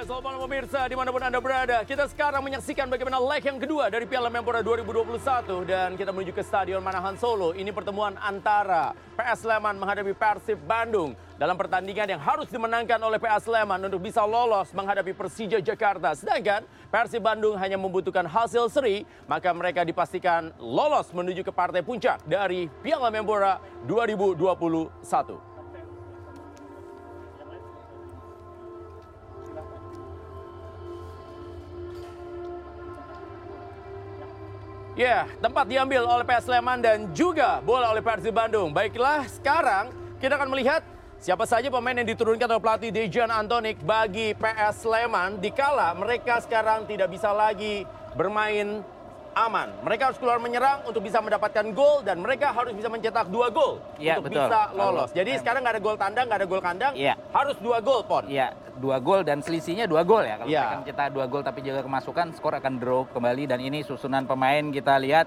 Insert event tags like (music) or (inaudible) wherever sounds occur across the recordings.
Ya, selamat malam pemirsa di mana pun Anda berada. Kita sekarang menyaksikan bagaimana leg yang kedua dari Piala Menpora 2021 dan kita menuju ke Stadion Manahan Solo. Ini pertemuan antara PS Sleman menghadapi Persib Bandung dalam pertandingan yang harus dimenangkan oleh PS Sleman untuk bisa lolos menghadapi Persija Jakarta. Sedangkan Persib Bandung hanya membutuhkan hasil seri, maka mereka dipastikan lolos menuju ke partai puncak dari Piala Menpora 2021. Ya, tempat diambil oleh PS Sleman dan juga bola oleh Persib Bandung. Baiklah, sekarang kita akan melihat siapa saja pemain yang diturunkan oleh pelatih Dejan Antonik bagi PS Sleman dikala mereka sekarang tidak bisa lagi bermain aman. Mereka harus keluar menyerang untuk bisa mendapatkan gol dan mereka harus bisa mencetak dua gol Ya, untuk betul. bisa lolos. Jadi sekarang nggak ada gol tandang, nggak ada gol kandang, Iya. harus dua gol, Pon. Iya, dua gol dan selisihnya dua gol ya. Kalau Iya. mereka mencetak dua gol tapi juga kemasukan, skor akan draw kembali dan ini susunan pemain kita lihat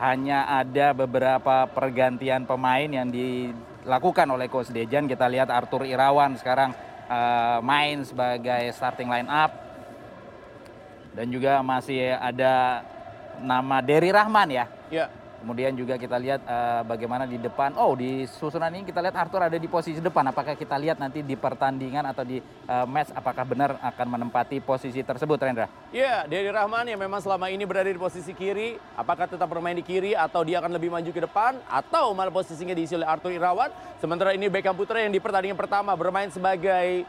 hanya ada beberapa pergantian pemain yang dilakukan oleh Coach Dejan. Kita lihat Arthur Irawan sekarang eh, main sebagai starting line up dan juga masih ada nama Derry Rahman ya. Ya. Kemudian juga kita lihat eh, bagaimana di depan. Oh, di susunan ini kita lihat Arthur ada di posisi depan. Apakah kita lihat nanti di pertandingan atau di eh, match apakah benar akan menempati posisi tersebut, Rendra? Ya, Dedi Rahman yang memang selama ini berada di posisi kiri, apakah tetap bermain di kiri atau dia akan lebih maju ke depan atau malah posisinya diisi oleh Arthur Irawan. Sementara ini Beckham Putra yang di pertandingan pertama bermain sebagai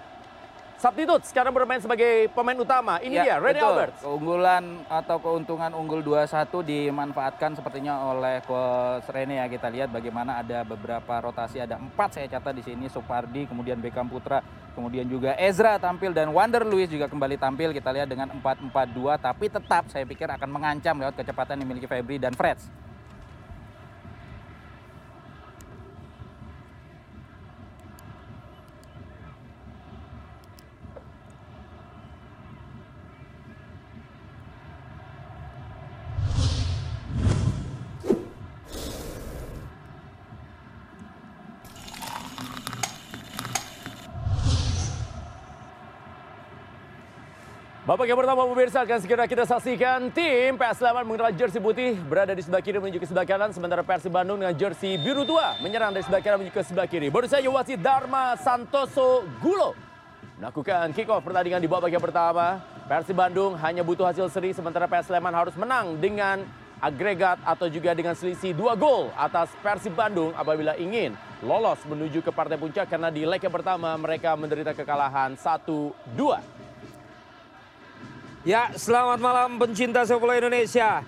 substitute, sekarang bermain sebagai pemain utama. Ini dia, Rene Ya, betul. Alberts. Keunggulan atau keuntungan unggul 2-1 dimanfaatkan sepertinya oleh Coach Rene ya. Kita lihat bagaimana ada beberapa rotasi, ada empat saya catat di sini, Supardi, kemudian Beckham Putra, kemudian juga Ezra tampil dan Wander Luis juga kembali tampil. Kita lihat dengan 4-4-2 tapi tetap saya pikir akan mengancam lewat kecepatan yang dimiliki Febri dan Freds. Babak yang pertama pemirsa akan segera kita saksikan tim PS Sleman mengenal jersey putih berada di sebelah kiri menuju ke sebelah kanan sementara Persib Bandung dengan jersey biru tua menyerang dari sebelah kanan menuju ke sebelah kiri. Baru saja wasit Dharma Santoso Gulo melakukan kick off pertandingan di babak yang pertama. Persib Bandung hanya butuh hasil seri sementara PS Sleman harus menang dengan agregat atau juga dengan selisih dua gol atas Persib Bandung apabila ingin lolos menuju ke partai puncak karena di leg yang pertama mereka menderita kekalahan 1-2. Ya, selamat malam pencinta sepak bola Indonesia.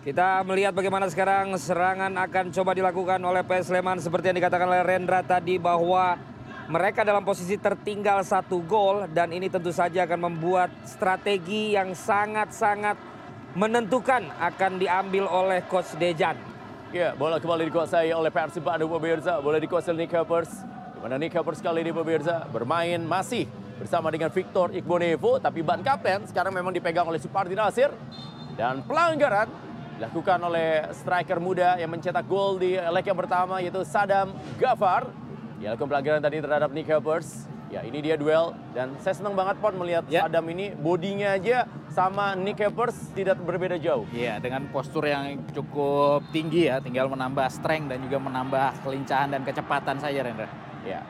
Kita melihat bagaimana sekarang serangan akan coba dilakukan oleh PS Sleman seperti yang dikatakan oleh Rendra tadi bahwa mereka dalam posisi tertinggal satu gol dan ini tentu saja akan membuat strategi yang sangat-sangat menentukan akan diambil oleh Coach Dejan. Ya, bola kembali dikuasai oleh Persib Bandung pemirsa. Bola dikuasai Nick Happers. Di mana Nick Happers kali ini pemirsa bermain masih bersama dengan Victor Iqbonevo. Tapi ban kapten sekarang memang dipegang oleh Supardi Nasir. Dan pelanggaran dilakukan oleh striker muda yang mencetak gol di leg yang pertama yaitu Sadam Gafar. Dia lakukan pelanggaran tadi terhadap Nick Happers. Ya ini dia duel dan saya senang banget Pon melihat Ya. Sadam ini bodinya aja sama Nick Happers tidak berbeda jauh. Iya, dengan postur yang cukup tinggi ya, tinggal menambah strength dan juga menambah kelincahan dan kecepatan saja, Rendra. Ya.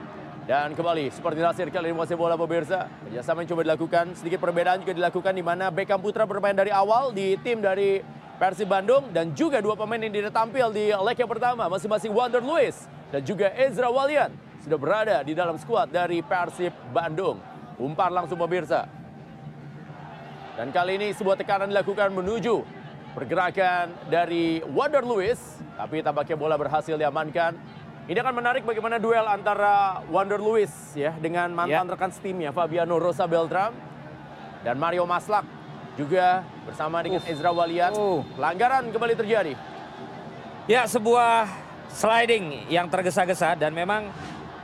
Dan kembali seperti Nasir kali ini menguasai bola pemirsa. Kerjasama yang coba dilakukan. Sedikit perbedaan juga dilakukan di mana Beckham Putra bermain dari awal di tim dari Persib Bandung. Dan juga dua pemain yang tidak tampil di leg yang pertama. Masing-masing Wander Luis dan juga Ezra Walian. Sudah berada di dalam skuad dari Persib Bandung. Umpan langsung pemirsa. Dan kali ini sebuah tekanan dilakukan menuju pergerakan dari Wander Luis. Tapi tampaknya bola berhasil diamankan. Ini akan menarik bagaimana duel antara Wander Luis ya dengan mantan Ya. rekan setimnya Fabiano Rosa Beltram dan Mario Maslak juga bersama dengan Ezra Walian. Uh. Pelanggaran kembali terjadi. Ya, sebuah sliding yang tergesa-gesa dan memang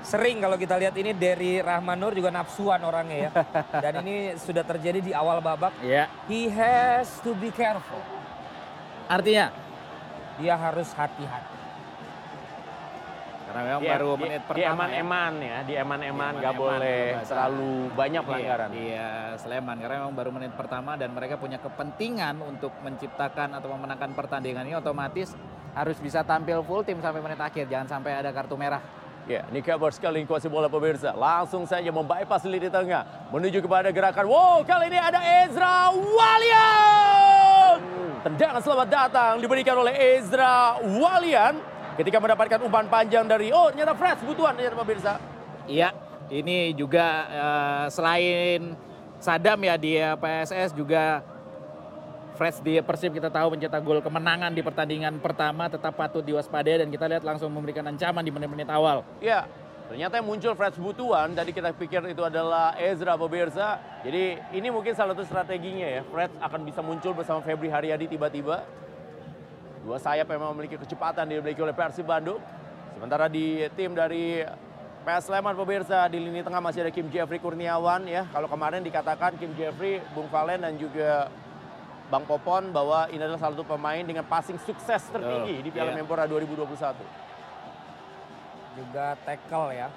sering kalau kita lihat ini dari Rahman Nur juga nafsuan orangnya ya. (laughs) Dan ini sudah terjadi di awal babak. Iya. He has to be careful. Artinya Dia harus hati-hati. Karena memang Di- baru di- menit di pertama ya. eman-eman ya, di eman-eman Di nggak eman-eman, boleh nggak terlalu banyak Iya, pelanggaran. Iya, Sleman karena memang baru menit pertama dan mereka punya kepentingan untuk menciptakan atau memenangkan pertandingan ini otomatis harus bisa tampil full tim sampai menit akhir, jangan sampai ada kartu merah. Ya, ini kabar sekali kuasa bola pemirsa. Langsung saja membypass lini tengah. Menuju kepada gerakan. Wow, kali ini ada Ezra Walian. Tendangan selamat datang diberikan oleh Ezra Walian. Ketika mendapatkan umpan panjang dari, oh ternyata Fresh butuhan ternyata pemirsa. Iya, ini juga eh, selain Sadam ya di PSS juga Fresh di Persib kita tahu mencetak gol kemenangan di pertandingan pertama tetap patut diwaspadai dan kita lihat langsung memberikan ancaman di menit-menit awal. Ya, ternyata yang muncul Fresh butuhan. Tadi kita pikir itu adalah Ezra pemirsa. Jadi ini mungkin salah satu strateginya ya. Fresh akan bisa muncul bersama Febri Haryadi tiba-tiba. Dua sayap memang memiliki kecepatan dimiliki oleh Persib Bandung. Sementara di tim dari PS Sleman pemirsa di lini tengah masih ada Kim Jeffrey Kurniawan ya. Kalau kemarin dikatakan Kim Jeffrey, Bung Valen dan juga Bang Popon bahwa ini adalah salah satu pemain dengan passing sukses tertinggi Betul, di Piala iya. Menpora 2021. juga tackle ya.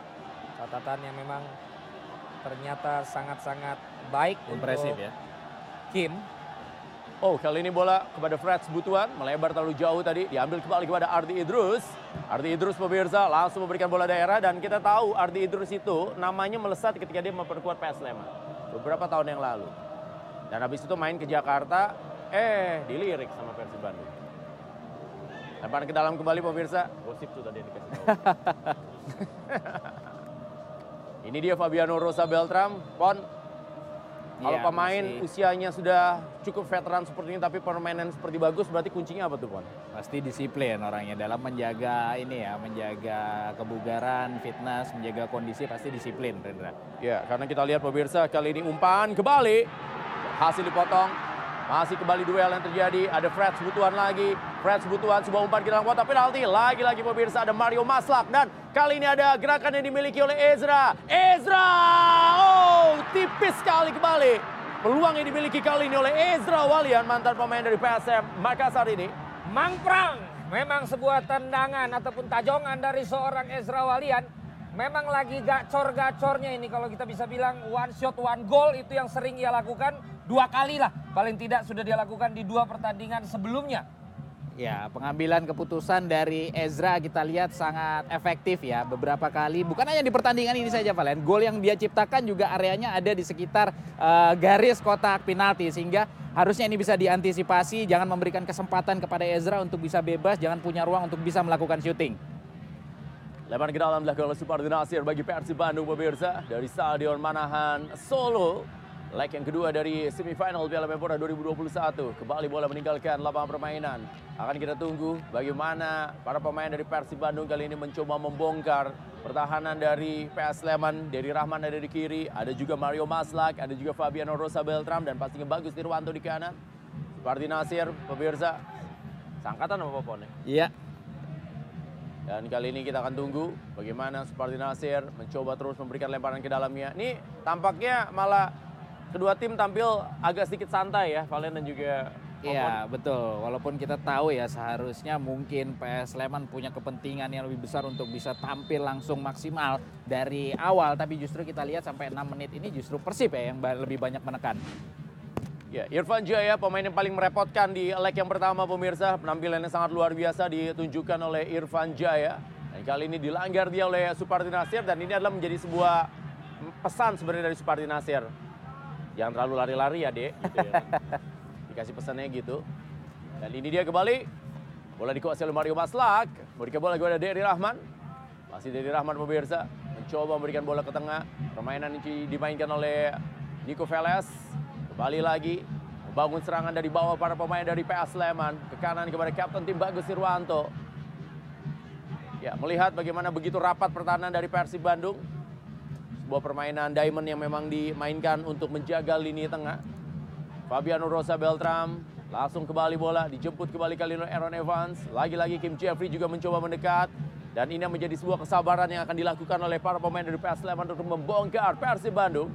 Catatan yang memang ternyata sangat-sangat baik Impresif ya. Kim. Oh, kali ini bola kepada Freds Butuan, melebar terlalu jauh tadi, diambil kembali kepada Ardi Idrus. Ardi Idrus pemirsa langsung memberikan bola daerah dan kita tahu Ardi Idrus itu namanya melesat ketika dia memperkuat PS Sleman beberapa tahun yang lalu. Dan habis itu main ke Jakarta, eh dilirik sama Persib Bandung. Lemparan ke dalam kembali pemirsa, gosip tuh tadi yang dikasih tahu. (laughs) Ini dia Fabiano Rosa Beltram, Pon, kalau Iya, pemain masih- usianya sudah cukup veteran seperti ini tapi permainan seperti bagus berarti kuncinya apa tuh Pon? Pasti disiplin orangnya dalam menjaga ini ya, menjaga kebugaran, fitness, menjaga kondisi pasti disiplin, Rendra. Ya karena kita lihat pemirsa kali ini umpan kembali hasil dipotong masih kembali duel yang terjadi. Ada Freds Butuan lagi. Freds Butuan sebuah umpan ke dalam kotak penalti. Lagi-lagi pemirsa ada Mario Maslak. Dan kali ini ada gerakan yang dimiliki oleh Ezra. Ezra! Oh tipis sekali kembali. Peluang yang dimiliki kali ini oleh Ezra Walian mantan pemain dari PSM Makassar ini. Mangprang. Memang sebuah tendangan ataupun tajongan dari seorang Ezra Walian. Memang lagi gacor-gacornya ini kalau kita bisa bilang one shot one goal itu yang sering ia lakukan dua kali lah. Paling tidak sudah dia lakukan di dua pertandingan sebelumnya. Ya, pengambilan keputusan dari Ezra kita lihat sangat efektif ya. Beberapa kali, bukan hanya di pertandingan ini saja Valen. Gol yang dia ciptakan juga areanya ada di sekitar eh, garis kotak penalti. Sehingga harusnya ini bisa diantisipasi. Jangan memberikan kesempatan kepada Ezra untuk bisa bebas. Jangan punya ruang untuk bisa melakukan syuting. Lemparan ke dalam dilakukan oleh Supardi Nasir bagi Persib Bandung pemirsa dari Stadion Manahan Solo. Leg yang kedua dari semifinal Piala Menpora 2021. Kembali bola meninggalkan lapangan permainan. Akan kita tunggu bagaimana para pemain dari Persib Bandung kali ini mencoba membongkar pertahanan dari PS Sleman. Dari Rahman ada di kiri, ada juga Mario Maslak, ada juga Fabiano Rosa Beltram dan pastinya bagus Tirwanto di kanan. Supardi Nasir pemirsa. Sangkatan apa Popon ya? Iya, Dan kali ini kita akan tunggu bagaimana Supardi Nasir mencoba terus memberikan lemparan ke dalamnya. Ini tampaknya malah kedua tim tampil agak sedikit santai ya, Valen dan juga. Iya betul, walaupun kita tahu ya seharusnya mungkin PS Sleman punya kepentingan yang lebih besar untuk bisa tampil langsung maksimal dari awal, tapi justru kita lihat sampai 6 menit ini justru Persib ya yang lebih banyak menekan. Ya, Irfan Jaya pemain yang paling merepotkan di leg yang pertama pemirsa. Penampilan yang sangat luar biasa ditunjukkan oleh Irfan Jaya. Dan kali ini dilanggar dia oleh Supardi Nasir dan ini adalah menjadi sebuah pesan sebenarnya dari Supardi Nasir. Jangan terlalu lari-lari ya, Dek. Gitu ya. (laughs) Dikasih pesannya gitu. Dan ini dia kembali. Bola dikuasai oleh Mario Maslak. Memberikan bola kepada Dery Rahman. Masih Dery Rahman pemirsa. Mencoba memberikan bola ke tengah. Permainan ini dimainkan oleh Nico Veles. Kembali lagi. Membangun serangan dari bawah para pemain dari PS Sleman. Ke kanan kepada Kapten tim Bagus Irwanto. Ya, melihat bagaimana begitu rapat pertahanan dari Persib Bandung. Sebuah permainan diamond yang memang dimainkan untuk menjaga lini tengah. Fabiano Rosa Beltram langsung kembali bola, dijemput kembali kali Aaron Evans. Lagi-lagi Kim Jeffrey juga mencoba mendekat. Dan ini menjadi sebuah kesabaran yang akan dilakukan oleh para pemain dari PS Sleman untuk membongkar Persib Bandung.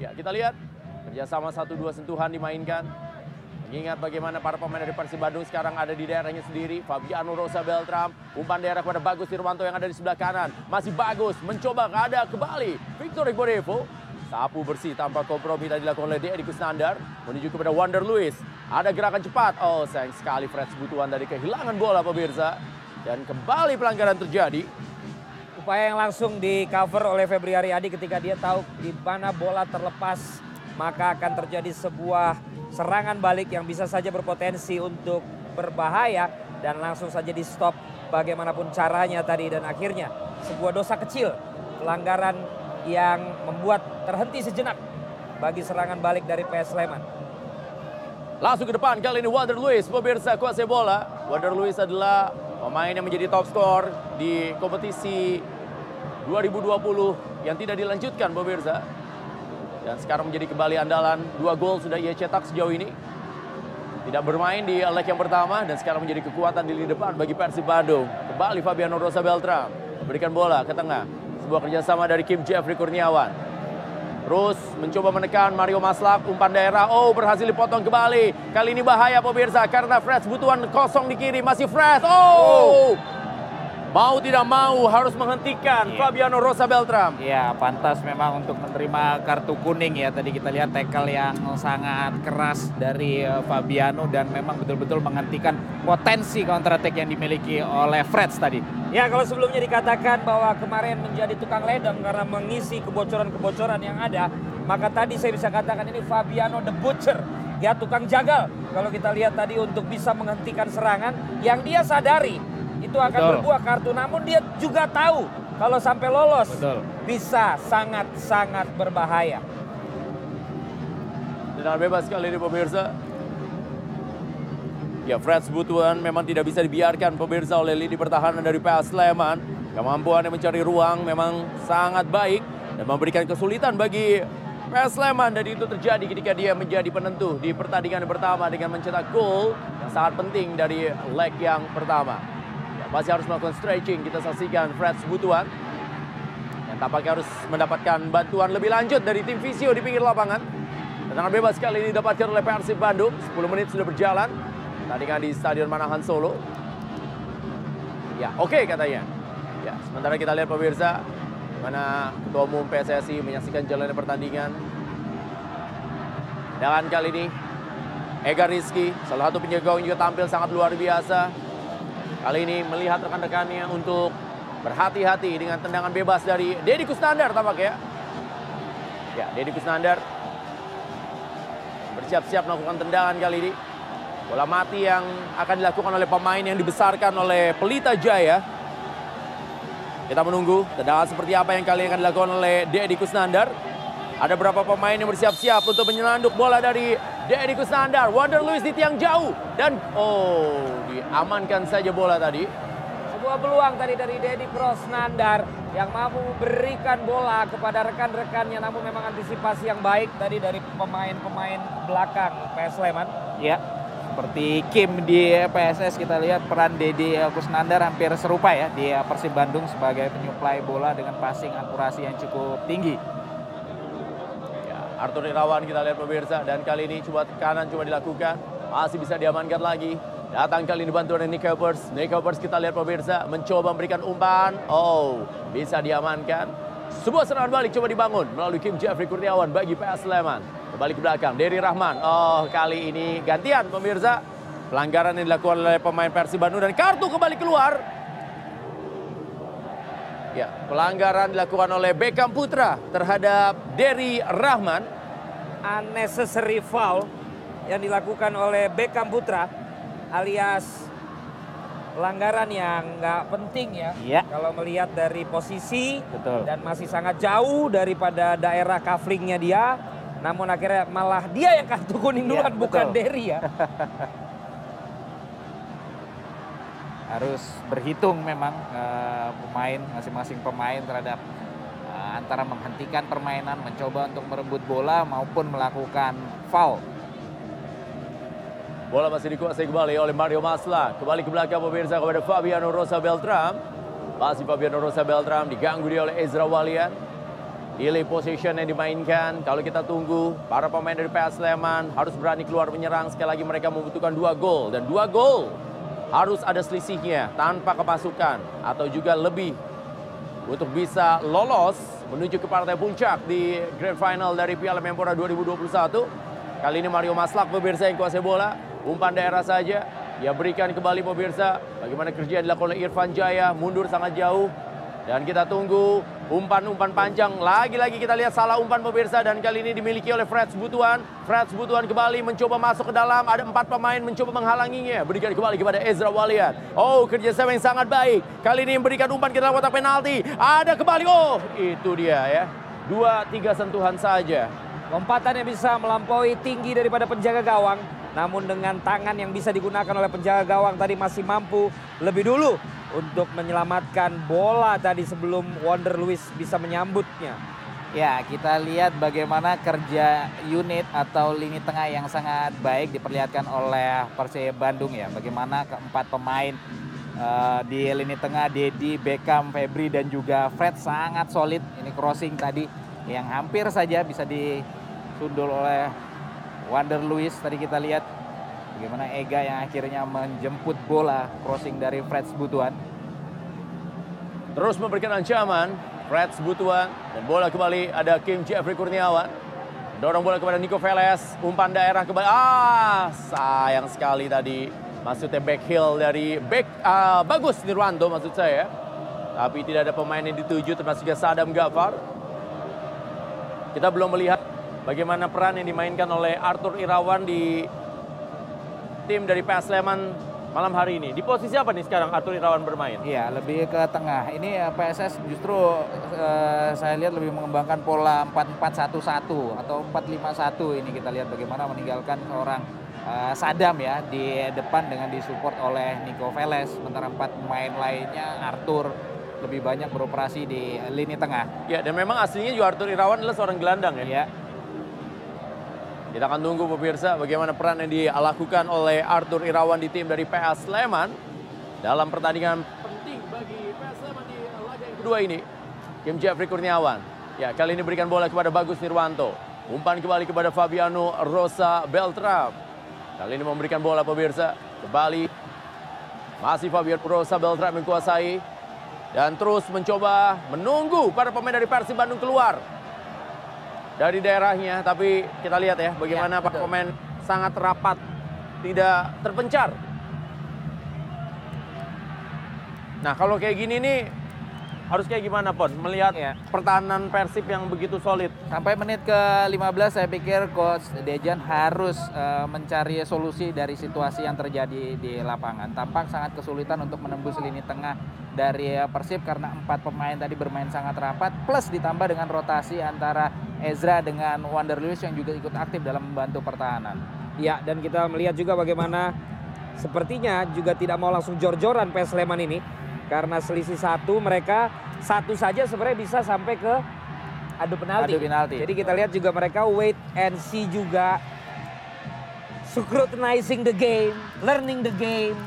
Ya, kita lihat kerjasama satu dua sentuhan dimainkan. Mengingat bagaimana para pemain dari Persib Bandung sekarang ada di daerahnya sendiri. Fabiano Rosa Beltram, umpan daerah kepada Bagus Irwanto yang ada di sebelah kanan. Masih bagus, mencoba ada kembali. Victor Igborevo, sapu bersih tanpa kompromi tadi dilakukan oleh Edi Kusnandar. Menuju kepada Wander Luis. Ada gerakan cepat. Oh sayang sekali Fred Sebutuan dari kehilangan bola pemirsa. Dan kembali pelanggaran terjadi. Upaya yang langsung di cover oleh Febri Ariadi ketika dia tahu di mana bola terlepas. Maka akan terjadi sebuah serangan balik yang bisa saja berpotensi untuk berbahaya dan langsung saja di stop bagaimanapun caranya tadi dan akhirnya sebuah dosa kecil pelanggaran yang membuat terhenti sejenak bagi serangan balik dari PS Sleman. Langsung ke depan kali ini Wander Luis pemirsa kuasai bola. Wander Luis adalah pemain yang menjadi top skor di kompetisi 2020 yang tidak dilanjutkan pemirsa. Dan sekarang menjadi kembali andalan. Dua gol sudah ia cetak sejauh ini. Tidak bermain di leg yang pertama dan sekarang menjadi kekuatan di lini depan bagi Persib Bandung. Kembali Fabiano Rosa Beltram memberikan bola ke tengah. Sebuah kerjasama dari Kim Jeffrey Kurniawan. Terus mencoba menekan Mario Maslak, umpan daerah. Oh berhasil dipotong kembali. Kali ini bahaya pemirsa karena Fresh butuhan kosong di kiri. Masih Fresh. Oh! Mau tidak mau harus menghentikan Iya. Fabiano Rosa Beltram. Ya, pantas memang untuk menerima kartu kuning ya. Tadi kita lihat tackle yang sangat keras dari eh, Fabiano dan memang betul-betul menghentikan potensi counter attack yang dimiliki oleh Freds tadi. Ya kalau sebelumnya dikatakan bahwa kemarin menjadi tukang ledeng karena mengisi kebocoran-kebocoran yang ada, maka tadi saya bisa katakan ini Fabiano the Butcher, ya tukang jagal. Kalau kita lihat tadi untuk bisa menghentikan serangan yang dia sadari itu akan Betul. berbuah kartu, namun dia juga tahu kalau sampai lolos Betul. bisa sangat-sangat berbahaya. Tendangan bebas kali ini pemirsa. Ya, Fred Butuan memang tidak bisa dibiarkan pemirsa oleh lini pertahanan dari PS Sleman. Kemampuannya mencari ruang memang sangat baik dan memberikan kesulitan bagi PS Sleman dan itu terjadi ketika dia menjadi penentu di pertandingan pertama dengan mencetak gol yang sangat penting dari leg yang pertama. Masih harus melakukan stretching. Kita saksikan Fred Butuan yang tampaknya harus mendapatkan bantuan lebih lanjut dari tim Visio di pinggir lapangan. Tendangan bebas kali ini didapatkan oleh Persib Bandung. 10 menit sudah berjalan. Tandingan di Stadion Manahan Solo. Ya, oke katanya. Ya, sementara kita lihat pemirsa mana Ketua Umum PSSI menyaksikan jalannya pertandingan. Dan kali ini Ega Rizky, salah satu penjaga gawang juga tampil sangat luar biasa. Kali ini melihat rekan-rekannya untuk berhati-hati dengan tendangan bebas dari Deddy Kusnandar tampaknya. Ya, Deddy Kusnandar bersiap-siap melakukan tendangan kali ini. Bola mati yang akan dilakukan oleh pemain yang dibesarkan oleh Pelita Jaya. Kita menunggu tendangan seperti apa yang kali ini akan dilakukan oleh Deddy Kusnandar. Ada berapa pemain yang bersiap-siap untuk menyelunduk bola dari Deddy Kusnandar. Wander Luis di tiang jauh. Dan oh diamankan saja bola tadi. Sebuah peluang tadi dari Dedi Krosnandar yang mampu memberikan bola kepada rekan-rekannya namun memang antisipasi yang baik tadi dari pemain-pemain belakang PS Sleman. Ya, seperti Kim di PSS kita lihat peran Dedi Kusnandar hampir serupa ya di Persib Bandung sebagai penyuplai bola dengan passing akurasi yang cukup tinggi. Arthur Irawan kita lihat pemirsa dan kali ini coba kanan cuma dilakukan masih bisa diamankan lagi. Datang kali ini bantuan dari Nick Helpers. Nick kita lihat pemirsa mencoba memberikan umpan. Oh, bisa diamankan. Sebuah serangan balik coba dibangun melalui Kim Jeffrey Kurniawan bagi PS Sleman. Kembali ke belakang, Derry Rahman. Oh, kali ini gantian pemirsa. Pelanggaran yang dilakukan oleh pemain Persib Bandung dan kartu kembali keluar. Ya, pelanggaran dilakukan oleh Beckham Putra terhadap Derry Rahman. Unnecessary foul yang dilakukan oleh Beckham Putra alias pelanggaran yang nggak penting ya. Iya. Kalau melihat dari posisi Betul. dan masih sangat jauh daripada daerah kaflingnya dia. Namun akhirnya malah dia yang kartu kuning duluan bukan betul. Derry ya. (laughs) harus berhitung memang eh, pemain masing-masing pemain terhadap eh, antara menghentikan permainan, mencoba untuk merebut bola maupun melakukan foul. Bola masih dikuasai kembali oleh Mario Masla. Kembali ke belakang pemirsa kepada Fabiano Rosa Beltram. Masih Fabiano Rosa Beltram diganggu dia oleh Ezra Walian. delay position yang dimainkan. Kalau kita tunggu, para pemain dari PS Sleman harus berani keluar menyerang. Sekali lagi mereka membutuhkan dua gol. Dan dua gol harus ada selisihnya tanpa kemasukan atau juga lebih untuk bisa lolos menuju ke partai puncak di Grand Final dari Piala Menpora 2021. Kali ini Mario Maslak pemirsa yang kuasai bola, umpan daerah saja. Ia berikan kembali pemirsa bagaimana kerja yang dilakukan oleh Irfan Jaya, mundur sangat jauh. Dan kita tunggu umpan-umpan panjang. Lagi-lagi kita lihat salah umpan pemirsa dan kali ini dimiliki oleh Freds Butuan. Freds Butuan kembali mencoba masuk ke dalam. Ada empat pemain mencoba menghalanginya. Berikan kembali kepada Ezra Walian. Oh kerjasama yang sangat baik. Kali ini memberikan umpan ke dalam kotak penalti. Ada kembali. Oh itu dia ya. Dua tiga sentuhan saja. Lompatan yang bisa melampaui tinggi daripada penjaga gawang. Namun dengan tangan yang bisa digunakan oleh penjaga gawang tadi masih mampu lebih dulu untuk menyelamatkan bola tadi sebelum Wonder Lewis bisa menyambutnya. Ya, kita lihat bagaimana kerja unit atau lini tengah yang sangat baik diperlihatkan oleh Persib Bandung ya. Bagaimana keempat pemain uh, di lini tengah Dedi, Beckham, Febri dan juga Fred sangat solid. Ini crossing tadi yang hampir saja bisa disundul oleh Wonder Lewis tadi kita lihat bagaimana Ega yang akhirnya menjemput bola crossing dari Fred Butuan. Terus memberikan ancaman Fred Butuan dan bola kembali ada Kim Jeffrey Kurniawan. Dorong bola kepada Nico Veles, umpan daerah kembali. Ah, sayang sekali tadi. Maksudnya back heel dari back uh, bagus Nirwanto maksud saya. Tapi tidak ada pemain yang dituju termasuk Sadam Gafar. Kita belum melihat bagaimana peran yang dimainkan oleh Arthur Irawan di tim dari PS Sleman malam hari ini. Di posisi apa nih sekarang Arthur Irawan bermain? Iya, lebih ke tengah. Ini eh, PSS justru uh, saya lihat lebih mengembangkan pola 4-4-1-1 atau 4-5-1 ini kita lihat bagaimana meninggalkan seorang uh, Sadam ya di depan dengan disupport oleh Nico Veles. Sementara empat pemain lainnya Arthur lebih banyak beroperasi di lini tengah. Ya, dan memang aslinya juga Arthur Irawan adalah seorang gelandang ya. Ya, kita akan tunggu pemirsa bagaimana peran yang dilakukan oleh Arthur Irawan di tim dari PS Sleman dalam pertandingan penting bagi PS Sleman di laga yang kedua ini. Kim Jeffrey Kurniawan. Ya, kali ini berikan bola kepada Bagus Nirwanto. Umpan kembali kepada Fabiano Rosa Beltram. Kali ini memberikan bola pemirsa kembali. Masih Fabiano Rosa Beltram menguasai dan terus mencoba menunggu para pemain dari Persib Bandung keluar dari daerahnya. Tapi kita lihat ya bagaimana Ya, Pak pemain sangat rapat, tidak terpencar. Nah kalau kayak gini nih harus kayak gimana Pon? Melihat Ya. pertahanan Persib yang begitu solid. Sampai menit ke-15 saya pikir coach Dejan harus eh, mencari solusi dari situasi yang terjadi di lapangan. Tampak sangat kesulitan untuk menembus lini tengah dari eh, Persib karena empat pemain tadi bermain sangat rapat plus ditambah dengan rotasi antara Ezra dengan Wander Lewis yang juga ikut aktif dalam membantu pertahanan. Ya, dan kita melihat juga bagaimana sepertinya juga tidak mau langsung jor-joran PS Sleman ini. Karena selisih satu mereka satu saja sebenarnya bisa sampai ke adu penalti. Adu penalti. Jadi kita lihat juga mereka wait and see juga. Scrutinizing the game, learning the game.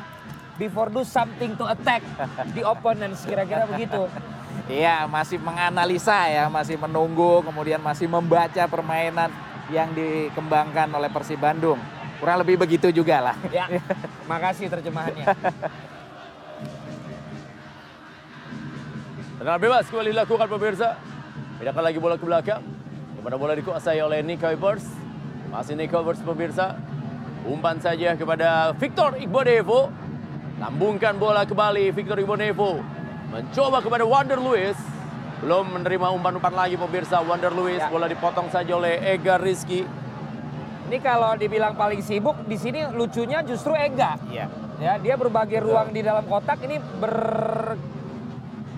Before do something to attack the opponents kira-kira begitu. (laughs) Iya, masih menganalisa ya, masih menunggu, kemudian masih membaca permainan yang dikembangkan oleh Persib Bandung. Kurang lebih begitu juga lah. Ya, (laughs) makasih terjemahannya. Tendangan bebas kembali dilakukan pemirsa. Pindahkan lagi bola ke belakang. Kepada bola dikuasai oleh Nico Evers. Masih Nico Evers pemirsa. Umpan saja kepada Victor Igbonevo. Lambungkan bola kembali Victor Igbonevo. Mencoba kepada Wander Lewis. Belum menerima umpan-umpan lagi pemirsa Wander Lewis. Ya. Bola dipotong saja oleh Ega Rizky. Ini kalau dibilang paling sibuk di sini lucunya justru Ega. Iya. Ya, dia berbagai ruang di dalam kotak ini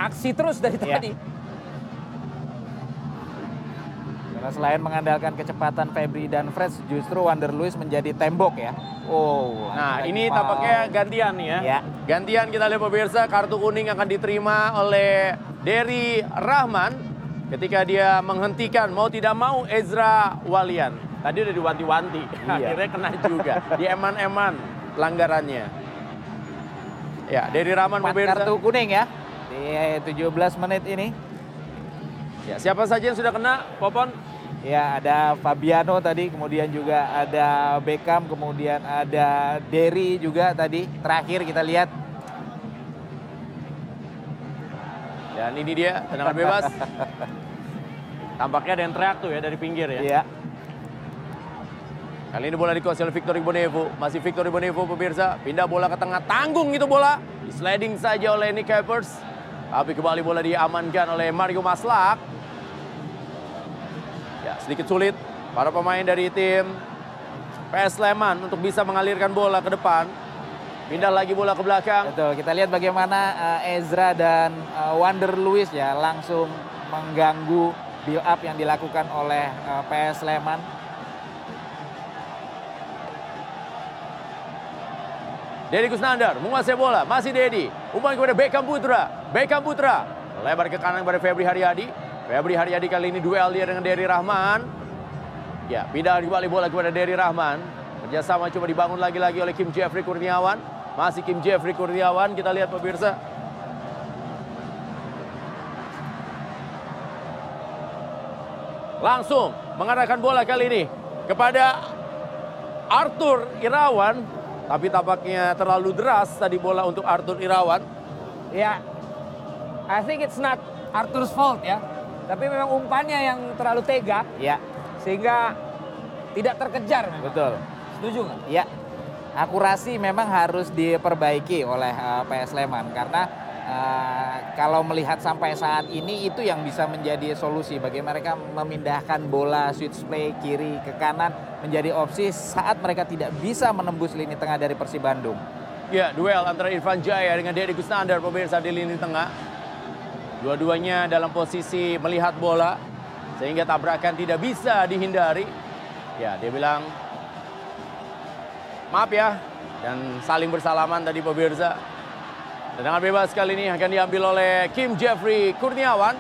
beraksi terus dari Iya. tadi. Karena selain mengandalkan kecepatan Febri dan Fred, justru Wander Lewis menjadi tembok ya. Oh. Nah ini foul. tampaknya gantian nih ya. Ya. Gantian kita lihat pemirsa kartu kuning akan diterima oleh Derry Rahman ketika dia menghentikan mau tidak mau Ezra Walian. Tadi udah diwanti-wanti, Iya. (laughs) akhirnya kena juga. Di eman-eman pelanggarannya. Ya, Derry Rahman pemirsa. kartu kuning ya di 17 menit ini. Ya, siapa saja yang sudah kena, Popon? Ya, ada Fabiano tadi, kemudian juga ada Beckham, kemudian ada Derry juga tadi. Terakhir kita lihat Dan ini dia, tendangan bebas. (laughs) Tampaknya ada yang teriak tuh ya dari pinggir ya. ya. Kali ini bola dikuasai oleh Victor Ibonevo. Masih Victor Ibonevo pemirsa. Pindah bola ke tengah. Tanggung itu bola. Di sliding saja oleh Nick Capers. Tapi kembali bola diamankan oleh Mario Maslak. Ya sedikit sulit para pemain dari tim PS Sleman untuk bisa mengalirkan bola ke depan. Pindah lagi bola ke belakang. Betul, kita lihat bagaimana uh, Ezra dan uh, Wander Lewis ya langsung mengganggu build up yang dilakukan oleh uh, PS Sleman. Dedi Kusnandar menguasai bola, masih Dedi. Umpan kepada Beckham Putra. Beckham Putra lebar ke kanan kepada Febri Haryadi. Febri Haryadi kali ini duel dia dengan Derry Rahman. Ya, pindah kembali bola kepada Derry Rahman. Kerjasama coba dibangun lagi-lagi oleh Kim Jeffrey Kurniawan. Masih Kim Jeffrey Kurniawan, kita lihat pemirsa. Langsung mengarahkan bola kali ini kepada Arthur Irawan. Tapi tampaknya terlalu deras tadi bola untuk Arthur Irawan. Ya, I think it's not Arthur's fault ya. Tapi memang umpannya yang terlalu tega Ya, sehingga tidak terkejar memang. betul. Setuju nggak? Ya, akurasi memang harus diperbaiki oleh uh, PS Sleman karena uh, kalau melihat sampai saat ini itu yang bisa menjadi solusi bagi mereka memindahkan bola switch play kiri ke kanan menjadi opsi saat mereka tidak bisa menembus lini tengah dari Persib Bandung. Ya, duel antara Irfan Jaya dengan Deddy Kusnandar pemirsa di lini tengah. Dua-duanya dalam posisi melihat bola sehingga tabrakan tidak bisa dihindari. Ya, dia bilang maaf ya dan saling bersalaman tadi pemirsa. Tendangan bebas kali ini akan diambil oleh Kim Jeffrey Kurniawan.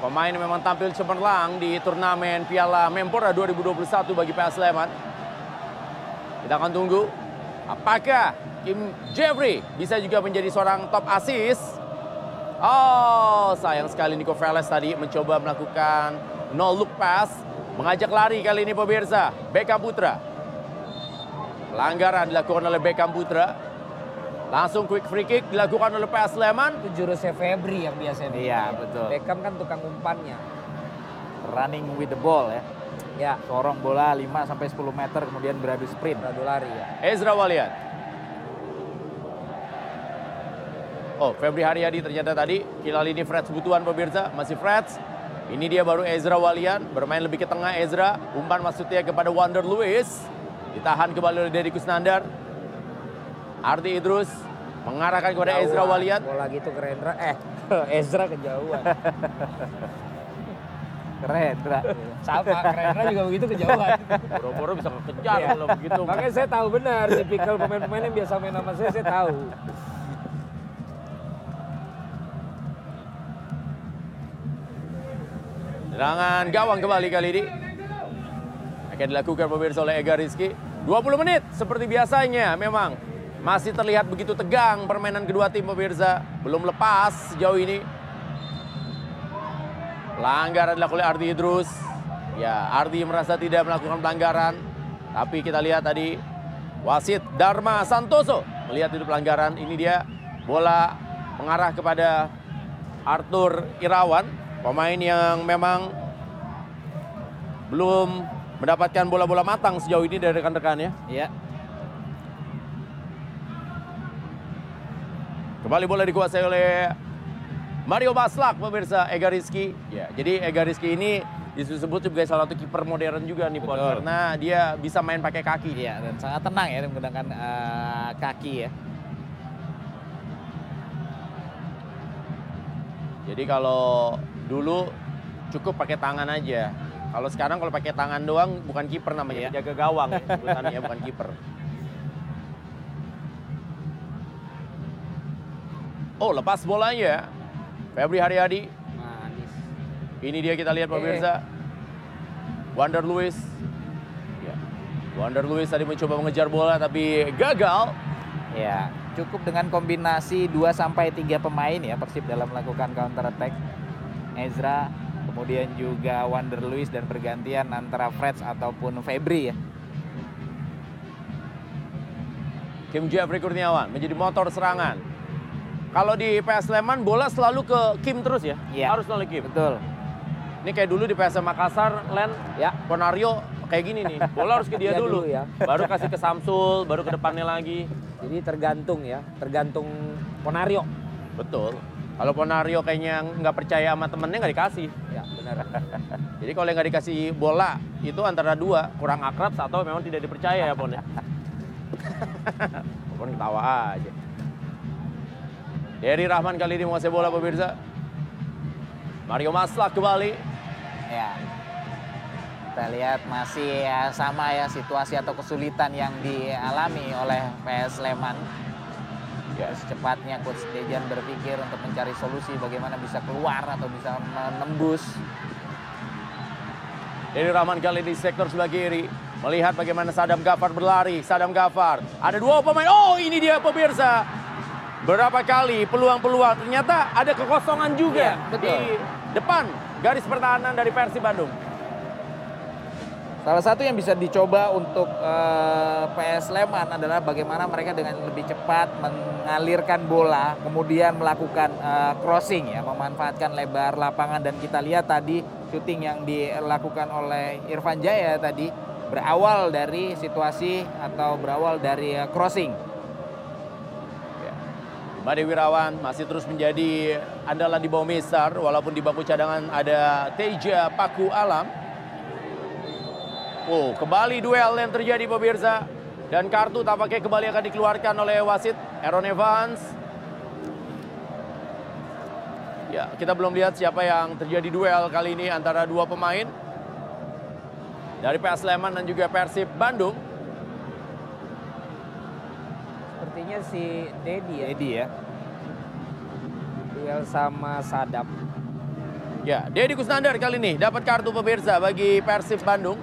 Pemain yang memang tampil cemerlang di turnamen Piala Menpora 2021 bagi PS Sleman. Kita akan tunggu apakah Kim Jeffrey bisa juga menjadi seorang top assist. Oh, sayang sekali Nico Veles tadi mencoba melakukan no look pass. Mengajak lari kali ini pemirsa. Beckham Putra. Pelanggaran dilakukan oleh Beckham Putra. Langsung quick free kick dilakukan oleh PS Sleman. Itu jurusnya Febri yang biasanya. Iya, betul. Beckham kan tukang umpannya. Running with the ball ya. Ya, Sorong bola 5 sampai 10 meter kemudian beradu sprint. beradu lari ya. Ezra Walian. Oh, Febri Haryadi ternyata tadi kila ini Freds Butuan pemirsa, masih Freds. Ini dia baru Ezra Walian, bermain lebih ke tengah Ezra. Umpan maksudnya kepada Wander Lewis. Ditahan kembali oleh Deddy Kusnandar. Ardi Idrus mengarahkan kepada Ezra Kejauhan. Walian. Bola gitu ke Rendra. Eh, (laughs) Ezra kejauhan. (laughs) Keren, Ra. Sama, Rendra juga begitu kejauhan. Boro-boro bisa kekejar Iya. kalau begitu. Makanya saya tahu benar, tipikal pemain-pemain yang biasa main sama saya, saya tahu. Serangan gawang kembali kali ini. Akan dilakukan pemirsa oleh Ega Rizky. 20 menit seperti biasanya memang. Masih terlihat begitu tegang permainan kedua tim pemirsa. Belum lepas sejauh ini. Pelanggaran dilakukan oleh Ardi Idrus. Ya, Ardi merasa tidak melakukan pelanggaran. Tapi kita lihat tadi wasit Dharma Santoso melihat itu pelanggaran. Ini dia bola mengarah kepada Arthur Irawan, pemain yang memang belum mendapatkan bola-bola matang sejauh ini dari rekan-rekannya. Iya. Kembali bola dikuasai oleh Mario Baslak, pemirsa Ega Rizky. Ya, jadi Ega Rizky ini disebut sebagai salah satu kiper modern juga nih, Pon, karena dia bisa main pakai kaki. Iya, dan sangat tenang ya menggunakan eh, kaki ya. Jadi kalau dulu cukup pakai tangan aja. Kalau sekarang kalau pakai tangan doang bukan kiper namanya, Iya. penjaga gawang sebutannya bukan kiper. Oh, lepas bolanya. Febri Haryadi. Manis. Ini dia kita lihat pemirsa. Wander Lewis. Ya. Wander Lewis tadi mencoba mengejar bola tapi gagal. Ya, cukup dengan kombinasi 2 sampai 3 pemain ya Persib dalam melakukan counter attack. Ezra, kemudian juga Wander Luis dan bergantian antara Freds ataupun Febri ya. Kim Jeffrey Kurniawan menjadi motor serangan. Kalau di PS Sleman bola selalu ke Kim terus ya? Iya. Harus selalu Kim. Betul. Ini kayak dulu di PSM Makassar, Len, Ya. Ponario kayak gini nih. (laughs) Bola harus ke dia Dia dulu. dulu ya. Baru kasih ke Samsul, baru ke depannya lagi. Jadi tergantung ya, tergantung Ponario. Betul. Kalau Ponario kayaknya nggak percaya sama temennya nggak dikasih. Ya benar. (laughs) Jadi kalau yang nggak dikasih bola itu antara dua kurang akrab atau memang tidak dipercaya ya Pon ya. (laughs) Pon ketawa aja. Dari Rahman kali ini menguasai bola pemirsa. Mario Maslak kembali. Ya. Kita lihat masih ya, sama ya situasi atau kesulitan yang dialami oleh PS Sleman. Ya, secepatnya Coach Dejan berpikir untuk mencari solusi bagaimana bisa keluar atau bisa menembus. Dari Rahman kali ini sektor sebelah kiri. Melihat bagaimana Sadam Gafar berlari. Sadam Gafar. Ada dua pemain. Oh ini dia pemirsa. Berapa kali peluang-peluang. Ternyata ada kekosongan juga. Iya, betul. Di depan garis pertahanan dari Persib Bandung. Salah satu yang bisa dicoba untuk eh, PS Sleman adalah bagaimana mereka dengan lebih cepat mengalirkan bola, kemudian melakukan eh, crossing ya, memanfaatkan lebar lapangan dan kita lihat tadi syuting yang dilakukan oleh Irfan Jaya tadi berawal dari situasi atau berawal dari eh, crossing. Made Wirawan masih terus menjadi andalan di bawah Mister walaupun di bangku cadangan ada Teja Paku Alam. Oh, kembali duel yang terjadi pemirsa dan kartu tampaknya kembali akan dikeluarkan oleh wasit Aaron Evans. Ya, kita belum lihat siapa yang terjadi duel kali ini antara dua pemain dari PS Sleman dan juga Persib Bandung. Sepertinya si Dedi ya, Jadi ya. duel sama Sadap. Ya, Deddy Kusnandar kali ini dapat kartu pemirsa bagi Persib Bandung.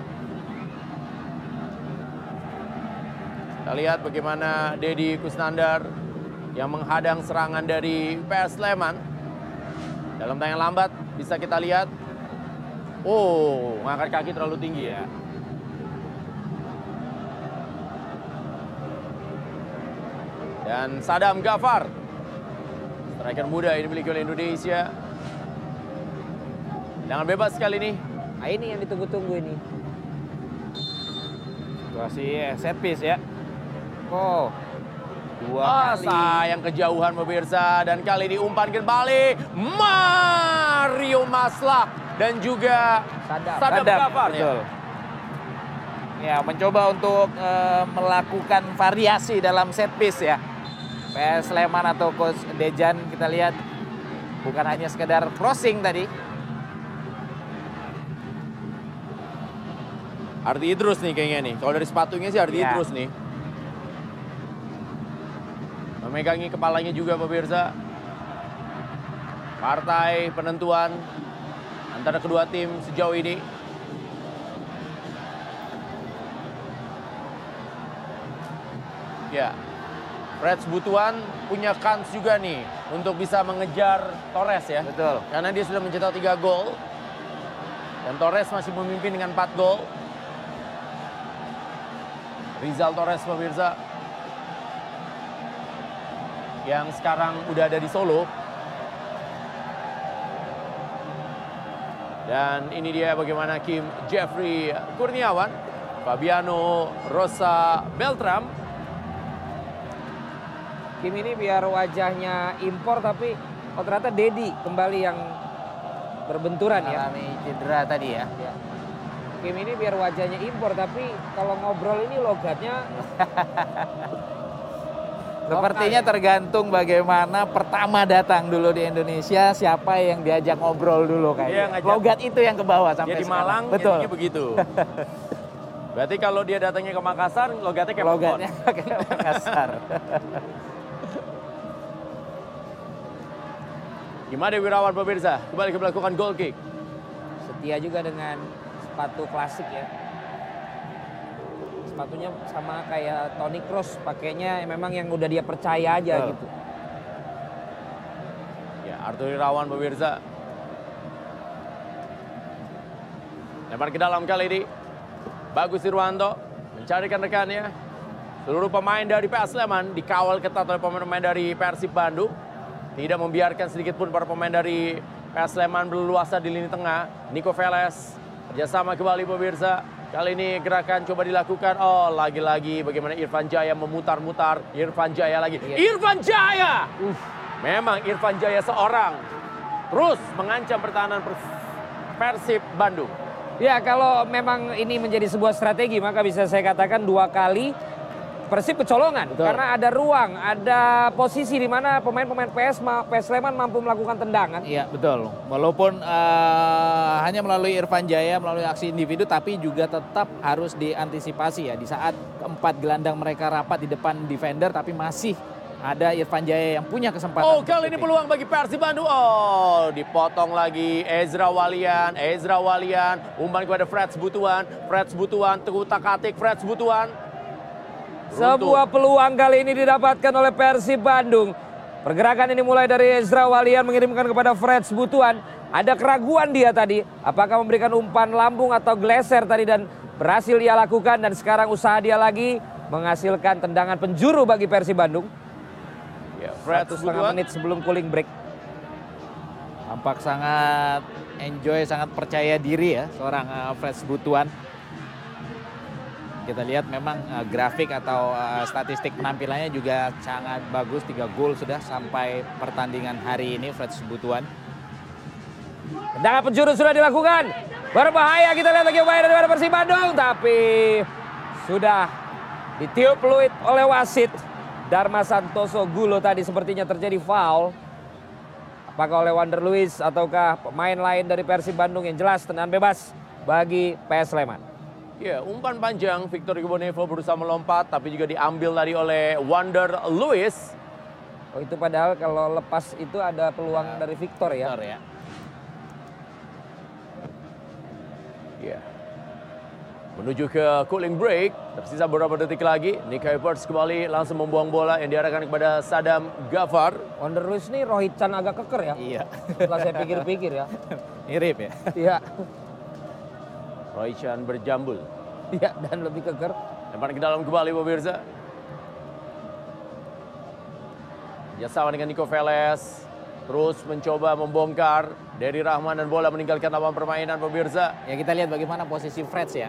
Kita lihat bagaimana Deddy Kusnandar yang menghadang serangan dari PS Sleman. Dalam tayangan lambat bisa kita lihat. Oh, ngangkat kaki terlalu tinggi ya. Dan Sadam Gafar, striker muda yang dimiliki oleh Indonesia. Jangan bebas kali ini. Nah ini yang ditunggu-tunggu ini. Situasi eh, set piece ya. Oh. Dua Ah, kali. sayang kejauhan pemirsa dan kali ini umpan kembali Mario Maslak dan juga Sadam. Sadam Sadap, Gafar ya. betul. Ya, mencoba untuk eh, melakukan variasi dalam set piece ya. PS Sleman atau Coach Dejan kita lihat bukan hanya sekedar crossing tadi. Arti Idrus nih kayaknya nih. Kalau dari sepatunya sih Arti Ya. Idrus nih. Memegangi kepalanya juga pemirsa. Partai penentuan antara kedua tim sejauh ini. Ya, Reds Butuan punya kans juga nih untuk bisa mengejar Torres ya. Betul. Karena dia sudah mencetak 3 gol. Dan Torres masih memimpin dengan 4 gol. Rizal Torres pemirsa. Yang sekarang udah ada di Solo. Dan ini dia bagaimana Kim Jeffrey Kurniawan, Fabiano Rosa Beltram. Kim ini biar wajahnya impor tapi oh ternyata Dedi kembali yang berbenturan ya. Mengalami cedera tadi ya. Ya. Kim ini biar wajahnya impor tapi kalau ngobrol ini logatnya (laughs) Sepertinya tergantung bagaimana pertama datang dulu di Indonesia, siapa yang diajak ngobrol dulu kayaknya. ngajak. Logat itu yang ke bawah sampai Dia di sekarang. Malang Betul. begitu. (laughs) Berarti kalau dia datangnya ke Makassar, logatnya kayak Logatnya kayak Makassar. (laughs) Gimana Wirawan pemirsa? Kembali ke melakukan goal kick. setia juga dengan sepatu klasik ya. Sepatunya sama kayak Tony Cross pakainya memang yang udah dia percaya aja Betul. gitu. Ya, Arthur Irawan pemirsa. Lempar ke dalam kali ini. Bagus Irwanto mencarikan rekannya. Seluruh pemain dari PS Sleman dikawal ketat oleh pemain-pemain dari Persib Bandung. Tidak membiarkan sedikit pun para pemain dari PS Sleman berluasa di lini tengah. Nico Veles kerjasama kembali pemirsa. Kali ini gerakan coba dilakukan. Oh, lagi-lagi bagaimana Irfan Jaya memutar-mutar. Irfan Jaya lagi. Irfan Jaya! Uh, memang Irfan Jaya seorang. Terus mengancam pertahanan Pers- Persib Bandung. Ya kalau memang ini menjadi sebuah strategi maka bisa saya katakan dua kali Persib kecolongan Betul. karena ada ruang, ada posisi di mana pemain-pemain PS PS Sleman mampu melakukan tendangan. Iya betul. Walaupun eh, hanya melalui Irfan Jaya, melalui aksi individu, tapi juga tetap harus diantisipasi ya. Di saat keempat gelandang mereka rapat di depan defender, tapi masih ada Irfan Jaya yang punya kesempatan. Oh, kali ini peluang bagi Persib Bandung. Oh, dipotong lagi Ezra Walian. Ezra Walian umpan kepada Freds Butuan. Freds Butuan tegutak atik Freds Butuan. Sebuah peluang kali ini didapatkan oleh Persib Bandung. Pergerakan ini mulai dari Ezra Walian mengirimkan kepada Freds Butuan. Ada keraguan dia tadi, apakah memberikan umpan lambung atau gleser tadi dan berhasil ia lakukan dan sekarang usaha dia lagi menghasilkan tendangan penjuru bagi Persib Bandung. Ya, Satu Freds setengah menit sebelum cooling break. Tampak sangat enjoy, sangat percaya diri ya seorang uh, Freds Butuan. Kita lihat memang uh, grafik atau uh, statistik penampilannya juga sangat bagus. Tiga gol sudah sampai pertandingan hari ini Freds Butuan. Tendangan penjuru sudah dilakukan. Berbahaya kita lihat lagi upaya dari Persib Bandung. Tapi sudah ditiup peluit oleh wasit. Dharma Santoso Gulo tadi sepertinya terjadi foul. Apakah oleh Wander Luis ataukah pemain lain dari Persib Bandung yang jelas tendangan bebas bagi PS Sleman. Ya, umpan panjang Victor Ibonevo berusaha melompat tapi juga diambil tadi oleh Wander Lewis. Oh itu padahal kalau lepas itu ada peluang dari Victor ya. Betul ya. Ya. Menuju ke cooling break, tersisa beberapa detik lagi. Nick Hyperts kembali langsung membuang bola yang diarahkan kepada Sadam Gafar. Wander Luis ini Rohit Chan agak keker ya. Iya. Setelah saya pikir-pikir ya. (laughs) Mirip ya. Iya. Roy Chan berjambul. Iya (laughs) dan lebih keker. Lempar ke dalam kembali pemirsa. Kerjasama dengan Nico Veles. Terus mencoba membongkar. Dari Rahman dan bola meninggalkan lapangan permainan pemirsa. Ya kita lihat bagaimana posisi Freds ya.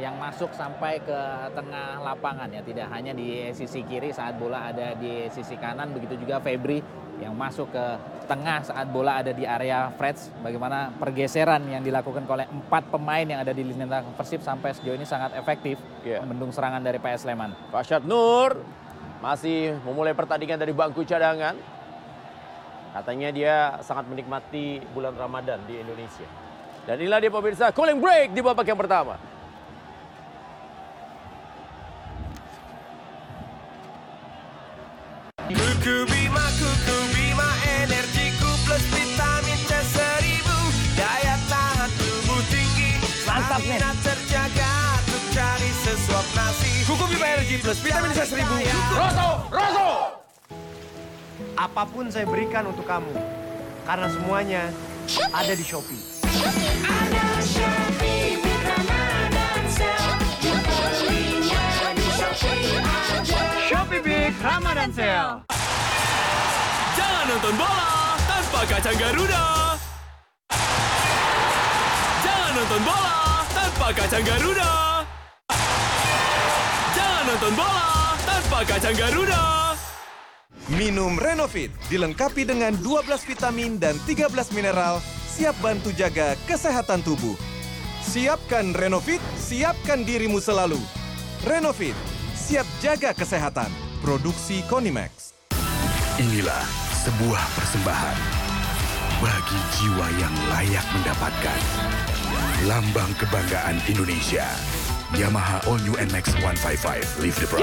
Yang masuk sampai ke tengah lapangan ya. Tidak hanya di sisi kiri saat bola ada di sisi kanan. Begitu juga Febri yang masuk ke tengah saat bola ada di area Freds. Bagaimana pergeseran yang dilakukan oleh empat pemain yang ada di lini tengah Persib sampai sejauh ini sangat efektif. Iya. Membendung serangan dari PS Sleman. Fasyad Nur masih memulai pertandingan dari bangku cadangan. Katanya dia sangat menikmati bulan Ramadan di Indonesia. Dan inilah dia pemirsa, cooling break di babak yang pertama. Kuku Bima, Kuku Bima, energiku plus vitamin C seribu Daya tahan tubuh tinggi, Mantap, nih. terjaga Untuk cari sesuap nasi Kuku Bima Energi plus vitamin C seribu Rosso, Rosso! apa pun saya berikan untuk kamu. Karena semuanya ada di Shopee. Shopee Big Ramadan Sale. Jangan nonton bola tanpa kacang Garuda Jangan nonton bola tanpa kacang Garuda Jangan nonton bola tanpa kacang Garuda Minum Renovit dilengkapi dengan 12 vitamin dan 13 mineral, siap bantu jaga kesehatan tubuh. Siapkan Renovit, siapkan dirimu selalu. Renovit, siap jaga kesehatan. Produksi Konimax. Inilah sebuah persembahan bagi jiwa yang layak mendapatkan lambang kebanggaan Indonesia. Yamaha All New NMAX 155 Live the Pride.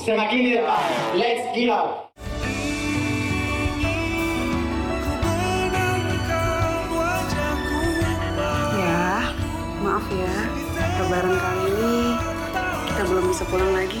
Semakin depan. Let's get out. Ya, maaf ya. Lebaran kali ini kita belum bisa pulang lagi.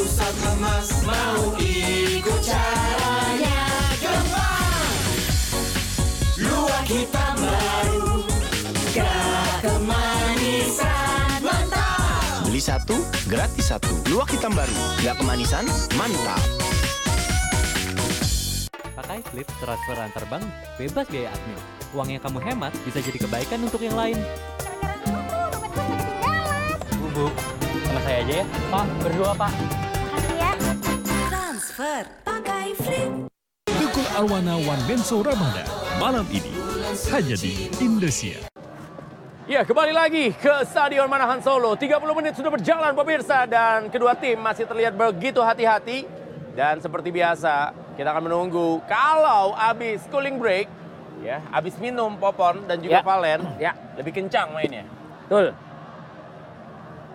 Suatu saat emas mau ikut caranya Gerbang Luar kita baru gak kemanisan mantap Beli satu, gratis satu luar kita baru, gak kemanisan, mantap Pakai slip transfer antar bank bebas biaya admin. Uang yang kamu hemat bisa jadi kebaikan untuk yang lain. Bu, sama saya aja ya. Pak, berdua pak. Transfer pakai Flip. Tukul Arwana One Benso Ramadan malam ini hanya di Indosiar. Ya, kembali lagi ke Stadion Manahan Solo. 30 menit sudah berjalan pemirsa dan kedua tim masih terlihat begitu hati-hati. Dan seperti biasa, kita akan menunggu kalau habis cooling break, ya, habis minum Popon dan juga Ya. Valen, Ya. lebih kencang mainnya. Betul.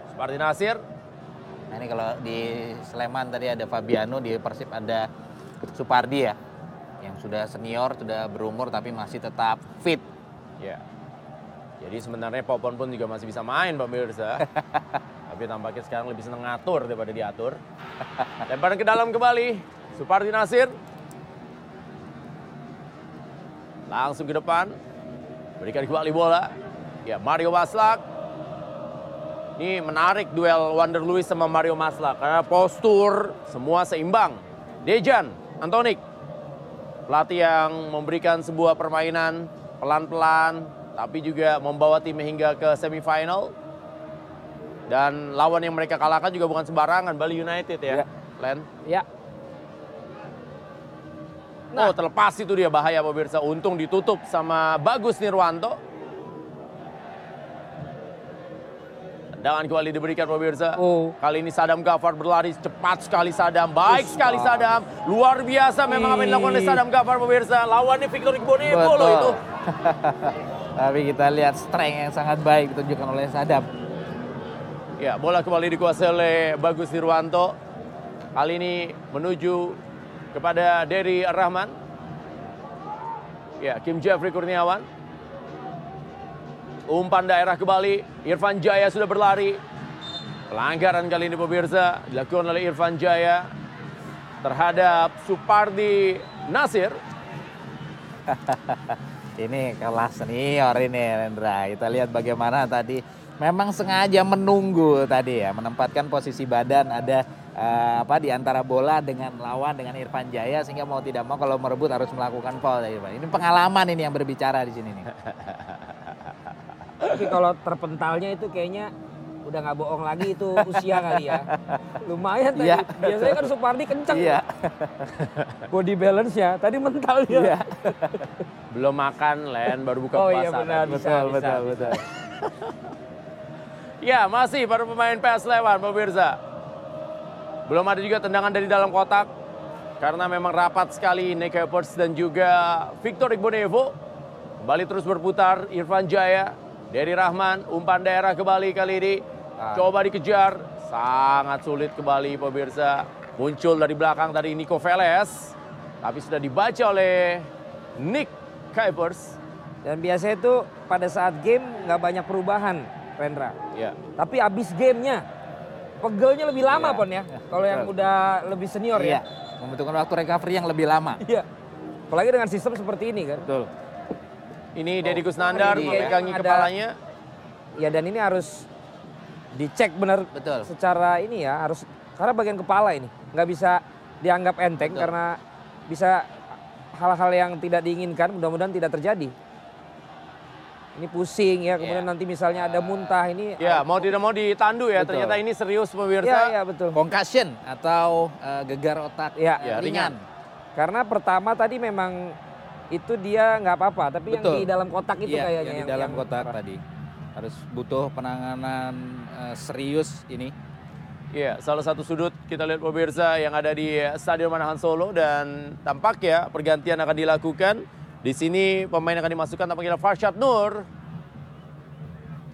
Seperti Nasir, Nah ini kalau di Sleman tadi ada Fabiano, di Persib ada Supardi ya. Yang sudah senior, sudah berumur tapi masih tetap fit. ya. Jadi sebenarnya Popon pun juga masih bisa main pemirsa. (laughs) Tapi tampaknya sekarang lebih senang ngatur daripada diatur. Lemparan ke dalam kembali. Supardi Nasir. Langsung ke depan. Berikan kembali bola. Ya Mario Maslak. Ini menarik duel Wander Luis sama Mario Maslak. Karena postur semua seimbang. Dejan, Antonik. Pelatih yang memberikan sebuah permainan pelan-pelan. Tapi juga membawa tim hingga ke semifinal. Dan lawan yang mereka kalahkan juga bukan sembarangan, Bali United ya, Len. Ya. Oh terlepas itu dia bahaya pemirsa. Untung ditutup sama Bagus Nirwanto. Tendangan kembali diberikan pemirsa. Kali ini Sadam Gafar berlari cepat sekali Sadam. Baik sekali Sadam. Luar biasa memang apa yang dilakukan oleh Sadam Gafar pemirsa. Lawannya Victor Igbonebo loh itu. (laughs) Tapi kita lihat strength yang sangat baik ditunjukkan oleh Sadam. Ya, bola kembali dikuasai oleh Bagus Nirwanto. Kali ini menuju kepada Derry Rahman. Ya, Kim Jeffrey Kurniawan. Umpan daerah kembali, Irfan Jaya sudah berlari. Pelanggaran kali ini pemirsa dilakukan oleh Irfan Jaya terhadap Supardi Nasir. (laughs) Ini kelas senior ini Rendra. Kita lihat bagaimana tadi memang sengaja menunggu tadi ya, menempatkan posisi badan ada eh, apa di antara bola dengan lawan dengan Irfan Jaya sehingga mau tidak mau kalau merebut harus melakukan foul Pak. Ini pengalaman ini yang berbicara di sini nih. (laughs) Tapi kalau terpentalnya itu kayaknya udah nggak bohong lagi itu usia kali ya. Lumayan tadi. Iya. Biasanya kan Supardi kenceng. Iya. Body balance-nya. Tadi mentalnya. Iya. Belum makan, Len, baru buka Oh puasa. iya benar. tadi. Bisa, bisa, bisa. Ya, masih para pemain PS Lewan, pemirsa. Belum ada juga tendangan dari dalam kotak. Karena memang rapat sekali Nick Havertz dan juga Victor Igbonevo. Kembali terus berputar, Irfan Jaya, Derry Rahman, umpan daerah kembali kali ini. Coba dikejar, sangat sulit kembali pemirsa. Muncul dari belakang tadi Nico Veles. Tapi sudah dibaca oleh Nick Kuipers. Dan biasanya itu pada saat game nggak banyak perubahan, Rendra. Ya. Tapi abis gamenya, pegelnya lebih lama Iya. pon ya. Kalau yang udah lebih senior Iya. ya. Membutuhkan waktu recovery yang lebih lama. Iya. Apalagi dengan sistem seperti ini kan. Betul. Ini Deddy Kusnandar ini memegangi ada- kepalanya. Ya dan ini harus dicek benar Betul. secara ini ya harus karena bagian kepala ini nggak bisa dianggap enteng Betul. karena bisa hal-hal yang tidak diinginkan mudah-mudahan tidak terjadi. Ini pusing ya kemudian nanti misalnya ada muntah ini Ya, mau tidak mau ditandu ya. Betul. Ternyata ini serius pemirsa. Iya, iya betul. Concussion atau eh, gegar otak Ya, eh, ringan. Karena pertama tadi memang itu dia nggak apa-apa, tapi Betul. yang di dalam kotak itu Iya, kayaknya yang di dalam kotak tadi. Harus butuh penanganan eh, serius ini. Iya, salah satu sudut kita lihat pemirsa yang ada di Stadion Manahan Solo dan tampak ya pergantian akan dilakukan. Di sini pemain yang akan dimasukkan tampaknya Farshad Nur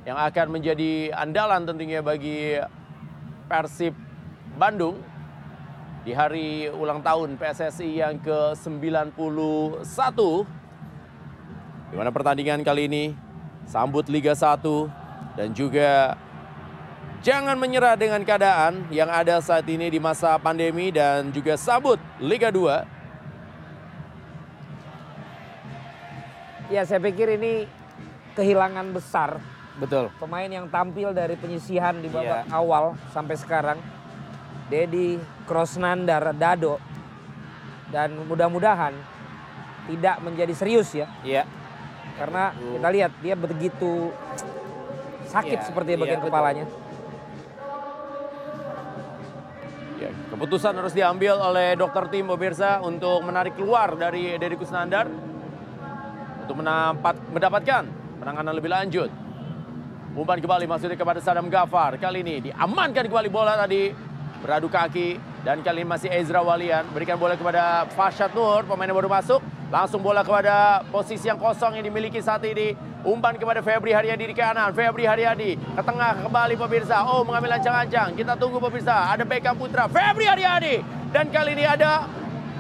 yang akan menjadi andalan tentunya bagi Persib Bandung di hari ulang tahun PSSI yang ke-91 di mana pertandingan kali ini sambut Liga 1 dan juga jangan menyerah dengan keadaan yang ada saat ini di masa pandemi dan juga sambut Liga 2 Ya saya pikir ini kehilangan besar Betul. Pemain yang tampil dari penyisihan di babak Iya. awal sampai sekarang. Dedi, Krosnandar, Dado. Dan mudah-mudahan tidak menjadi serius ya. Iya. Karena kita lihat dia begitu sakit Iya, seperti iya, bagian betul. kepalanya. Ya, keputusan harus diambil oleh dokter tim pemirsa untuk menarik keluar dari Deddy Kusnandar untuk menampat, mendapatkan penanganan lebih lanjut. Umpan kembali maksudnya kepada Sadam Gafar. Kali ini diamankan kembali bola tadi. Beradu kaki. Dan kali ini masih Ezra Walian. Berikan bola kepada Fashad Nur. Pemain yang baru masuk. Langsung bola kepada posisi yang kosong yang dimiliki saat ini. Umpan kepada Febri Haryadi di kanan. Febri Haryadi ke tengah kembali pemirsa. Oh mengambil ancang-ancang. Kita tunggu pemirsa. Ada Beckham Putra. Febri Haryadi. Dan kali ini ada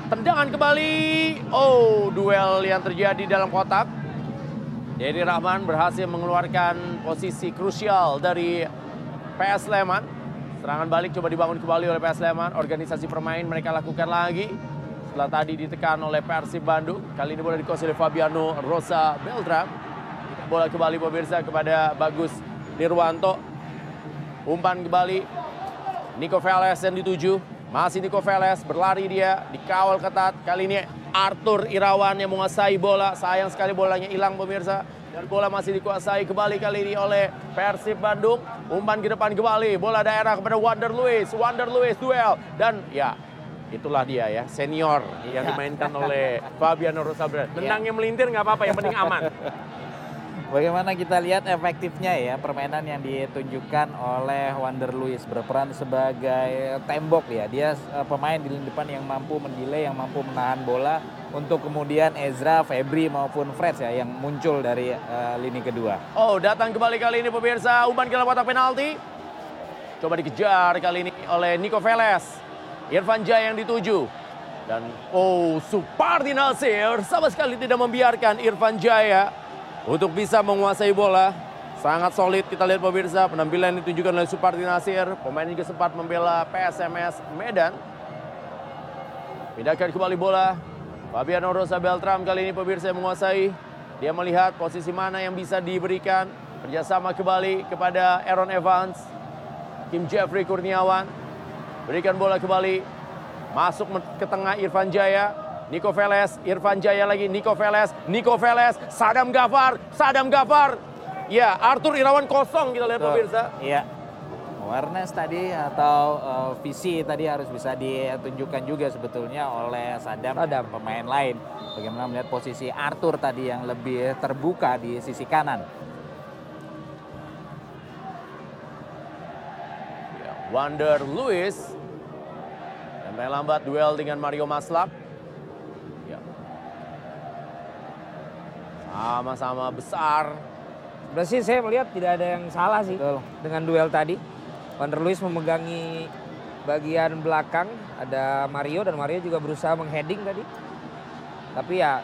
tendangan kembali. Oh duel yang terjadi dalam kotak. Dedi Rahman berhasil mengeluarkan posisi krusial dari PS Sleman. Serangan balik coba dibangun kembali oleh PS Sleman. Organisasi permain mereka lakukan lagi. Setelah tadi ditekan oleh Persib Bandung. Kali ini bola dikuasai oleh Fabiano Rosa Beltram. Bola kembali pemirsa kepada Bagus Nirwanto. Umpan kembali. Nico Veles yang dituju. Masih Nico Veles berlari dia. Dikawal ketat. Kali ini Arthur Irawan yang menguasai bola. Sayang sekali bolanya hilang pemirsa. Dan bola masih dikuasai kembali kali ini oleh Persib Bandung. Umpan ke depan kembali. Bola daerah kepada Wander Luis. Wander Luis duel. Dan ya itulah dia ya senior yang dimainkan oleh Fabiano Rosabel. Tendangnya melintir nggak apa-apa yang penting aman. Bagaimana kita lihat efektifnya ya permainan yang ditunjukkan oleh Wander Luis berperan sebagai tembok ya. Dia eh, pemain di lini depan yang mampu mendelay, yang mampu menahan bola untuk kemudian Ezra, Febri maupun Fred ya yang muncul dari eh, lini kedua. Oh, datang kembali kali ini pemirsa. Umpan ke kotak penalti. Coba dikejar kali ini oleh Nico Veles. Irfan Jaya yang dituju. Dan oh, Supardi Nasir sama sekali tidak membiarkan Irfan Jaya untuk bisa menguasai bola. Sangat solid kita lihat pemirsa. Penampilan ditunjukkan oleh Supardi Nasir. Pemain juga sempat membela PSMS Medan. Pindahkan kembali bola. Fabiano Rosa Beltram kali ini pemirsa yang menguasai. Dia melihat posisi mana yang bisa diberikan. Kerjasama kembali kepada Aaron Evans. Kim Jeffrey Kurniawan. Berikan bola kembali. Masuk ke tengah Irfan Jaya. Nico Veles, Irfan Jaya lagi, Nico Veles, Nico Veles, Sadam Gafar, Sadam Gafar. Ya, Arthur Irawan kosong kita lihat pemirsa. Iya. Awareness tadi atau eh, visi tadi harus bisa ditunjukkan juga sebetulnya oleh Sadam, dan pemain lain. Bagaimana melihat posisi Arthur tadi yang lebih terbuka di sisi kanan. Wander Lewis. Dan main lambat duel dengan Mario Maslap. Ya. Sama-sama besar. Berarti saya melihat tidak ada yang salah sih dengan duel tadi. Wander Luis memegangi bagian belakang, ada Mario dan Mario juga berusaha mengheading tadi. Tapi ya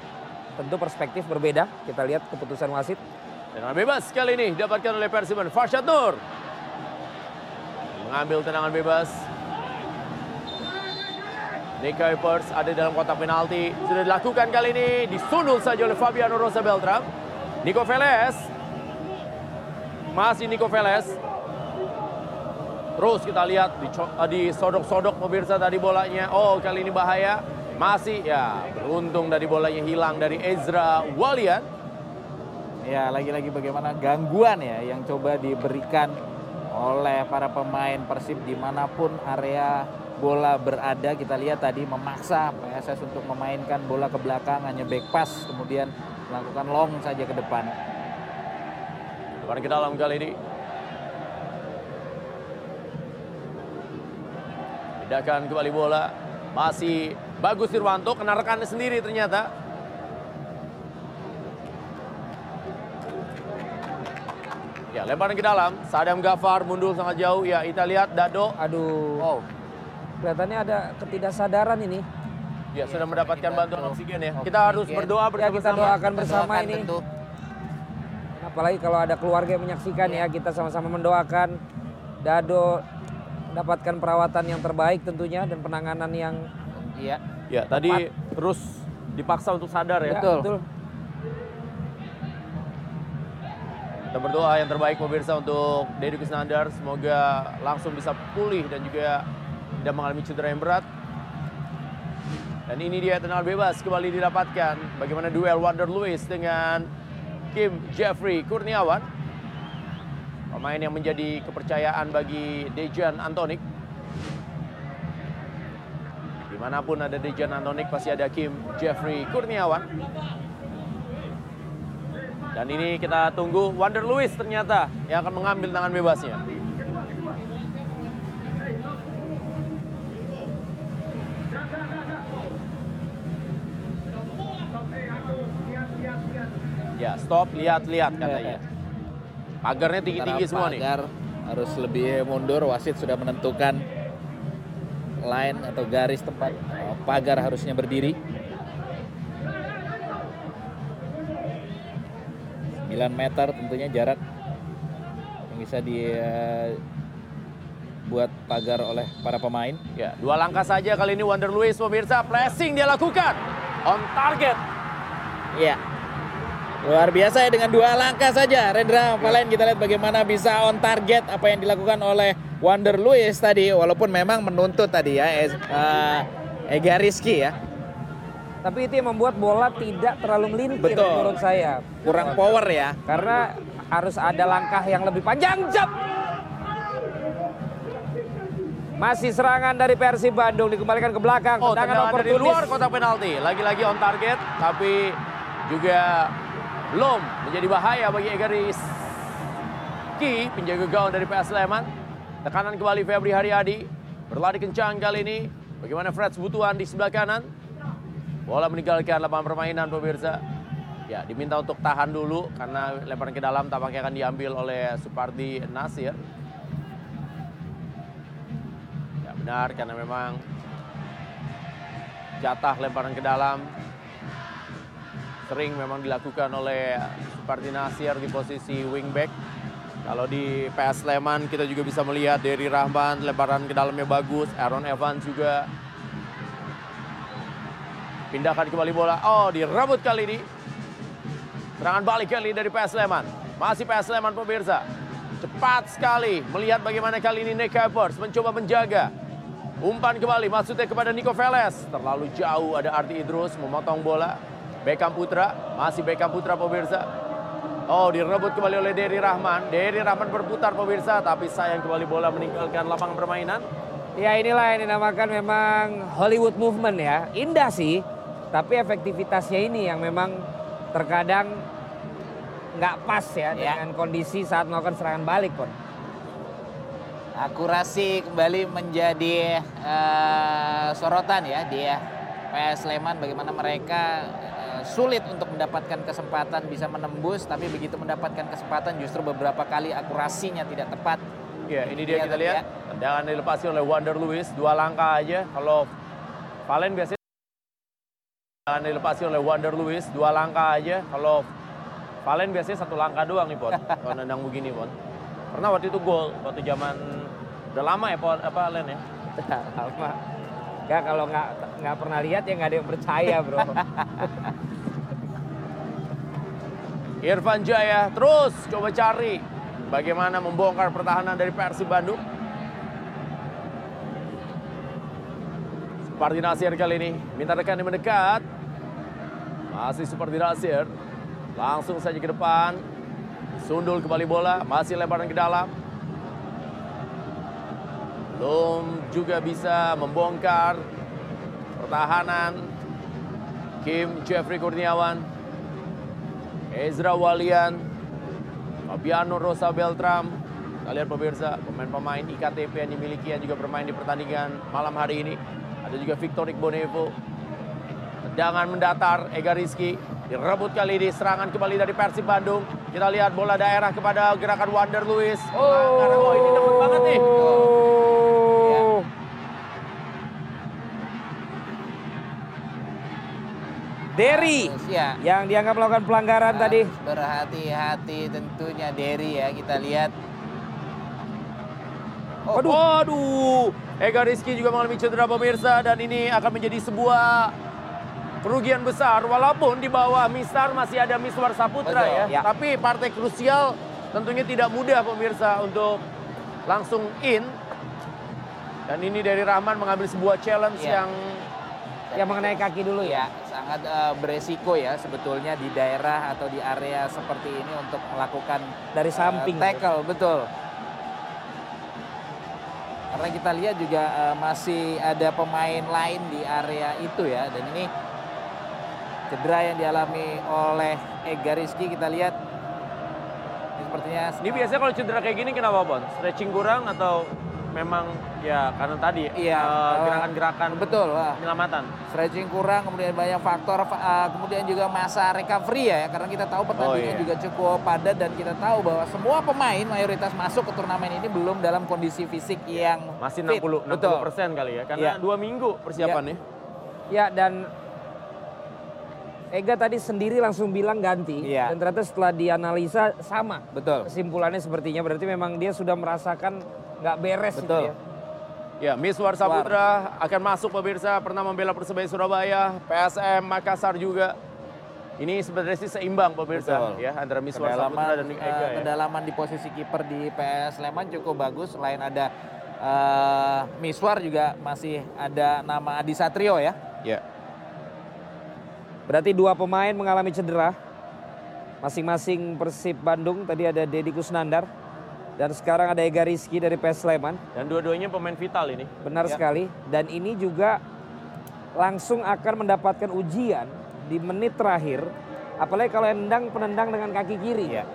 tentu perspektif berbeda. Kita lihat keputusan wasit. Tendangan bebas kali ini didapatkan oleh Persiban. Farshad Nur. Mengambil tendangan bebas. Nick Kuipers ada dalam kotak penalti. Sudah dilakukan kali ini. Disundul saja oleh Fabiano Rosa Beltram. Nico Veles. Masih Nico Veles. Terus kita lihat eh, disodok-sodok pemirsa tadi bolanya. Oh kali ini bahaya. Masih ya beruntung dari bolanya hilang dari Ezra Walian. Ya lagi-lagi bagaimana gangguan ya yang coba diberikan oleh para pemain Persib di mana pun area bola berada kita lihat tadi memaksa PSS untuk memainkan bola ke belakang hanya back pass kemudian melakukan long saja ke depan. Depan ke dalam kali ini. Pindahkan kembali bola. Masih bagus Irwanto, kena rekannya sendiri ternyata. Ya, lemparan ke dalam. Sadam Gafar mundur sangat jauh. Ya, kita lihat Dado. Aduh. Oh. Kelihatannya ada ketidaksadaran ini. Ya, sudah mendapatkan bantuan oksigen ya. Kita harus berdoa Ya kita doakan bersama Doakan ini. tentu. Apalagi kalau ada keluarga yang menyaksikan ya, kita sama-sama mendoakan Dado mendapatkan perawatan yang terbaik tentunya dan penanganan yang Iya. Ya, tadi terus dipaksa untuk sadar ya. betul. betul. Kita berdoa yang terbaik pemirsa untuk Deddy Kusnandar. Semoga langsung bisa pulih dan juga tidak mengalami cedera yang berat. Dan ini dia tendangan bebas kembali didapatkan. Bagaimana duel Wonder Lewis dengan Kim Jeffrey Kurniawan. Pemain yang menjadi kepercayaan bagi Dejan Antonik. Di mana pun ada Dejan Antonik pasti ada Kim Jeffrey Kurniawan. Dan ini kita tunggu Wonder Lewis ternyata yang akan mengambil tangan bebasnya. Ya, stop, lihat-lihat katanya. Pagarnya tinggi-tinggi semua nih. pagar harus lebih mundur. Wasit sudah menentukan line atau garis tempat eh, pagar harusnya berdiri. 9 meter tentunya jarak yang bisa dibuat pagar oleh para pemain. Ya, dua langkah saja kali ini Wonder Lewis pemirsa. Pressing dia lakukan. On target. Iya. Luar biasa ya dengan dua langkah saja. Rendra Valen kita lihat bagaimana bisa on target apa yang dilakukan oleh Wonder Lewis tadi. Walaupun memang menuntut tadi ya eh, Ega Rizky ya. Tapi itu yang membuat bola tidak terlalu melintir Betul. menurut saya. Kurang power ya. Karena harus ada langkah yang lebih panjang. Jab! Masih serangan dari Persib Bandung dikembalikan ke belakang. Oh, Tendangan tendangan dari luar kotak penalti. Lagi-lagi on target, tapi juga belum menjadi bahaya bagi Ega Rizky, penjaga gawang dari PS Sleman. Tekanan kembali Febri Haryadi, berlari kencang kali ini. Bagaimana Fred Butuan di sebelah kanan. Bola meninggalkan lapangan permainan pemirsa. Ya, diminta untuk tahan dulu karena lemparan ke dalam tampaknya akan diambil oleh Supardi Nasir. Ya benar karena memang jatah lemparan ke dalam sering memang dilakukan oleh Supardi Nasir di posisi wingback. Kalau di PS Sleman kita juga bisa melihat dari Rahman lemparan ke dalamnya bagus, Aaron Evans juga pindahkan kembali bola. Oh, direbut kali ini. Serangan balik kali dari PS Sleman. Masih PS Sleman pemirsa. Cepat sekali melihat bagaimana kali ini Nick Kuipers mencoba menjaga. Umpan kembali maksudnya kepada Nico Veles. Terlalu jauh ada Ardi Idrus memotong bola. Beckham Putra, masih Beckham Putra pemirsa. Oh direbut kembali oleh Dery Rahman. Dery Rahman berputar pemirsa tapi sayang kembali bola meninggalkan lapangan permainan. Ya inilah yang dinamakan memang Hollywood movement ya. Indah sih, tapi efektivitasnya ini yang memang terkadang nggak pas ya, dengan kondisi saat melakukan serangan balik pun. Akurasi kembali menjadi eh, sorotan ya dia PS Sleman bagaimana mereka sulit untuk mendapatkan kesempatan bisa menembus tapi begitu mendapatkan kesempatan justru beberapa kali akurasinya tidak tepat. Ya ini dia Iya, kita lihat. Tendangan dilepasi oleh Wonder Lewis. Dua langkah aja. Kalau Valen biasanya tendangan dilepasi oleh Wonder Lewis. Dua langkah aja. Kalau Valen biasanya satu langkah doang nih Pon. (laughs) Kalau nendang begini Pon. Pernah waktu itu gol. Waktu zaman udah lama ya Pon, apa Len ya? lama. Enggak kalau nggak nggak pernah lihat ya nggak ada yang percaya bro. (laughs) Irfan Jaya terus coba cari bagaimana membongkar pertahanan dari Persib Bandung. Supardi Nasir kali ini minta rekan yang mendekat. Masih Supardi Nasir. Langsung saja ke depan. Sundul kembali bola, masih lemparan ke dalam. Belum juga bisa membongkar pertahanan Kim Jeffrey Kurniawan. Ezra Walian, Fabiano Rosa Beltram. Kalian pemirsa, pemain-pemain IKTP yang dimiliki yang juga bermain di pertandingan malam hari ini. Ada juga Victor Igbonevo. Tendangan mendatar Ega Rizky. Direbut kali ini serangan kembali dari Persib Bandung. Kita lihat bola daerah kepada gerakan Wonder Lewis. Oh, oh ini dapat banget nih. Derry ya. yang dianggap melakukan pelanggaran tadi. Berhati-hati tentunya Derry ya kita lihat. Oh, Waduh. Waduh. Ega Rizky juga mengalami cedera pemirsa dan ini akan menjadi sebuah kerugian besar walaupun di bawah Misar masih ada Miswar Saputra Betul, ya. ya. Tapi partai krusial tentunya tidak mudah pemirsa untuk langsung in. Dan ini dari Rahman mengambil sebuah challenge Iya. yang yang mengenai kaki dulu ya. Sangat eh, beresiko ya sebetulnya di daerah atau di area seperti ini untuk melakukan Dari eh, samping. tackle betul. Karena kita lihat juga eh, masih ada pemain lain di area itu ya dan ini cedera yang dialami oleh Ega Rizky kita lihat ini sepertinya ini biasanya kalau cedera kayak gini kenapa Bon? Stretching kurang atau memang ya karena tadi Iya, eh, eh, gerakan-gerakan betul lah. penyelamatan. stretching kurang, kemudian banyak faktor, uh, kemudian juga masa recovery ya, karena kita tahu pertandingan iya. juga cukup padat dan kita tahu bahwa semua pemain mayoritas masuk ke turnamen ini belum dalam kondisi fisik yang Masih fit. 60 betul. 60 persen kali ya, karena Iya. dua minggu persiapannya. Ya dan Ega tadi sendiri langsung bilang ganti Iya. dan ternyata setelah dianalisa sama. Betul. Kesimpulannya sepertinya berarti memang dia sudah merasakan nggak beres itu Betul. ya. Ya, Miswar Saputra akan masuk pemirsa, pernah membela Persebaya Surabaya, PSM Makassar juga. Ini sebenarnya sih seimbang pemirsa Betul. ya antara Miswar Saputra kedalaman, dan eh, Ega ya. kedalaman di posisi kiper di PS Sleman cukup bagus selain ada eh, Miswar juga masih ada nama Adi Satrio ya. Ya. Berarti dua pemain mengalami cedera. Masing-masing Persib Bandung tadi ada Deddy Kusnandar dan sekarang ada Ega Rizky dari PS Sleman. Dan dua-duanya pemain vital ini. Benar Ya. sekali. Dan ini juga langsung akan mendapatkan ujian di menit terakhir. Apalagi kalau yang nendang penendang dengan kaki kiri. Iya.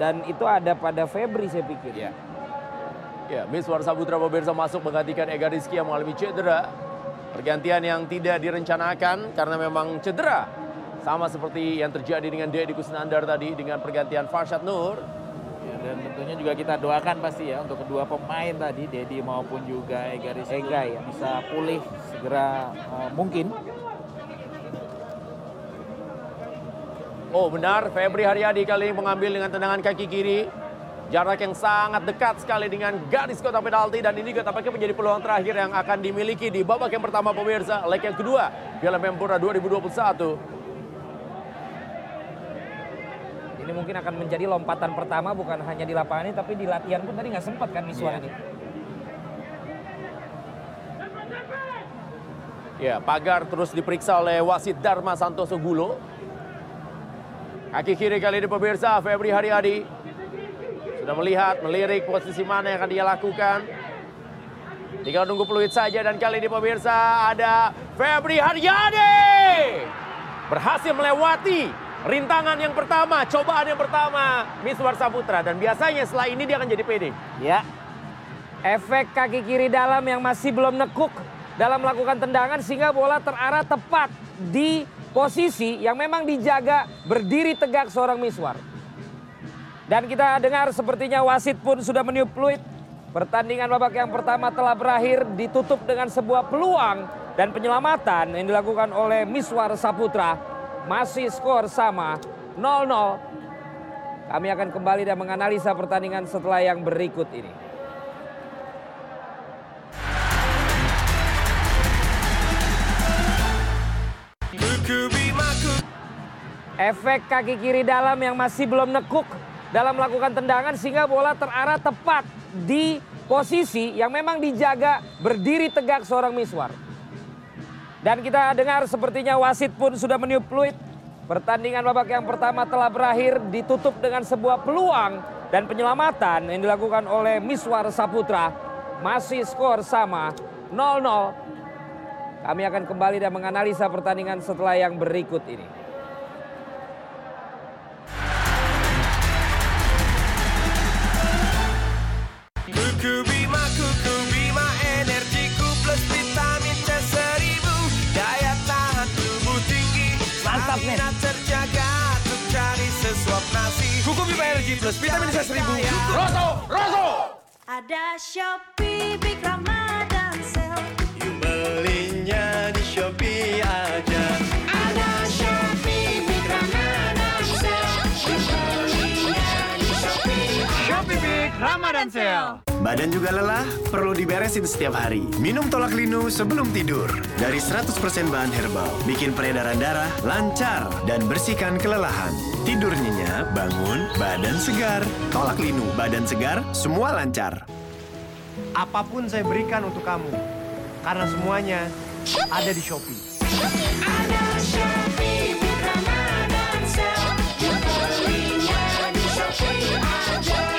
Dan itu ada pada Febri saya pikir. Iya. Ya, Miswar Saputra pemirsa masuk menggantikan Ega Rizky yang mengalami cedera. Pergantian yang tidak direncanakan karena memang cedera. Sama seperti yang terjadi dengan Deddy Kusnandar tadi dengan pergantian Farshad Nur. Ya, dan tentunya juga kita doakan pasti ya untuk kedua pemain tadi Dedi maupun juga Ega Rizky Ega ya. bisa pulih segera eh, mungkin. Oh benar, Febri Haryadi kali ini mengambil dengan tendangan kaki kiri. Jarak yang sangat dekat sekali dengan garis kotak penalti dan ini juga tampaknya menjadi peluang terakhir yang akan dimiliki di babak yang pertama pemirsa, leg yang kedua Piala Menpora 2021. Ini mungkin akan menjadi lompatan pertama bukan hanya di lapangan ini tapi di latihan pun tadi nggak sempat kan Miswar Iya. ini. Ya, pagar terus diperiksa oleh wasit Dharma Santoso Gulo. Kaki kiri kali ini pemirsa, Febri Haryadi. Sudah melihat, melirik posisi mana yang akan dia lakukan. Tinggal nunggu peluit saja dan kali ini pemirsa ada Febri Haryadi. Berhasil melewati rintangan yang pertama, cobaan yang pertama Miswar Saputra. Dan biasanya setelah ini dia akan jadi pede. Ya. Efek kaki kiri dalam yang masih belum nekuk dalam melakukan tendangan sehingga bola terarah tepat di posisi yang memang dijaga berdiri tegak seorang Miswar. Dan kita dengar sepertinya wasit pun sudah meniup peluit. Pertandingan babak yang pertama telah berakhir ditutup dengan sebuah peluang dan penyelamatan yang dilakukan oleh Miswar Saputra. Masih skor sama 0-0. Kami akan kembali dan menganalisa pertandingan setelah yang berikut ini. Efek kaki kiri dalam yang masih belum nekuk dalam melakukan tendangan sehingga bola terarah tepat di posisi yang memang dijaga berdiri tegak seorang Miswar. Dan kita dengar sepertinya wasit pun sudah meniup peluit. Pertandingan babak yang pertama telah berakhir ditutup dengan sebuah peluang dan penyelamatan yang dilakukan oleh Miswar Saputra. Masih skor sama 0-0. Kami akan kembali dan menganalisa pertandingan setelah yang berikut ini. Mantap, Kuku Bima Energi plus vitamin C seribu Rosso, Rosso! Ada Shopee Big Ramadan Sale. Yuk belinya di Shopee aja Ada Shopee Big Ramadan Sale. Belinya di Shopee. Shopee Big Ramadan Sale. Badan juga lelah? Perlu diberesin setiap hari. Minum Tolak Linu sebelum tidur. Dari 100% bahan herbal, bikin peredaran darah lancar dan bersihkan kelelahan. Tidur nyenyak, bangun, badan segar. Tolak Linu, badan segar, semua lancar. Apa pun saya berikan untuk kamu. Karena semuanya ada di Shopee. Ada Shopee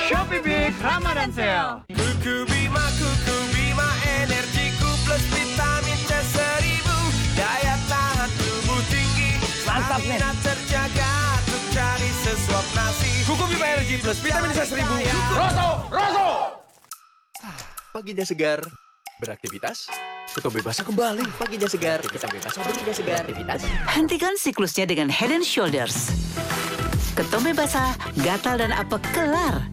Shopee Big Ramadan Sale. Kuku Bima, Kuku Bima Energiku plus vitamin C seribu Daya tahan tubuh tinggi Mantap, nih. Stamina terjaga Untuk cari sesuap nasi Kuku Bima Energy Plus vitamin C 1000. Rosso, Rosso Paginya segar, beraktivitas, kebebasan kembali. Paginya segar, kita bebas paginya segar. Aktivitas. Hentikan siklusnya dengan Head and Shoulders. Ketombe basah, gatal dan apek kelar.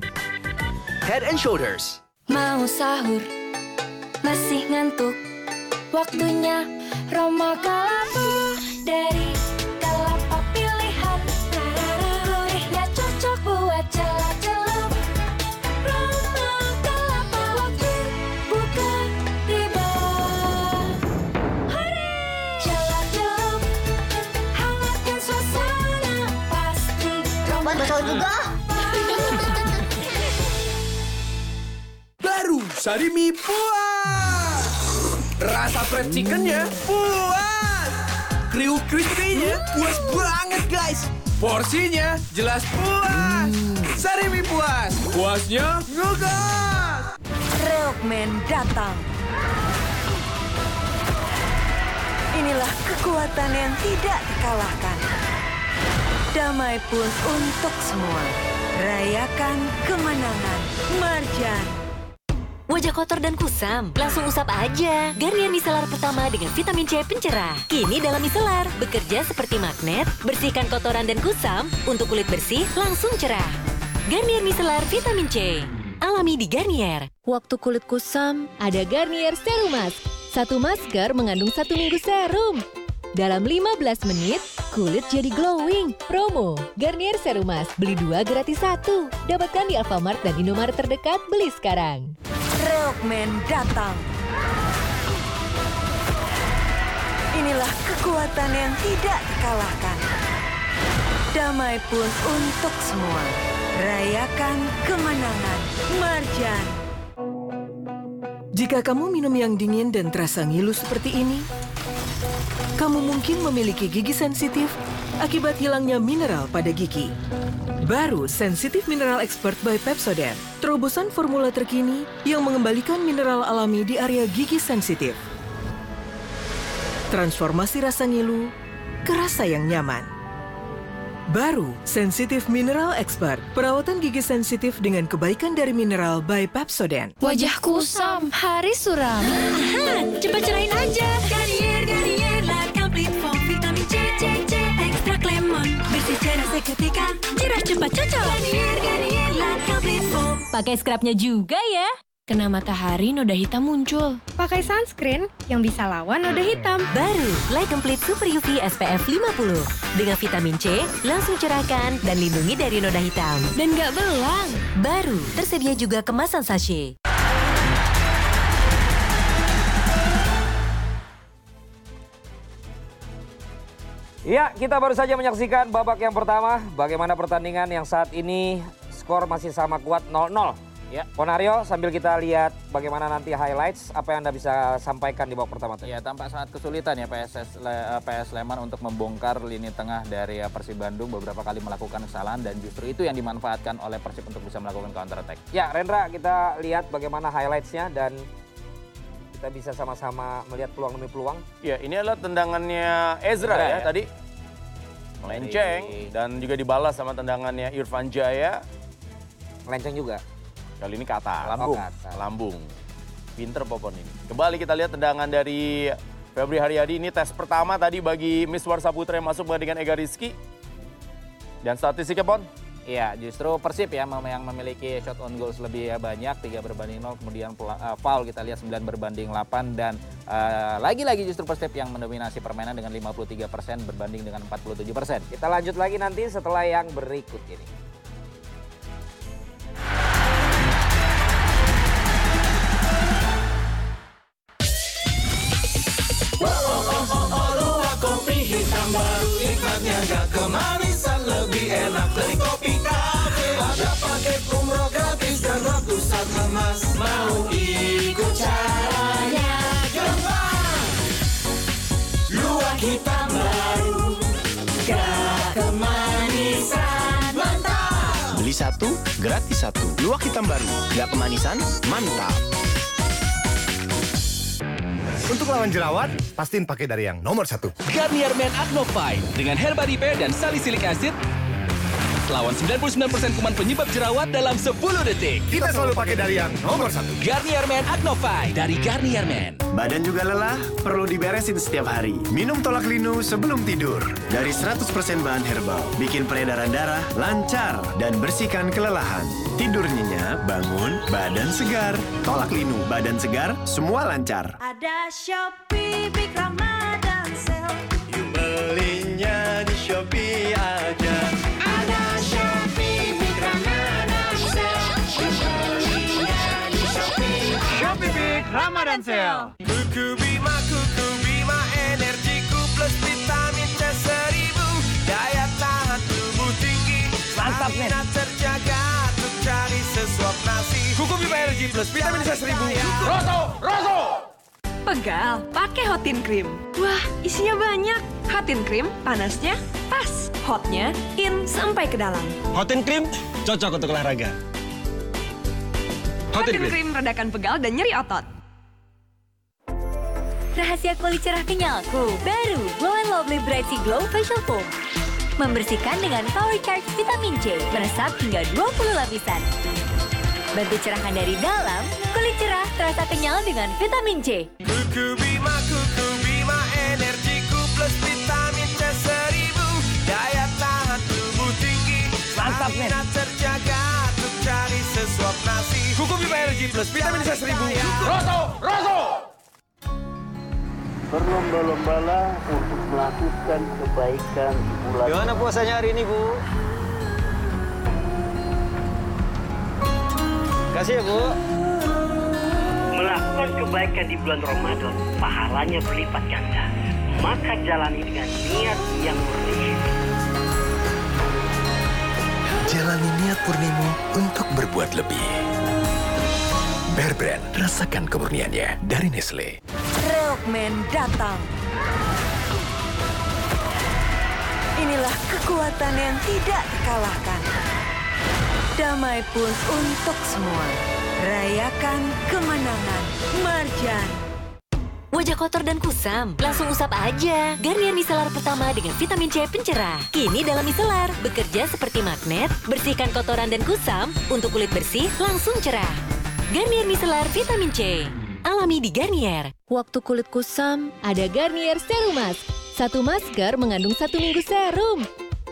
Head and Shoulders. Mau sahur Masih ngantuk Waktunya Roma Kalapa Dari Sarimi puas Rasa fried chickennya puas Kriuk crispy-nya puas banget guys Porsinya jelas puas Sarimi puas Puasnya ngegas Reokmen datang. Inilah kekuatan yang tidak terkalahkan. Damai pun untuk semua. Rayakan kemenangan. Marjan. Wajah kotor dan kusam, langsung usap aja. Garnier micellar pertama dengan vitamin C pencerah. Kini dalam micellar, bekerja seperti magnet, bersihkan kotoran dan kusam, untuk kulit bersih langsung cerah. Garnier micellar vitamin C. Alami di Garnier. Waktu kulit kusam, ada Garnier Serum Mask. Satu masker mengandung satu minggu serum. Dalam 15 menit, kulit jadi glowing. Promo, Garnier Serum Mask. Beli dua gratis satu. Dapatkan di Alfamart dan Indomaret terdekat. Beli sekarang. Reokmen datang. Inilah kekuatan yang tidak terkalahkan. Damai pun untuk semua. Rayakan kemenangan. Marjan. Jika kamu minum yang dingin dan terasa ngilu seperti ini, kamu mungkin memiliki gigi sensitif akibat hilangnya mineral pada gigi. Baru Sensitive Mineral Expert by Pepsodent, terobosan formula terkini yang mengembalikan mineral alami di area gigi sensitif. Transformasi rasa ngilu ke rasa yang nyaman. Baru Sensitive Mineral Expert, perawatan gigi sensitif dengan kebaikan dari mineral by Pepsodent. Wajah kusam, hari suram Aha, Cepat cerahin aja seketika Cerah cepat cocok Garnier, Garnier, La Complete Foam Pakai scrubnya juga ya. Kena matahari noda hitam muncul. Pakai sunscreen yang bisa lawan noda hitam. Baru, Light Complete Super UV SPF 50. Dengan vitamin C, langsung cerahkan dan lindungi dari noda hitam. Dan nggak belang. Baru, tersedia juga kemasan sachet. Ya, kita baru saja menyaksikan babak yang pertama. Bagaimana pertandingan yang saat ini skor masih sama kuat 0-0. Ya. Ponario, sambil kita lihat bagaimana nanti highlights, apa yang Anda bisa sampaikan di babak pertama tadi? Ya tampak sangat kesulitan ya PSS Le- eh, PS Sleman untuk membongkar lini tengah dari eh, Persib Bandung beberapa kali melakukan kesalahan dan justru itu yang dimanfaatkan oleh Persib untuk bisa melakukan counter attack. Ya, Rendra, kita lihat bagaimana highlights-nya dan kita bisa sama-sama melihat peluang demi peluang. Ya, ini adalah tendangannya Ezra, Ezra, ya, ya. tadi. Melenceng dan juga dibalas sama tendangannya Irfan Jaya. Melenceng juga. Kali ini ke atas. Lambung. Oh, ke atas. Lambung. Pinter Popon ini. Kembali kita lihat tendangan dari Febri Haryadi. Ini tes pertama tadi bagi Miss Warsaputra yang masuk dengan Ega Rizky. Dan statistiknya, Pon? Iya, justru Persib ya yang memiliki shot on goals lebih banyak 3 berbanding 0, kemudian foul kita lihat 9 berbanding 8 dan lagi-lagi uh, justru Persib yang mendominasi permainan dengan 53% berbanding dengan 47%. Kita lanjut lagi nanti setelah yang berikut ini. Oh, oh, oh, oh, luar kopi hitam baru ikatnya gak ke mana gratis satu. Luak hitam baru, nggak kemanisan, mantap. Untuk lawan jerawat, pastiin pakai dari yang nomor satu. Garnier Men Acno Fight dengan Herba Repair dan Salicylic Acid lawan 99% kuman penyebab jerawat dalam 10 detik. Kita selalu pakai dari yang nomor satu. Garnier Men Acno Fight dari Garnier Men. Badan juga lelah, perlu diberesin setiap hari. Minum tolak linu sebelum tidur. Dari 100% bahan herbal, bikin peredaran darah lancar dan bersihkan kelelahan. Tidur nyenyak, bangun, badan segar. Tolak linu, badan segar, semua lancar. Ada Shopee Big Ramadan Sale. Belinya di Shopee Ramadan Sale. Kuku Bima, Kuku Bima Energiku plus vitamin C seribu Daya tahan tubuh tinggi Mantap, men. Stamina terjaga Untuk cari sesuap nasi Kuku Bima Energy plus vitamin C seribu. Roto, Roto Pegal, pakai Hotin Cream. Wah, isinya banyak. Hotin Cream, panasnya pas. Hotnya in sampai ke dalam. Hotin Cream cocok untuk olahraga. Hotin Cream redakan pegal dan nyeri otot. Rahasia kulit cerah kenyalku. Baru Glow and Lovely Bright Sea Glow Facial Foam. Membersihkan dengan Power Charge Vitamin C. Meresap hingga 20 lapisan. Bantu cerahkan dari dalam, kulit cerah terasa kenyal dengan vitamin C. Kuku Bima, Kuku Bima Energiku plus vitamin C seribu Daya tahan tubuh tinggi Mantap, men. Stamina terjaga Untuk cari sesuap nasi Kuku Bima Energy plus vitamin C seribu. Roto, Roto Berlomba-lombalah untuk melakukan kebaikan di bulan. Gimana puasanya hari ini, Bu? Kasih ya, Bu. Melakukan kebaikan di bulan Ramadan, pahalanya berlipat ganda. Maka jalani dengan niat yang murni. Jalani niat purnimu untuk berbuat lebih. Bear Brand, rasakan kemurniannya dari Nestle. Rockman datang. Inilah kekuatan yang tidak terkalahkan. Damai pun untuk semua. Rayakan kemenangan. Marjan. Wajah kotor dan kusam, langsung usap aja. Garnier micellar pertama dengan vitamin C pencerah. Kini dalam micellar, bekerja seperti magnet, bersihkan kotoran dan kusam, untuk kulit bersih langsung cerah. Garnier micellar vitamin C. Alami di Garnier. Waktu kulit kusam, ada Garnier Serumas. Satu masker mengandung satu minggu serum.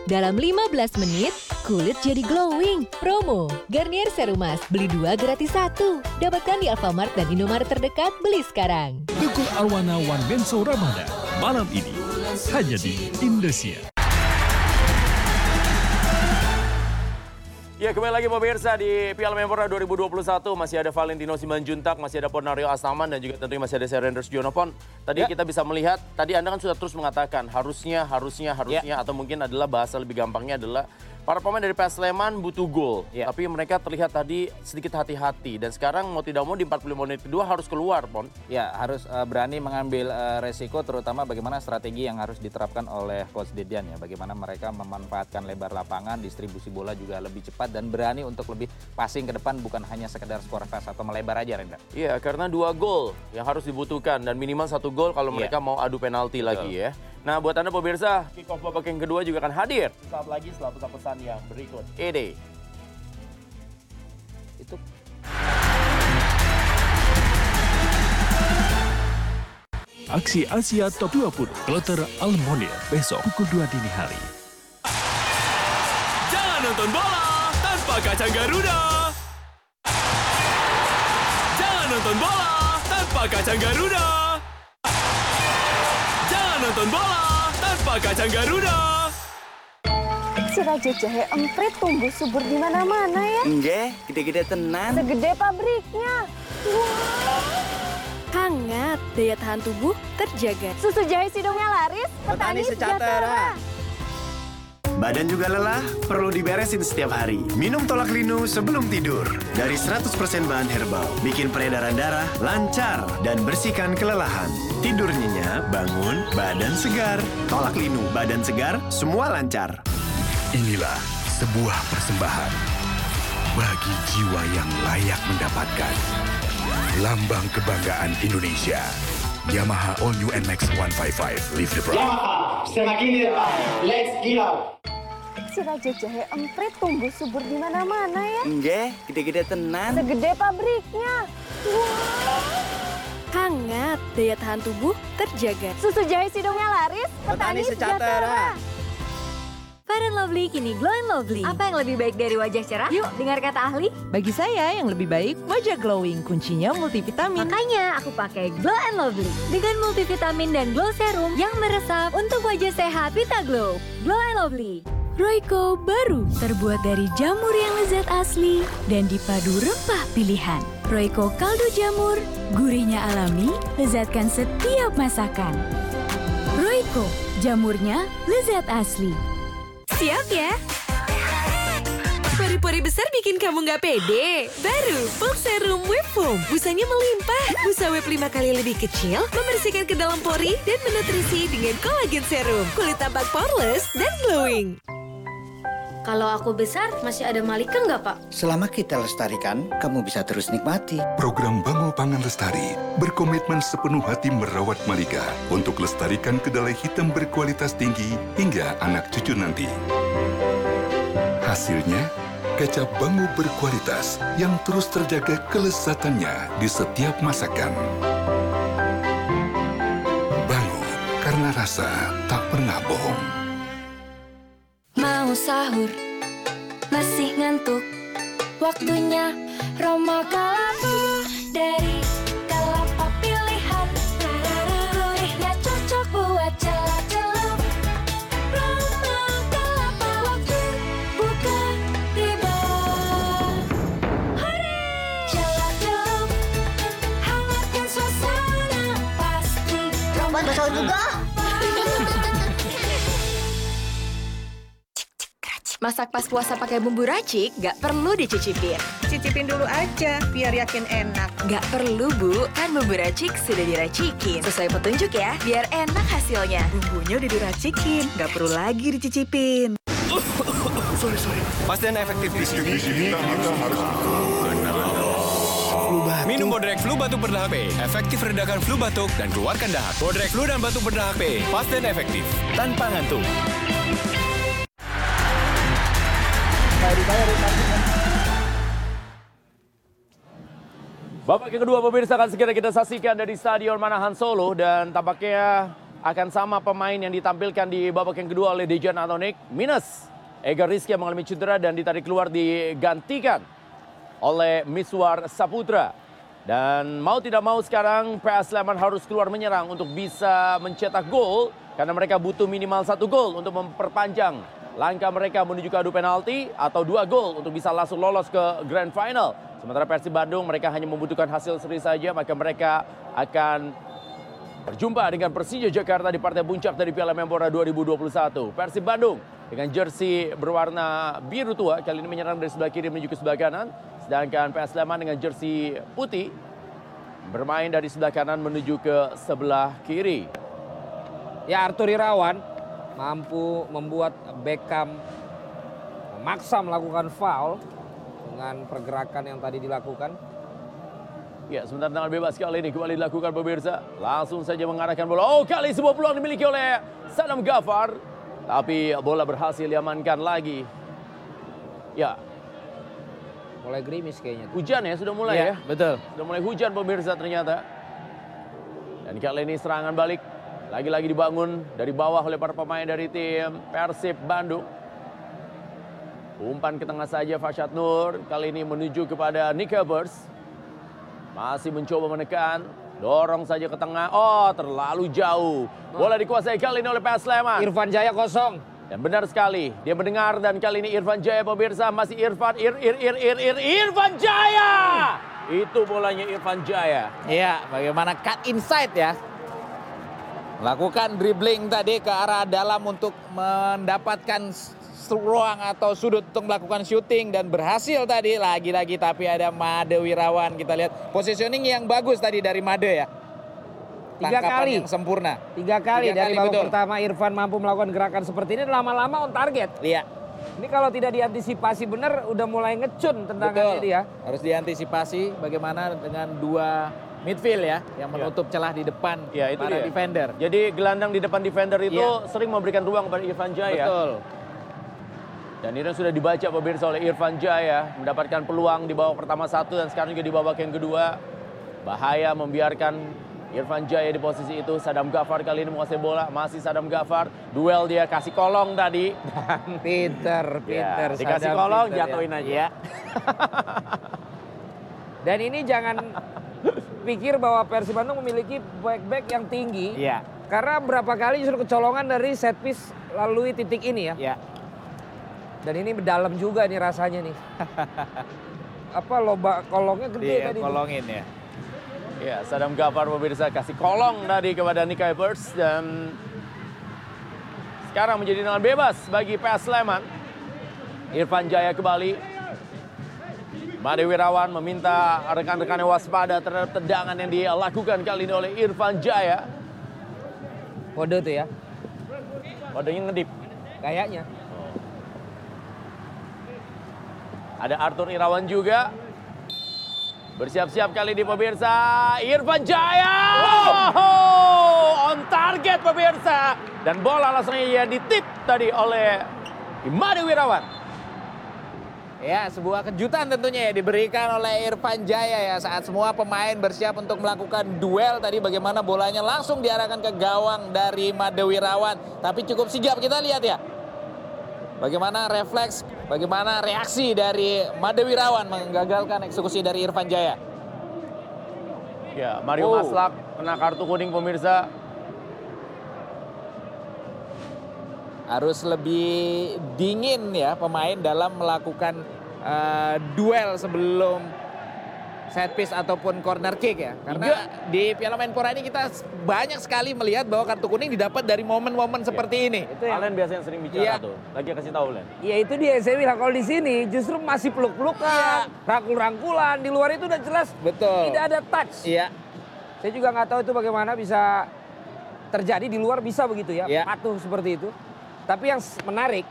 Dalam 15 menit, kulit jadi glowing. Promo, Garnier Serumas. Beli dua gratis satu. Dapatkan di Alfamart dan Indomaret terdekat. Beli sekarang. Tukul Arwana One Benso Ramadan. Malam ini, hanya di Indosiar. Ya kembali lagi pemirsa di Piala Menpora 2021 masih ada Valentino Simanjuntak, masih ada Ponario Astaman dan juga tentunya masih ada Serenders Jonopon. Tadi kita bisa melihat, tadi Anda kan sudah terus mengatakan harusnya, harusnya, harusnya atau mungkin adalah bahasa lebih gampangnya adalah para pemain dari PS Sleman butuh gol. Tapi mereka terlihat tadi sedikit hati-hati dan sekarang mau tidak mau di 45 menit kedua harus keluar, Pon. Ya, harus eh, berani mengambil eh, resiko terutama bagaimana strategi yang harus diterapkan oleh coach Dedian ya. Bagaimana mereka memanfaatkan lebar lapangan, distribusi bola juga lebih cepat dan berani untuk lebih passing ke depan bukan hanya sekedar skor fast atau melebar aja Rendra. Iya, karena dua gol yang harus dibutuhkan dan minimal satu gol kalau Iya. mereka mau adu penalti lagi ya. Nah, buat Anda pemirsa, kick off babak yang kedua juga akan hadir. Saat lagi setelah pesan-pesan yang berikut. Ini. Itu Aksi Asia Top 20, Kloter Almonir, besok pukul 2 dini hari. Jangan nonton bola tanpa kacang Garuda. Jangan nonton bola tanpa kacang Garuda. Nonton bola tanpa kacang Garuda. Raja jahe emprit tumbuh subur di mana-mana ya. Nggih, gede-gede tenan. Segede pabriknya. Hangat, daya tahan tubuh terjaga. Susu jahe sidongnya laris, petani, sejahtera. Badan juga lelah, perlu diberesin setiap hari. Minum Tolak Linu sebelum tidur. Dari 100% bahan herbal, bikin peredaran darah lancar dan bersihkan kelelahan. Tidur nyenyak, bangun, badan segar. Tolak Linu, badan segar, semua lancar. Inilah sebuah persembahan bagi jiwa yang layak mendapatkan. Lambang kebanggaan Indonesia. Yamaha All New NMAX 155 Live the Pride. semakin di depan. Let's go. Si Raja Jahe emprit tumbuh subur di mana-mana ya. Enggak, gede-gede tenan. Segede pabriknya. Wah. Hangat, daya tahan tubuh terjaga. Susu jahe sidungnya laris, petani, sejahtera. Fair and Lovely kini Glow and Lovely. Apa yang lebih baik dari wajah cerah? Yuk, dengar kata ahli. Bagi saya yang lebih baik wajah glowing, kuncinya multivitamin. Makanya aku pakai Glow and Lovely dengan multivitamin dan glow serum yang meresap untuk wajah sehat Vita Glow. Glow and Lovely. Royco baru terbuat dari jamur yang lezat asli dan dipadu rempah pilihan. Royco kaldu jamur, gurihnya alami, lezatkan setiap masakan. Royco, jamurnya lezat asli. Siap ya? Pori-pori besar bikin kamu nggak pede. Baru, Pulp Serum Web Foam. Busanya melimpah. Busa web 5 kali lebih kecil, membersihkan ke dalam pori dan menutrisi dengan kolagen serum. Kulit tampak poreless dan glowing. Kalau aku besar, masih ada Malika nggak, Pak? Selama kita lestarikan, kamu bisa terus nikmati. Program Bangun Pangan Lestari berkomitmen sepenuh hati merawat Malika untuk lestarikan kedelai hitam berkualitas tinggi hingga anak cucu nanti. Hasilnya, kecap Bangu berkualitas yang terus terjaga kelezatannya di setiap masakan. Bangu, karena rasa tak pernah bohong. Mau sahur, masih ngantuk. Waktunya Roma Kalapa dari Masak pas puasa pakai bumbu racik gak perlu dicicipin. Cicipin dulu aja, biar yakin enak. Gak perlu bu, kan bumbu racik sudah diracikin. Sesuai petunjuk ya, biar enak hasilnya. Bumbunya udah diracikin, gak perlu lagi dicicipin. sorry, sorry. Pasien efektif di sini kita harus Minum Bodrek Flu Batuk Berdahak P. Efektif redakan flu batuk dan keluarkan dahak. Bodrek Flu dan Batuk Berdahak P. Pasten efektif. Tanpa ngantuk. Babak yang kedua pemirsa akan segera kita saksikan dari Stadion Manahan Solo dan tampaknya akan sama pemain yang ditampilkan di babak yang kedua oleh Dejan Antonik minus Ega Rizky yang mengalami cedera dan ditarik keluar digantikan oleh Miswar Saputra. Dan mau tidak mau sekarang PS Sleman harus keluar menyerang untuk bisa mencetak gol karena mereka butuh minimal satu gol untuk memperpanjang langkah mereka menuju ke adu penalti atau dua gol untuk bisa langsung lolos ke grand final. Sementara Persib Bandung mereka hanya membutuhkan hasil seri saja maka mereka akan berjumpa dengan Persija Jakarta di partai puncak dari Piala Menpora 2021. Persib Bandung dengan jersey berwarna biru tua kali ini menyerang dari sebelah kiri menuju ke sebelah kanan. Sedangkan PS Sleman dengan jersey putih bermain dari sebelah kanan menuju ke sebelah kiri. Ya Arthur Irawan mampu membuat Beckham memaksa melakukan foul dengan pergerakan yang tadi dilakukan. Ya, sebentar tendangan bebas kali ini kembali dilakukan pemirsa. Langsung saja mengarahkan bola. Oh, kali sebuah peluang dimiliki oleh Sadam Gafar. Tapi bola berhasil diamankan lagi. Ya. Mulai gerimis kayaknya. Hujan ya, sudah mulai ya. ya. Betul. Sudah mulai hujan pemirsa ternyata. Dan kali ini serangan balik. Lagi-lagi dibangun dari bawah oleh para pemain dari tim Persib Bandung. Umpan ke tengah saja Fasyad Nur. Kali ini menuju kepada Evers. Masih mencoba menekan. Dorong saja ke tengah. Oh terlalu jauh. Bola dikuasai kali ini oleh PS Sleman. Irfan Jaya kosong. Dan benar sekali. Dia mendengar dan kali ini Irfan Jaya pemirsa. Masih Irfan. Ir, ir, ir, ir, ir. Irfan Jaya. Itu bolanya Irfan Jaya. Iya, bagaimana cut inside ya. Lakukan dribbling tadi ke arah dalam untuk mendapatkan ruang atau sudut untuk melakukan syuting dan berhasil tadi lagi-lagi tapi ada Made Wirawan kita lihat positioning yang bagus tadi dari Made ya. Tiga kali. yang sempurna. Tiga kali Tiga dari kali, babak betul. pertama Irfan mampu melakukan gerakan seperti ini lama-lama on target. Iya. Ini kalau tidak diantisipasi benar udah mulai ngecun tendangannya dia. Harus diantisipasi bagaimana dengan dua midfield ya yang menutup celah di depan Ya, itu para dia. defender. Jadi gelandang di depan defender itu Iya. sering memberikan ruang kepada Irfan Jaya. Betul. Dan ini sudah dibaca pemirsa oleh Irfan Jaya. Mendapatkan peluang di babak pertama satu dan sekarang juga di babak yang kedua. Bahaya membiarkan Irfan Jaya di posisi itu. Sadam Gafar kali ini menguasai bola. Masih Sadam Gafar. Duel dia kasih kolong tadi. (laughs) Pinter, pinter. Ya, dikasih Sadam kolong pinter ya. jatuhin aja. Ya. Dan ini jangan (laughs) pikir bahwa Persib Bandung memiliki back-back yang tinggi. Iya. Karena berapa kali justru kecolongan dari set piece lalui titik ini ya. Iya. Dan ini dalam juga nih rasanya nih. (laughs) Apa loba kolongnya gede Iya, tadi. kolongin ya. Ya, Sadam Gafar pemirsa kasih kolong tadi kepada Nick Kuipers dan sekarang menjadi tendangan bebas bagi PS Sleman. Irfan Jaya kembali. Made Wirawan meminta rekan-rekannya waspada terhadap tendangan yang dilakukan kali ini oleh Irfan Jaya. Kode tuh ya. Kodenya ngedip. Kayaknya. Ada Arthur Irawan juga. Bersiap-siap kali ini pemirsa. Irfan Jaya. Oh, on target pemirsa. Dan bola langsung ya ditip tadi oleh Imade Wirawan. Ya, sebuah kejutan tentunya ya diberikan oleh Irfan Jaya ya saat semua pemain bersiap untuk melakukan duel tadi bagaimana bolanya langsung diarahkan ke gawang dari Made Wirawan. Tapi cukup sigap kita lihat ya. Bagaimana refleks, bagaimana reaksi dari Made Wirawan menggagalkan eksekusi dari Irfan Jaya. Ya, Mario Oh. Maslak kena kartu kuning pemirsa. Harus lebih dingin ya pemain dalam melakukan eh, duel sebelum set piece ataupun corner kick ya. Karena di Piala Menpora ini kita banyak sekali melihat bahwa kartu kuning didapat dari momen-momen seperti ini. Itu yang Alen biasanya sering bicara Iya. tuh. Lagi kasih tahu Len. Ya itu dia saya bilang kalau di sini justru masih peluk-pelukan, rangkul-rangkulan, di luar itu udah jelas Betul. tidak ada touch. Iya. Saya juga nggak tahu itu bagaimana bisa terjadi di luar bisa begitu ya, Iya. patuh seperti itu. Tapi yang menarik,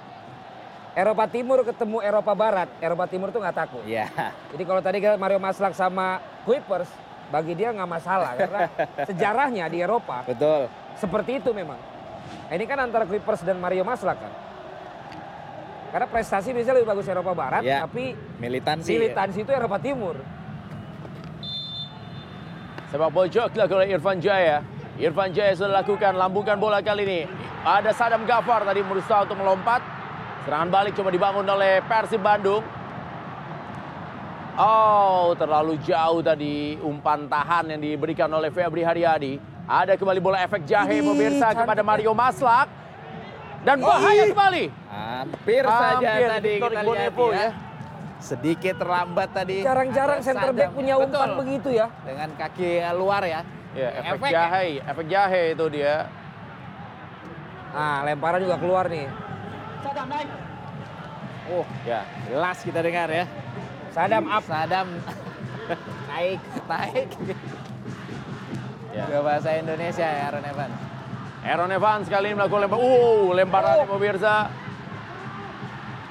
Eropa Timur ketemu Eropa Barat, Eropa Timur tuh nggak takut. Iya. Jadi kalau tadi Mario Maslak sama Kuipers, bagi dia nggak masalah karena (laughs) sejarahnya di Eropa Betul. seperti itu memang. Nah, ini kan antara Kuipers dan Mario Maslak kan. Karena prestasi biasanya lebih bagus Eropa Barat, Iya. tapi Militansi. militansi itu Eropa Timur. Sepak pojok dilakukan oleh Irfan Jaya. Irfan Jaya sudah lakukan, lambungkan bola kali ini. Ada Sadam Gafar tadi berusaha untuk melompat. Serangan balik coba dibangun oleh Persib Bandung. Oh, terlalu jauh tadi umpan tahan yang diberikan oleh Febri Haryadi. Ada kembali bola efek jahe Ih, pemirsa cantik kepada. Mario Maslak. Dan bahaya kembali. Hampir saja Hampir, tadi Victor kita lihat ya. ya. Sedikit terlambat tadi. Jarang-jarang center back punya umpan Betul. begitu ya. Dengan kaki luar ya. Ya, efek, Efek ya. jahe, efek jahe itu dia. Nah, lemparan juga keluar nih. Oh, Ya, jelas kita dengar ya. Sadam up. Sadam (laughs) naik, naik. Ya. Dua bahasa Indonesia ya Aaron Evans. Aaron Evans kali ini melakukan lempar. Uh, lemparan pemirsa.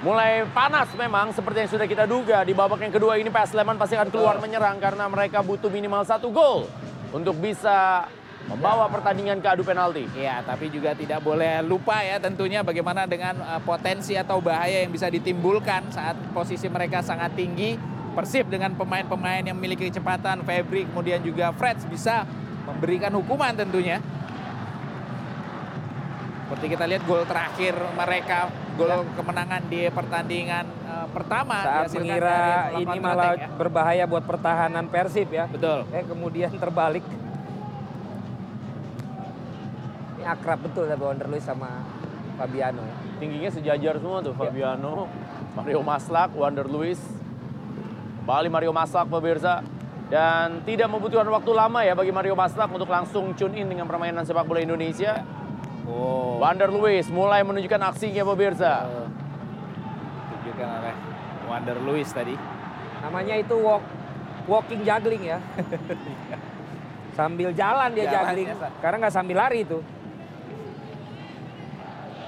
Mulai panas memang seperti yang sudah kita duga. Di babak yang kedua ini PS Sleman pasti akan keluar menyerang karena mereka butuh minimal satu gol untuk bisa membawa pertandingan ke adu penalti. Iya, tapi juga tidak boleh lupa ya tentunya bagaimana dengan uh, potensi atau bahaya yang bisa ditimbulkan saat posisi mereka sangat tinggi. Persib dengan pemain-pemain yang memiliki kecepatan, Febri kemudian juga Freds bisa memberikan hukuman tentunya. Seperti kita lihat gol terakhir mereka, gol kemenangan di pertandingan uh, pertama Saat mengira dari ini malah ya. berbahaya buat pertahanan Persib ya. Betul. Eh kemudian terbalik. Ini akrab betul tapi Wonder Luis sama Fabiano. ya. Tingginya sejajar semua tuh Fabiano, Mario Maslak, Wander Luis. Kembali Mario Maslak pemirsa. Dan tidak membutuhkan waktu lama ya bagi Mario Maslak untuk langsung tune in dengan permainan sepak bola Indonesia. Oh. Wander Luiz mulai menunjukkan aksinya pemirsa. Tunjukkan oleh Wander Luiz tadi. Namanya itu walk, walking juggling ya. (laughs) sambil jalan dia Jalan, juggling. ya. Karena nggak sambil lari itu.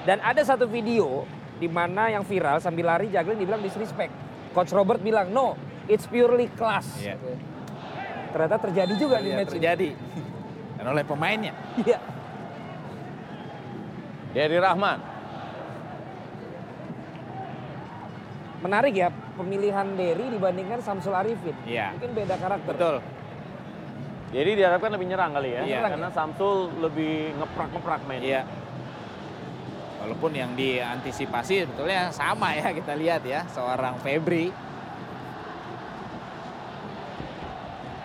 Dan ada satu video di mana yang viral sambil lari juggling dibilang disrespect. Coach Robert bilang, no, it's purely class. Iya. Ternyata terjadi juga di Iya, match ini. terjadi. (laughs) Dan oleh pemainnya. Iya. Dari Rahman. Menarik ya pemilihan Derry dibandingkan Samsul Arifin. Iya. Mungkin beda karakter. Betul. Jadi diharapkan lebih nyerang kali ya. Iya. Karena Samsul lebih ngeprak-ngeprak main. Iya. Walaupun yang diantisipasi sebetulnya sama ya kita lihat ya seorang Febri.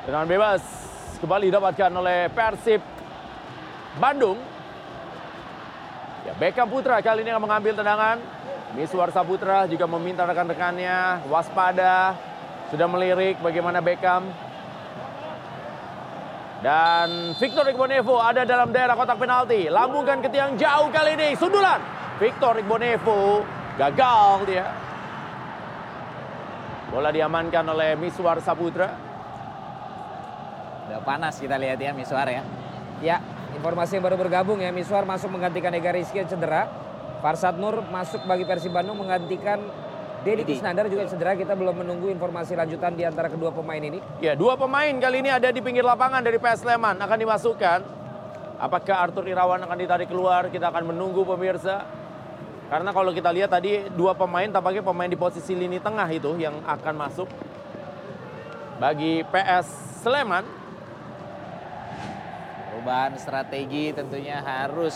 Tendangan bebas kembali didapatkan oleh Persib Bandung. Beckham Putra kali ini akan mengambil tendangan. Miswar Saputra juga meminta rekan-rekannya waspada. Sudah melirik bagaimana Beckham. Dan Victor Igbonevo ada dalam daerah kotak penalti. Lambungkan ke tiang jauh kali ini. Sundulan. Victor Igbonevo gagal dia. Bola diamankan oleh Miswar Saputra. Udah panas kita lihat ya Miswar ya. Ya, informasi yang baru bergabung ya. Miswar masuk menggantikan Ega Rizky yang cedera. Farsad Nur masuk bagi Persib Bandung menggantikan Deddy. Kusnandar juga cedera. Kita belum menunggu informasi lanjutan di antara kedua pemain ini. Ya, dua pemain kali ini ada di pinggir lapangan dari PS Sleman akan dimasukkan. Apakah Arthur Irawan akan ditarik keluar? Kita akan menunggu pemirsa. Karena kalau kita lihat tadi dua pemain tampaknya pemain di posisi lini tengah itu yang akan masuk bagi PS Sleman. Perubahan strategi tentunya harus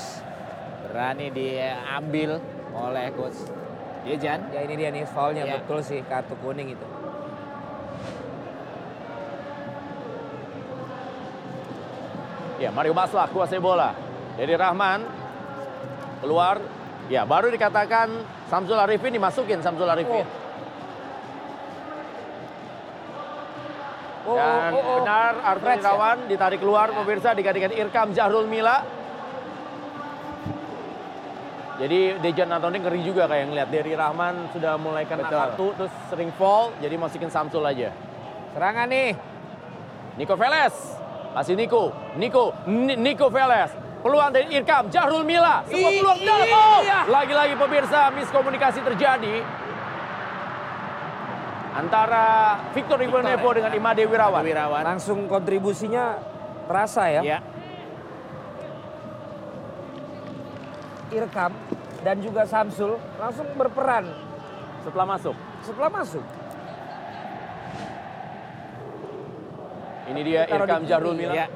berani diambil oleh coach Dejan. Ya ini dia nih foulnya Ya. betul sih kartu kuning itu. Ya, Mario Maslak kuasai bola. Dari Rahman keluar. Ya, baru dikatakan Samsul Arifin dimasukin Samsul Arifin. Oh, Dan oh, oh. benar Arthur Stretch ya? Irawan ditarik keluar pemirsa digantikan Irkam Jahrul Mila. Jadi Dejan Antoni ngeri juga kayak ngeliat Derry Rahman sudah mulai kena Betul. kartu terus sering fall jadi masukin Samsul aja. Serangan nih. Niko Veles. Kasih Niko. Niko. Ni- Niko Veles. Peluang dari Irkam. Jahrul Mila. Sebuah Ih, peluang dalam. Oh, iya. lagi-lagi pemirsa miskomunikasi terjadi. Antara Victor Igbonevo dengan Imade Wirawan. Wirawan. Langsung kontribusinya terasa ya. Ya. Irkam dan juga Samsul langsung berperan Setelah masuk. setelah masuk. Ini dia Taruh Irkam Jahrul. Ya.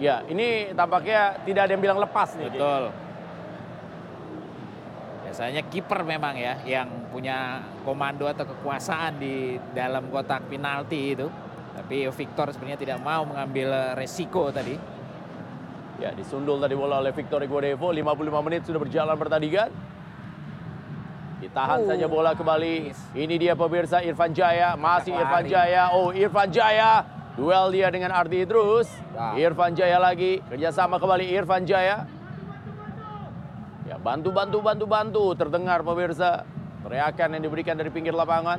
Ya, ini tampaknya tidak ada yang bilang lepas nih. Betul. Biasanya kiper memang ya yang punya komando atau kekuasaan di dalam kotak penalti itu. Tapi Victor sebenarnya tidak mau mengambil resiko tadi. Ya, disundul tadi bola oleh Victor Igbonevo. 55 menit sudah berjalan pertandingan. Ditahan Oh. saja bola kembali. Ini dia pemirsa Irfan Jaya. Masih. Irfan Jaya. Oh, Irfan Jaya. Duel dia dengan Ardi Idrus. Nah. Irfan Jaya lagi. Kerjasama kembali Irfan Jaya. Ya, bantu, bantu, bantu, bantu. Terdengar pemirsa. Teriakan yang diberikan dari pinggir lapangan.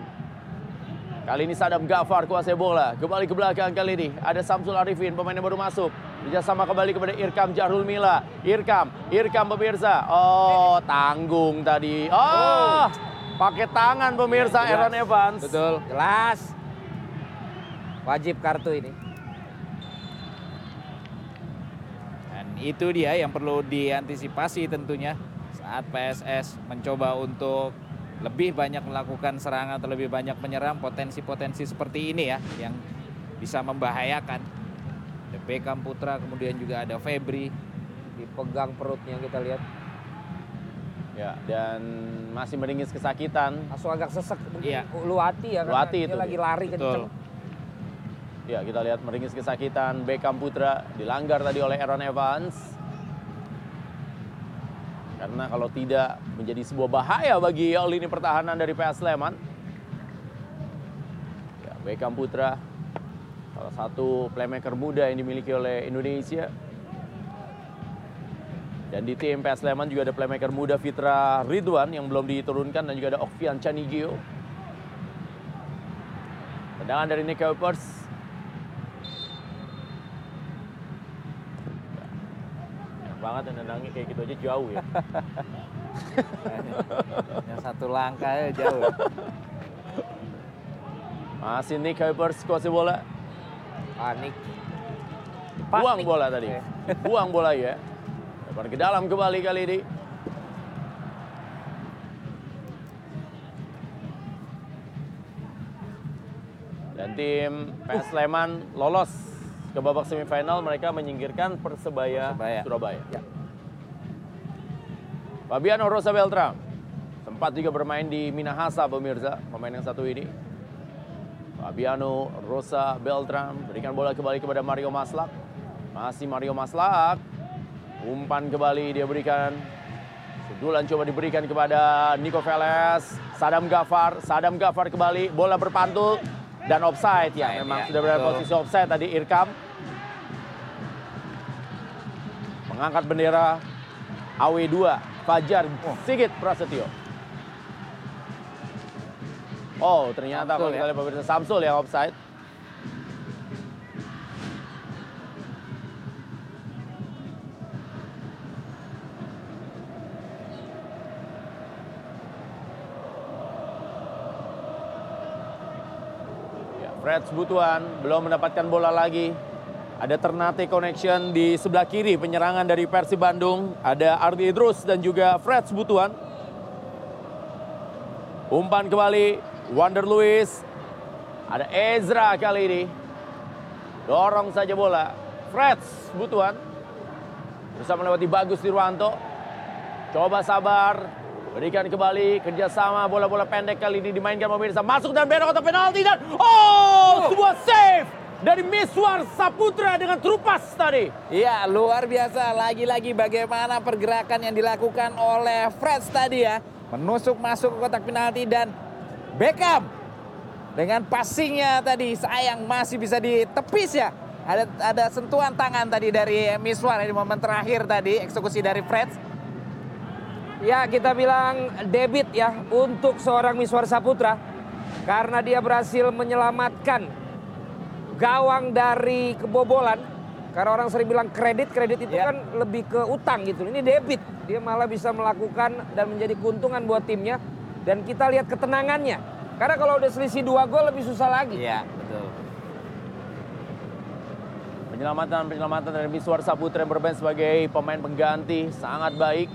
Kali ini Sadam Gafar kuasai bola. Kembali ke belakang kali ini. Ada Samsul Arifin, pemain yang baru masuk. Kerjasama kembali kepada Irkam Jahrul Mila. Irkam, Irkam pemirsa. Oh, tanggung tadi. Oh, pakai tangan pemirsa Jelas. Aaron Evans. Betul. Jelas. Wajib kartu ini. Dan itu dia yang perlu diantisipasi tentunya saat PSS mencoba untuk lebih banyak melakukan serangan atau lebih banyak menyerang potensi-potensi seperti ini ya yang bisa membahayakan. Ada Beckham Putra kemudian juga ada Febri. Dipegang perutnya kita lihat. Ya, dan masih meringis kesakitan. Langsung agak sesek. Mungkin Iya. Luati ya. Luati dia itu lagi lari kenceng. Ya, kita lihat meringis kesakitan. Beckham Putra dilanggar tadi oleh Aaron Evans. Karena kalau tidak menjadi sebuah bahaya bagi lini pertahanan dari PS Sleman. Ya, Beckham Putra Salah satu playmaker muda yang dimiliki oleh Indonesia. Dan di tim PS Sleman juga ada playmaker muda Fitra Ridwan yang belum diturunkan dan juga ada Okvian Canigio. Tendangan dari Nick Kuipers. Enak banget yang nendangnya kayak gitu aja jauh ya. (laughs) Yang satu langkah ya jauh. Masih Nick Kuipers kuasai bola. Panik. Buang bola tadi. (laughs) Buang bola ya. Lebar ke dalam kembali kali ini. Dan tim PS Sleman lolos ke babak semifinal. Mereka menyingkirkan Persebaya, Persebaya. Surabaya. Fabiano Rosa Beltram sempat juga bermain di Minahasa pemirsa, pemain yang satu ini. Fabiano Rosa Beltram berikan bola kembali kepada Mario Maslak. Masih Mario Maslak. Umpan kembali dia berikan. Sundulan coba diberikan kepada Nico Veles. Sadam Gafar. Sadam Gafar kembali. Bola berpantul. Dan offside ya. Offside, Memang ya, sudah berada betul. posisi offside tadi Irkam. Mengangkat bendera AW2. Fajar Sigit Prasetyo. Oh ternyata Samsul kalau kita ya. lihat pemirsa Samsul yang offside. Fred Butuan belum mendapatkan bola lagi. Ada Ternate Connection di sebelah kiri penyerangan dari Persib Bandung. Ada Ardi Idrus dan juga Fred Butuan. Umpan kembali Wander Luis. Ada Ezra kali ini. Dorong saja bola. Fred Butuan. Berusaha melewati Bagus Dirwanto. Coba sabar. Berikan kembali kerjasama bola-bola pendek kali ini dimainkan pemirsa. Masuk dan belok atau penalti dan oh, sebuah save dari Miswar Saputra dengan terupas tadi. Iya, luar biasa. Lagi-lagi bagaimana pergerakan yang dilakukan oleh Fred tadi ya. Menusuk masuk ke kotak penalti dan Beckham dengan passingnya tadi sayang masih bisa ditepis ya. Ada ada sentuhan tangan tadi dari Miswar di momen terakhir tadi eksekusi dari Fred. Ya kita bilang debit ya untuk seorang Miswar Saputra. Karena dia berhasil menyelamatkan gawang dari kebobolan. Karena orang sering bilang kredit, kredit itu kan lebih ke utang gitu. Ini debit. Dia malah bisa melakukan dan menjadi keuntungan buat timnya. Dan kita lihat ketenangannya. Karena kalau udah selisih dua gol lebih susah lagi. Iya, betul. Penyelamatan-penyelamatan dari Miswar Saputra yang bermain sebagai pemain pengganti sangat baik.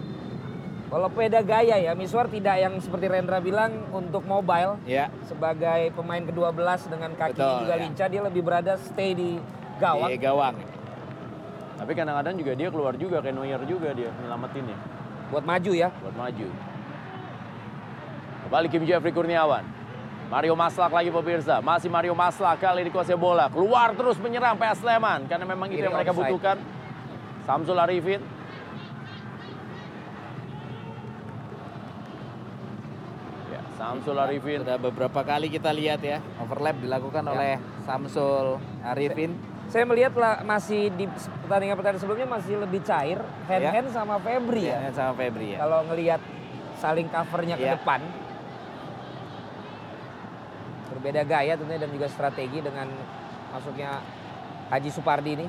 Kalau beda gaya ya, Miswar tidak yang seperti Rendra bilang untuk mobile. Ya. Sebagai pemain ke-12 dengan kakinya Betul, juga ya. lincah, dia lebih berada stay di gawang. Di gawang. Tapi kadang-kadang juga dia keluar juga kayak Neuer juga dia nyelamatinnya. Buat maju ya. Buat maju. Kembali Kim Jeffrey Kurniawan. Mario Maslak lagi pemirsa. Masih Mario Maslak kali ini kuasai bola. Keluar terus menyerang PS Sleman. Karena memang itu Kiri yang mereka butuhkan. Samsul Arifin. Samsul Arifin. Sudah beberapa kali kita lihat ya overlap dilakukan oleh Samsul Arifin. Saya melihat lah masih di pertandingan-pertandingan sebelumnya masih lebih cair hand Ya. hand sama Febri ya. Hand-hand sama Febri ya. Kalau ngelihat saling covernya ke Ya. depan. Berbeda gaya tentunya dan juga strategi dengan masuknya Haji Supardi ini.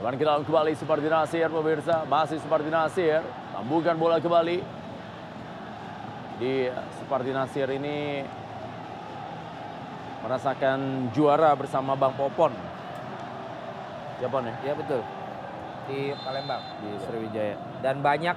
Teman kita kembali Supardi Nasir pemirsa. Masih Supardi Nasir. Sambungkan bola kembali. Di Supardi Nasir ini merasakan juara bersama Bang Popon. Siapa nih? Ya betul. di Palembang. Di Sriwijaya. Dan banyak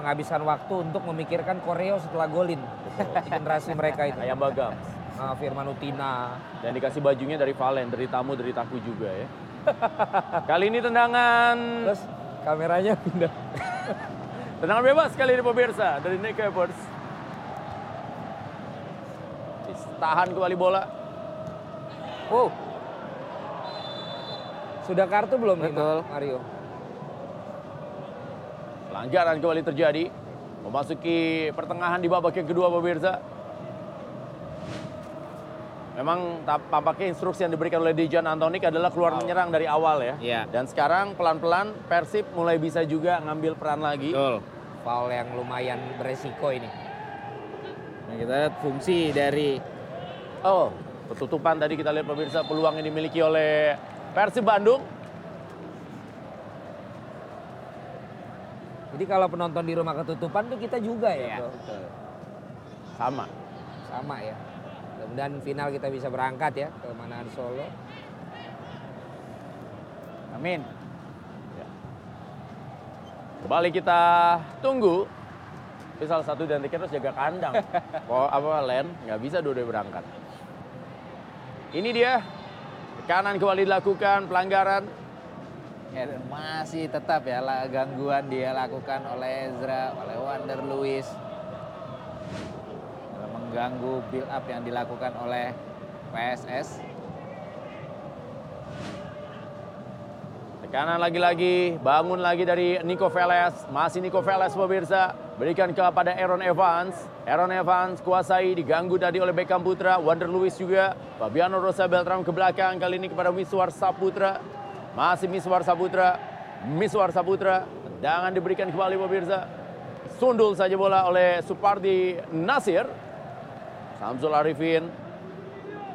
menghabiskan waktu untuk memikirkan koreo setelah golin. (laughs) Di generasi mereka itu. Ayam Bagam. (laughs) Ah, Firman Utina. Dan dikasih bajunya dari Valen, dari tamu, dari taku juga ya. (laughs) Kali ini tendangan... Terus kameranya pindah. tendangan bebas kali ini pemirsa dari Nick Evers. Tahan kembali bola. Oh. Sudah kartu belum nih Betul. Mario? Pelanggaran kembali terjadi. Memasuki pertengahan di babak yang kedua pemirsa. Memang tampaknya instruksi yang diberikan oleh Dejan Antonik adalah keluar menyerang dari awal ya. Iya. Dan sekarang pelan-pelan Persib mulai bisa juga ngambil peran lagi. Betul. Foul yang lumayan beresiko ini. Nah, kita lihat fungsi dari Oh, petutupan tadi kita lihat pemirsa peluang yang dimiliki oleh Persib Bandung. Jadi kalau penonton di rumah ketutupan tuh kita juga ya, Bro? Sama. Sama ya. Mudah-mudahan final kita bisa berangkat ya ke Manahan Solo. Amin. Kembali kita tunggu. Tapi salah satu dan tiket harus jaga kandang. (laughs) Kok apa Len nggak bisa dua berangkat. Ini dia kanan kembali dilakukan pelanggaran. Ya, masih tetap ya gangguan dia lakukan oleh Ezra, oleh Wander Luis. Dalam mengganggu build up yang dilakukan oleh PSS. Tekanan lagi-lagi, bangun lagi dari Nico Veles. Masih Nico Veles pemirsa. Berikan kepada Aaron Evans. Aaron Evans kuasai, diganggu tadi oleh Beckham Putra. Wander Luis juga. Fabiano Rosa Beltram ke belakang. Kali ini kepada Miswar Saputra. Masih Miswar Saputra. Miswar Saputra. Tendangan diberikan kembali pemirsa. Sundul saja bola oleh Supardi Nasir. Samsul Arifin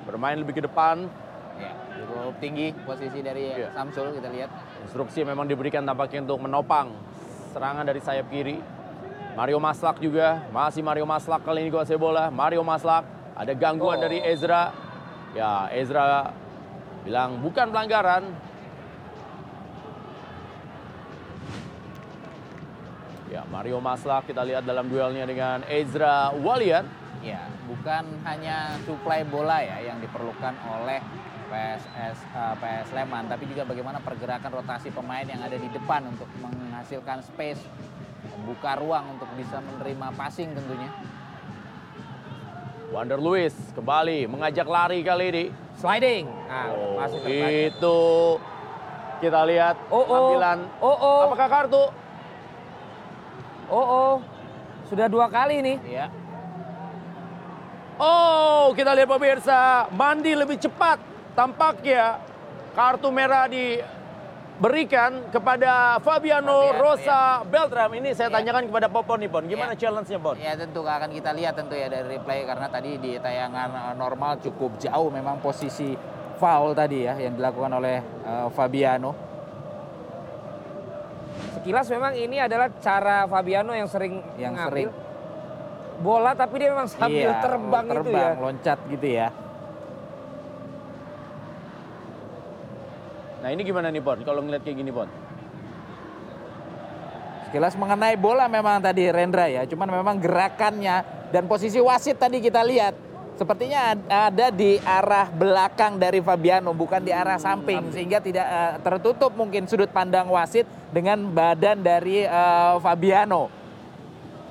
bermain lebih ke depan. Ya, cukup tinggi posisi dari Samsul kita lihat. Instruksi memang diberikan tampaknya untuk menopang serangan dari sayap kiri. Mario Maslak juga, masih Mario Maslak kali ini kuasai bola. Mario Maslak, ada gangguan Oh. dari Ezra. Ya, Ezra bilang bukan pelanggaran. Ya, Mario Maslak kita lihat dalam duelnya dengan Ezra Walian. Ya, bukan hanya suplai bola ya yang diperlukan oleh PSS eh, PS Sleman, tapi juga bagaimana pergerakan rotasi pemain yang ada di depan untuk menghasilkan space, membuka ruang untuk bisa menerima passing tentunya. Wander Luis kembali mengajak lari kali ini. Sliding. Nah, Oh, masih terbaca. itu kita lihat Oh, oh. penampilan. Oh, oh. Apakah kartu? Oh, oh. Sudah dua kali nih. Iya. Oh, kita lihat pemirsa, Mandi lebih cepat. Tampaknya kartu merah diberikan kepada Fabiano Fabiano, Rosa Beltram. Ini saya tanyakan kepada Popon nih, Pon. Gimana challenge-nya, Pon? Ya tentu akan kita lihat tentu ya dari replay karena tadi di tayangan eh, normal cukup jauh memang posisi foul tadi ya yang dilakukan oleh eh, Fabiano. Sekilas memang ini adalah cara Fabiano yang sering Yang mengambil sering. bola tapi dia memang sambil Iya, terbang, itu terbang, ya. loncat gitu ya. Nah, ini gimana nih, Pon? Kalau ngeliat kayak gini, Pon? Sekilas mengenai bola memang tadi Rendra ya, cuman memang gerakannya dan posisi wasit tadi kita lihat sepertinya ad- ada di arah belakang dari Fabiano bukan di arah samping sehingga tidak eh, tertutup mungkin sudut pandang wasit dengan badan dari eh, Fabiano.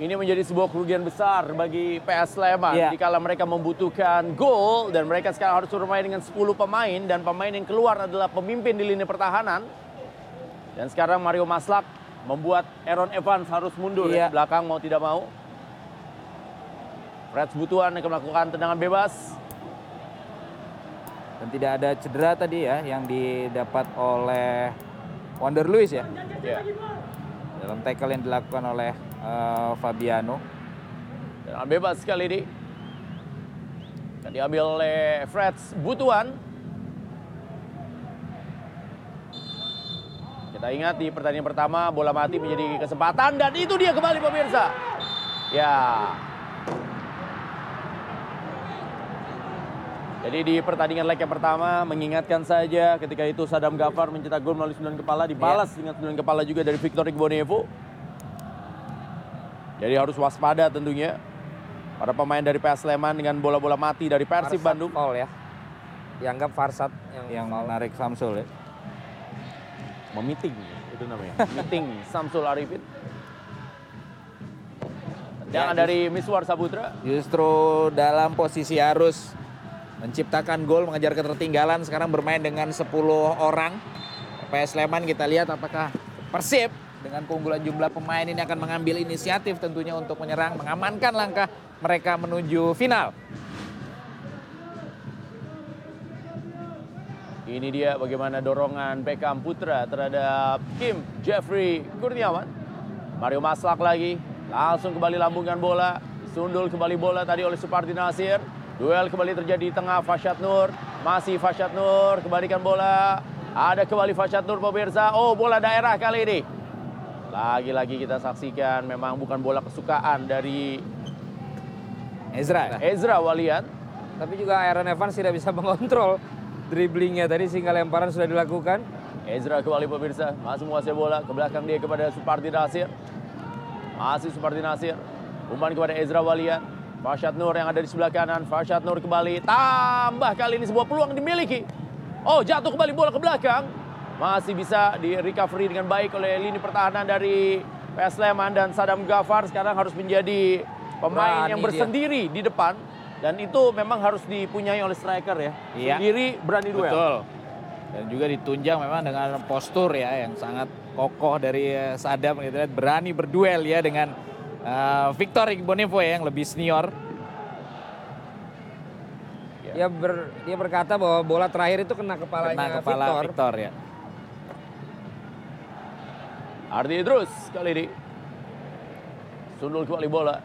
Ini menjadi sebuah kerugian besar bagi PS Sleman. Iya. Jika mereka membutuhkan gol dan mereka sekarang harus bermain dengan 10 pemain dan pemain yang keluar adalah pemimpin di lini pertahanan. Dan sekarang Mario Maslak membuat Aaron Evans harus mundur ya, di belakang mau tidak mau. Fred Butuan akan melakukan tendangan bebas. Dan tidak ada cedera tadi ya yang didapat oleh Wander Luis ya. Iya. Dalam tackle yang dilakukan oleh eh, Fabiano. Tendangan bebas sekali ini. Akan diambil oleh Fred Butuan. Kita ingat di pertandingan pertama bola mati menjadi kesempatan dan itu dia kembali pemirsa. Ya. Jadi di pertandingan leg yang pertama mengingatkan saja ketika itu Sadam Gafar mencetak gol melalui sembilan kepala dibalas dengan sembilan kepala juga dari Victor Igbonevo. Jadi harus waspada tentunya para pemain dari PS Sleman dengan bola-bola mati dari Persib Farsad Bandung. foul ya. Dianggap Farsad yang, yang foul. menarik Samsul ya. Memiting itu namanya. (laughs) Meeting Samsul Arifin. Tendangan Ya, dari Miswar Saputra. Justru dalam posisi harus menciptakan gol, mengejar ketertinggalan, sekarang bermain dengan 10 orang. PS Sleman kita lihat apakah Persib dengan keunggulan jumlah pemain ini akan mengambil inisiatif tentunya untuk menyerang, mengamankan langkah mereka menuju final. Ini dia bagaimana dorongan Beckham Putra terhadap Kim Jeffrey Kurniawan. Mario Maslak lagi. Langsung kembali lambungkan bola. Sundul kembali bola tadi oleh Supardi Nasir. Duel kembali terjadi di tengah Fasyad Nur. Masih Fasyad Nur. Kembalikan bola. Ada kembali Fasyad Nur pemirsa. Oh bola daerah kali ini. Lagi-lagi kita saksikan memang bukan bola kesukaan dari Ezra. Ezra Walian. Tapi juga Aaron Evans tidak bisa mengontrol dribblingnya tadi sehingga lemparan sudah dilakukan. Ezra kembali pemirsa, masih menguasai bola ke belakang dia kepada Supardi Nasir. Masih Supardi Nasir, umpan kepada Ezra Walian. Farshad Nur yang ada di sebelah kanan, Farshad Nur kembali, tambah kali ini sebuah peluang dimiliki. Oh jatuh kembali bola ke belakang, masih bisa di recovery dengan baik oleh lini pertahanan dari PS Sleman dan Sadam Gafar sekarang harus menjadi pemain Berani yang dia. bersendiri di depan dan itu memang harus dipunyai oleh striker ya. Iya. Sendiri berani duel. Betul. Dan juga ditunjang memang dengan postur ya yang sangat kokoh dari eh, Sadam gitu lihat berani berduel ya dengan eh, Victor Igbonifo ya yang lebih senior. Dia ber, dia berkata bahwa bola terakhir itu kena kepalanya Kena kepala Victor. Victor, ya. Ardi Idrus kali ini. Sundul kembali bola.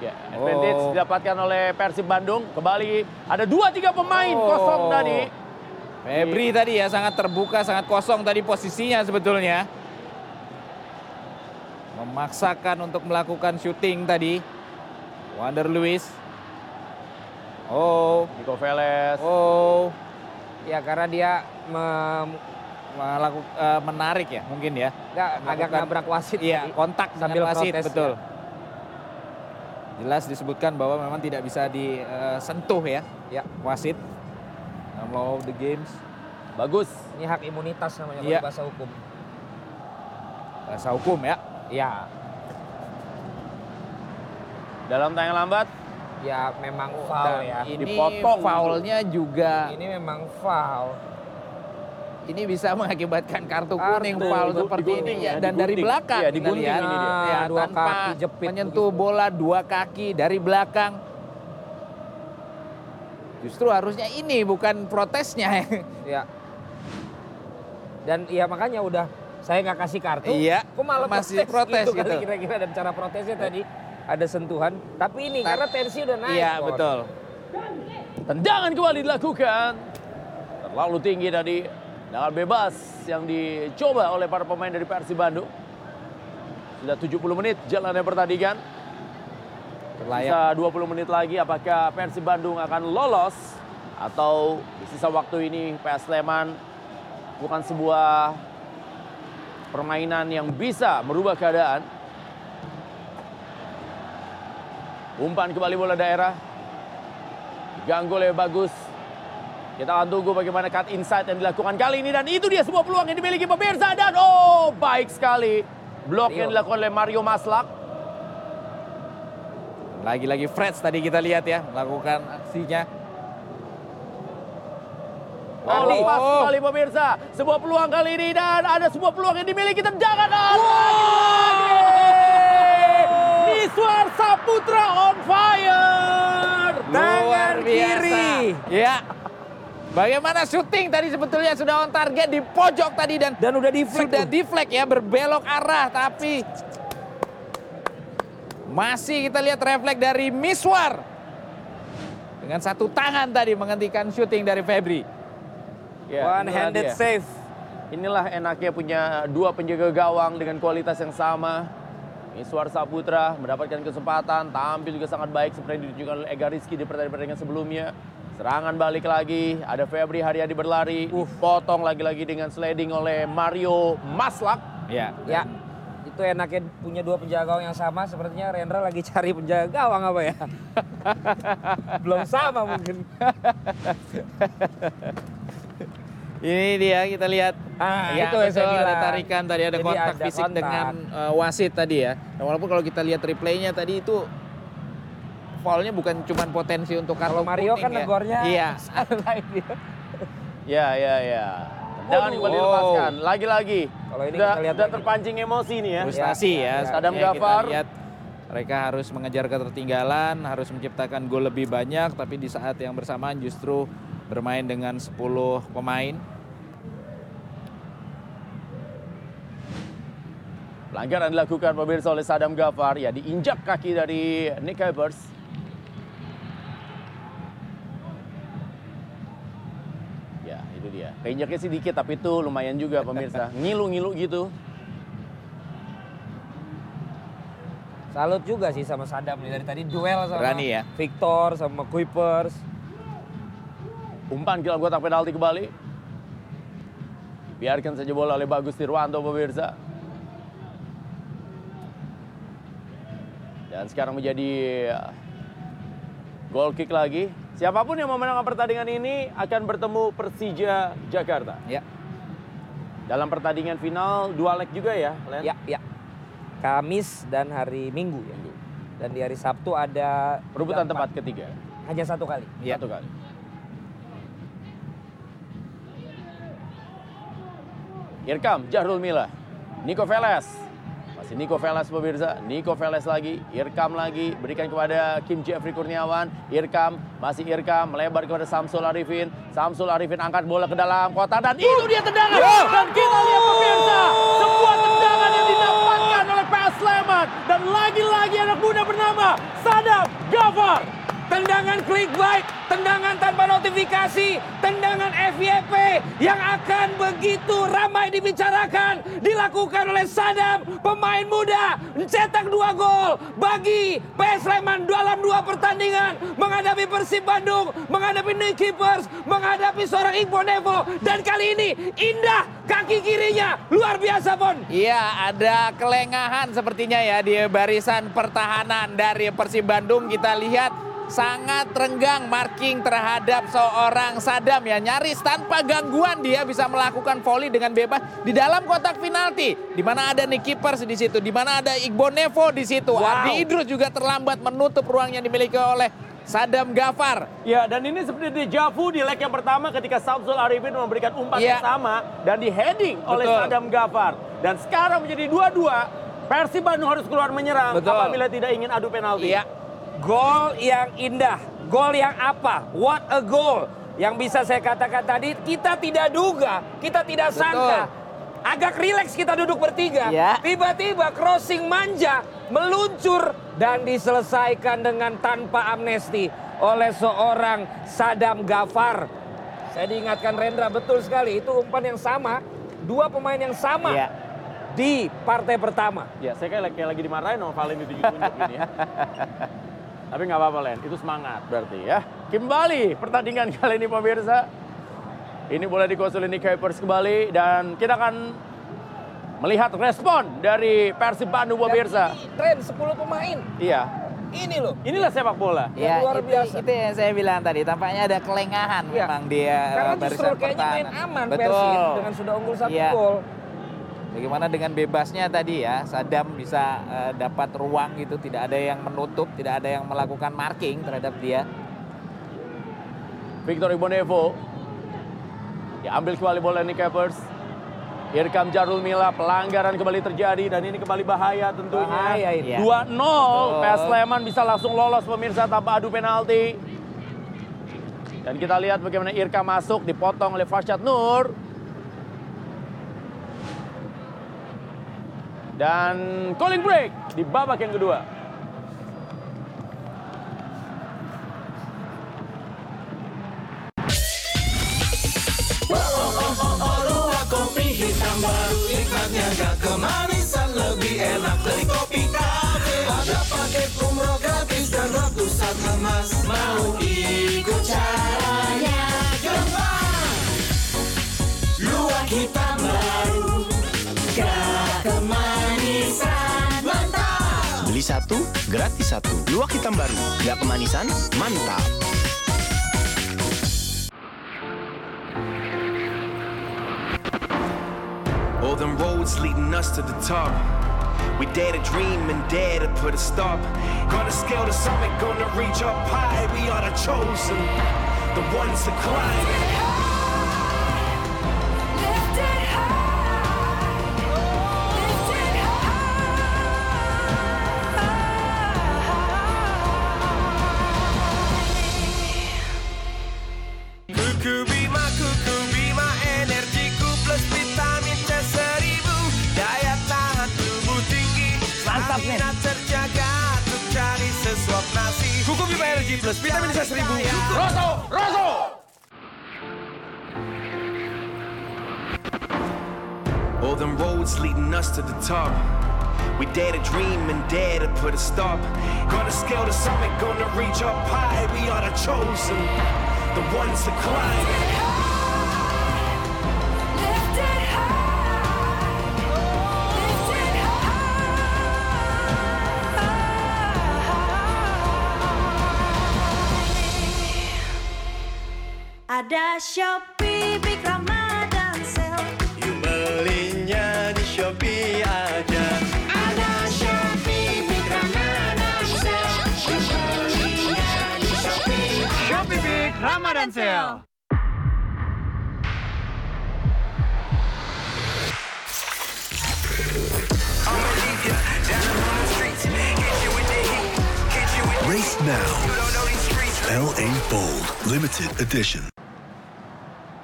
Ya, advantage Oh. didapatkan oleh Persib Bandung. Kembali ada dua tiga pemain kosong tadi. Febri tadi ya sangat terbuka, sangat kosong tadi posisinya sebetulnya. Memaksakan untuk melakukan syuting tadi. Wander Luis. Oh. Nico Veles. Oh. Ya karena dia Melaku, eh, menarik ya mungkin ya. Nggak, agak nabrak wasit Iya, kontak Sambil dengan wasit, protes, betul. ya. Jelas disebutkan bahwa memang tidak bisa disentuh ya, ya wasit dalam law of the games. Bagus. Ini hak imunitas namanya Iya. bahasa hukum. Bahasa hukum ya. Ya, Dalam tayang lambat. ya memang foul Dan ya. ini Dipotong. foulnya juga Ini memang foul. Ini bisa mengakibatkan kartu Kartu, kuning foul digunting seperti ini ya, dan dari belakang Iya, kita digunting lihat. ini dia. Ya, Dua tanpa kaki jepit menyentuh begitu. bola dua kaki dari belakang. Justru harusnya ini bukan protesnya. (laughs) Ya. Dan ya makanya udah saya nggak kasih kartu. Iya, Kok malah masih protes, protes gitu, gitu. kira-kira dan cara protesnya tadi ada sentuhan. Tapi ini karena tensi udah naik. Iya, betul. Tendangan kembali dilakukan. Terlalu tinggi tadi. Dengan bebas yang dicoba oleh para pemain dari Persib Bandung. Sudah 70 menit jalannya pertandingan. Sisa 20 menit lagi apakah Persib Bandung akan lolos atau di sisa waktu ini PS Sleman bukan sebuah permainan yang bisa merubah keadaan. Umpan kembali bola daerah. Ganggu oleh bagus. Kita akan tunggu bagaimana cut inside yang dilakukan kali ini dan itu dia sebuah peluang yang dimiliki pemirsa dan oh baik sekali blok yang dilakukan oleh Mario Maslak. Lagi-lagi Freds tadi kita lihat ya melakukan aksinya. Oh, lepas kembali pemirsa. Sebuah peluang kali ini dan ada sebuah peluang yang dimiliki tendangan. dan lagi-lagi. Miswar Saputra on fire. Luar biasa. Ya. Bagaimana syuting tadi sebetulnya sudah on target di pojok tadi dan dan udah deflect sudah deflect ya berbelok arah tapi masih kita lihat refleks dari Miswar dengan satu tangan tadi menghentikan syuting dari Febri. Ya, One handed dia. save. Inilah enaknya punya dua penjaga gawang dengan kualitas yang sama. Miswar Saputra mendapatkan kesempatan, tampil juga sangat baik seperti yang ditunjukkan oleh Ega Rizky di pertandingan sebelumnya. Serangan balik lagi, ada Febri Haryadi berlari, potong lagi-lagi dengan sliding oleh Mario Maslak. Ya. Ya. Itu enaknya punya dua penjaga gawang yang sama sepertinya Rendra lagi cari penjaga gawang apa ya? (laughs) Belum sama mungkin. (laughs) Ini dia kita lihat. Ah, ya, itu yang saya bilang. ada tarikan tadi ada Jadi kontak ada fisik kontak. dengan eh, wasit tadi ya. Dan walaupun kalau kita lihat replaynya tadi itu foulnya bukan cuma potensi untuk kartu Kalau Mario kuning kan ya. negornya Iya. (laughs) dia. Ya, ya, ya. Jangan Waduh. kembali Wow. lepaskan. Lagi-lagi. Kalau ini Sudah, kita lihat sudah lagi. terpancing emosi nih ya. Frustasi ya. Adam sepertinya Gafar. Kita lihat Mereka harus mengejar ketertinggalan, harus menciptakan gol lebih banyak, tapi di saat yang bersamaan justru bermain dengan 10 pemain. Pelanggaran dilakukan pemirsa oleh Sadam Gafar. Ya, diinjak kaki dari Nick Evers. Ya, Keinjaknya sih dikit, tapi itu lumayan juga pemirsa. (laughs) Ngilu-ngilu gitu. Salut juga sih sama Sadam nih dari tadi duel sama Berani ya. Victor sama Kuipers. Umpan kira kotak penalti kembali. Biarkan saja bola oleh Bagus Tirwanto pemirsa. Dan sekarang menjadi uh, goal kick lagi. Siapa pun yang memenangkan pertandingan ini akan bertemu Persija Jakarta. Ya. Dalam pertandingan final dua leg juga ya, Len? Ya, ya. Kamis dan hari Minggu ya. Dan di hari Sabtu ada Perebutan tempat empat. ketiga. Hanya satu kali. Ya. Satu kali. Irkam, Jahrul Mila, Nico Veles. Masih Nico Veles pemirsa, Nico Veles lagi, Irkam lagi, berikan kepada Kim Jeffrey Kurniawan, Irkam, masih Irkam, melebar kepada Samsul Arifin, Samsul Arifin angkat bola ke dalam kotak dan itu dia tendangan. Dan kita lihat pemirsa, sebuah tendangan yang didapatkan oleh PS Sleman. Dan lagi-lagi anak muda bernama Sadam Gafar. Tendangan clickbait, tendangan tanpa notifikasi, tendangan FYP yang akan begitu ramai dibicarakan dilakukan oleh Sadam, pemain muda mencetak dua gol bagi PS Sleman dalam dua pertandingan menghadapi Persib Bandung, menghadapi New Keepers, menghadapi seorang Iqbal Nevo dan kali ini indah kaki kirinya luar biasa Pon. Iya, ada kelengahan sepertinya ya di barisan pertahanan dari Persib Bandung. Kita lihat sangat renggang marking terhadap seorang Sadam ya. Nyaris tanpa gangguan dia bisa melakukan volley dengan bebas di dalam kotak penalti. Di mana ada Nick Keepers di situ, di mana ada Iqbal Nevo di situ. Wow. Ardi Idrus juga terlambat menutup ruang yang dimiliki oleh Sadam Gafar. Ya, dan ini seperti di Javu di leg yang pertama ketika Samsul Arifin memberikan umpan Iya. yang sama dan di heading oleh Betul. Sadam Gafar. Dan sekarang menjadi dua-dua. Persib Bandung harus keluar menyerang Betul. apabila tidak ingin adu penalti. Iya. Gol yang indah, gol yang apa? What a goal. Yang bisa saya katakan tadi, kita tidak duga, kita tidak Betul. sangka. Agak rileks kita duduk bertiga. Ya. Tiba-tiba crossing manja, meluncur dan diselesaikan dengan tanpa amnesti oleh seorang Sadam Gafar. Saya diingatkan Rendra betul sekali, itu umpan yang sama, dua pemain yang sama Iya. di partai pertama. Ya, saya kayak, kayak lagi dimarahin sama Valen ditunjuk-tunjuk ini ya. (laughs) Tapi nggak apa-apa Len, itu semangat berarti ya. Kembali pertandingan (laughs) kali ini pemirsa. Ini boleh dikuasai Nick Kuipers kembali dan kita akan melihat respon dari Persib Bandung pemirsa. Tren 10 pemain, Iya, ini loh. inilah sepak bola. Yang luar itu, biasa. itu yang saya bilang tadi. Tampaknya ada kelengahan Iya. memang dia Karena eh, justru kayaknya main aman Betul. Persib dengan sudah unggul satu Iya. gol. Bagaimana dengan bebasnya tadi ya, Sadam bisa eh, dapat ruang gitu, tidak ada yang menutup, tidak ada yang melakukan marking terhadap dia. Victor Ibonevo. Diambil kembali bola Nick Kuipers. Irkam Jarul Mila, pelanggaran kembali terjadi dan ini kembali bahaya tentunya. Bahaya ini. Iya. 2-0, Betul. PS Sleman bisa langsung lolos pemirsa tanpa adu penalti. Dan kita lihat bagaimana Irkam masuk, dipotong oleh Farshad Nur. Dan calling break di babak yang kedua. Satu, gratis satu. Luwak hitam baru, nggak kemanisan, mantap. All them roads leading us to the top. We dare to dream and dare to put a stop. Gonna scale the summit, gonna reach up high. We are the chosen, the ones climb. Plus vitamin C 1000. Rosso! Rosso! All them roads leading us to the top. We dare to dream and dare to put a stop. Gonna scale the summit, gonna reach up high. We are the chosen, the ones to climb. Ada Shopee Big Ramadan Sale. You belinya di Shopee aja. Ada Shopee Big Ramadan Sale. You belinya di Shopee. Shopee Big Ramadan Sale. Race now. LA Bold Limited Edition.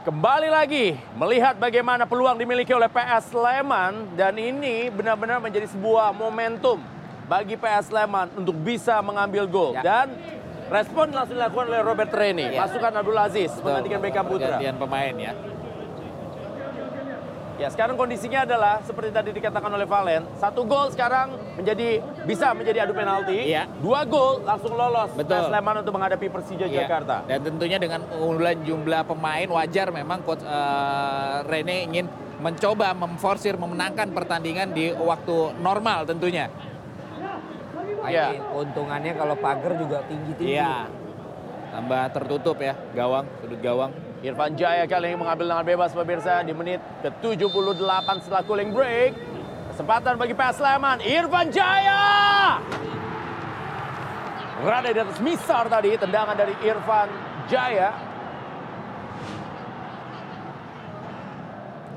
Kembali lagi melihat bagaimana peluang dimiliki oleh PS Sleman dan ini benar-benar menjadi sebuah momentum bagi PS Sleman untuk bisa mengambil gol dan respon langsung dilakukan oleh Robert Rene, Ya. pasukan Abdul Aziz menggantikan Beckham Putra. Pemain ya. Ya sekarang kondisinya adalah seperti tadi dikatakan oleh Valen, satu gol sekarang menjadi bisa menjadi adu penalti, Iya. dua gol langsung lolos Betul. Sleman untuk menghadapi Persija Iya. Jakarta. Dan tentunya dengan unggulan jumlah pemain wajar memang coach eh, Rene ingin mencoba memforsir memenangkan pertandingan di waktu normal tentunya. Iya. Keuntungannya kalau pagar juga tinggi-tinggi. Iya. Tambah tertutup ya gawang, sudut gawang. Irfan Jaya kali ini mengambil dengan bebas pemirsa di menit ke-78 setelah cooling break. Kesempatan bagi PS Sleman, Irfan Jaya! Berada di atas misar tadi, tendangan dari Irfan Jaya.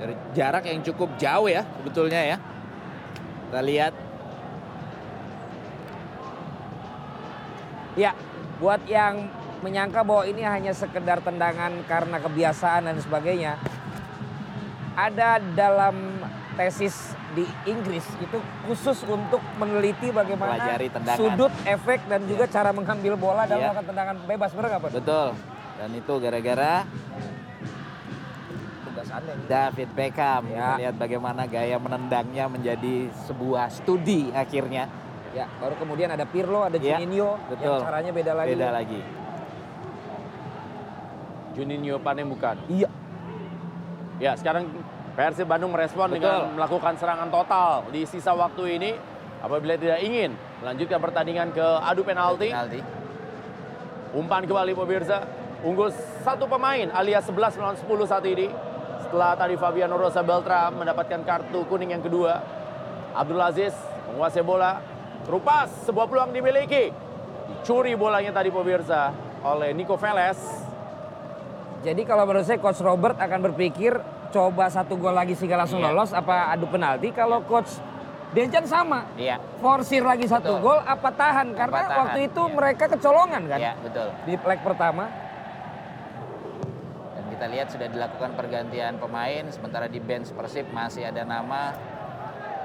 Dari jarak yang cukup jauh ya sebetulnya ya. Kita lihat Ya, buat yang menyangka bahwa ini hanya sekedar tendangan karena kebiasaan dan sebagainya. Ada dalam tesis di Inggris itu khusus untuk meneliti bagaimana Pelajari tendangan. sudut, efek dan juga cara mengambil bola dalam Iya. melakukan tendangan bebas benar nggak Pak? betul. Dan itu gara-gara. David Beckham. Ya. Kita lihat bagaimana gaya menendangnya menjadi sebuah studi akhirnya. Ya, baru kemudian ada Pirlo, ada Ya, Juninho betul. yang caranya beda lagi. Beda lagi. Juninho Panembukan. Iya. Ya, sekarang Persib Bandung merespon Betul. dengan melakukan serangan total di sisa waktu ini apabila tidak ingin melanjutkan pertandingan ke adu penalti. Penalti. Umpan kembali pemirsa. Unggul satu pemain alias 11 melawan 10 saat ini. Setelah tadi Fabiano Rosa Beltram mendapatkan kartu kuning yang kedua. Abdul Aziz menguasai bola. Terupas sebuah peluang dimiliki. Dicuri bolanya tadi pemirsa oleh Nico Veles. Jadi kalau menurut saya Coach Robert akan berpikir coba satu gol lagi sehingga langsung Iya. lolos apa adu penalti. Kalau Coach Dejan sama. Iya. Forsir lagi satu Betul. gol apa tahan karena tahan, waktu itu mereka kecolongan kan Iya, betul. di leg pertama. Dan kita lihat sudah dilakukan pergantian pemain sementara di bench Persib masih ada nama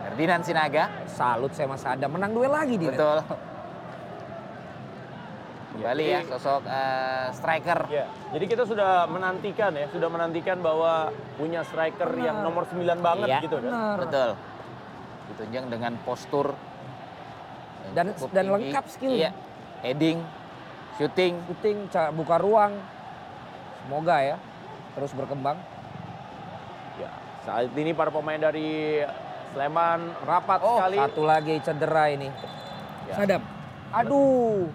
Ferdinand Sinaga. Salut saya Mas Adam menang duel lagi dia. Betul. Kembali ya jadi- sosok eh, striker. Ya, jadi kita sudah menantikan ya, sudah menantikan bahwa punya striker yang nomor 9 banget Iya, gitu kan. Betul. Ditunjang dengan postur Dan cukup dan tinggi. lengkap skill. Iya. Heading, shooting. Shooting, buka ruang. Semoga ya terus berkembang. Ya, saat ini para pemain dari Sleman rapat Oh, sekali. satu lagi cedera ini. Ya. Sadam. Aduh.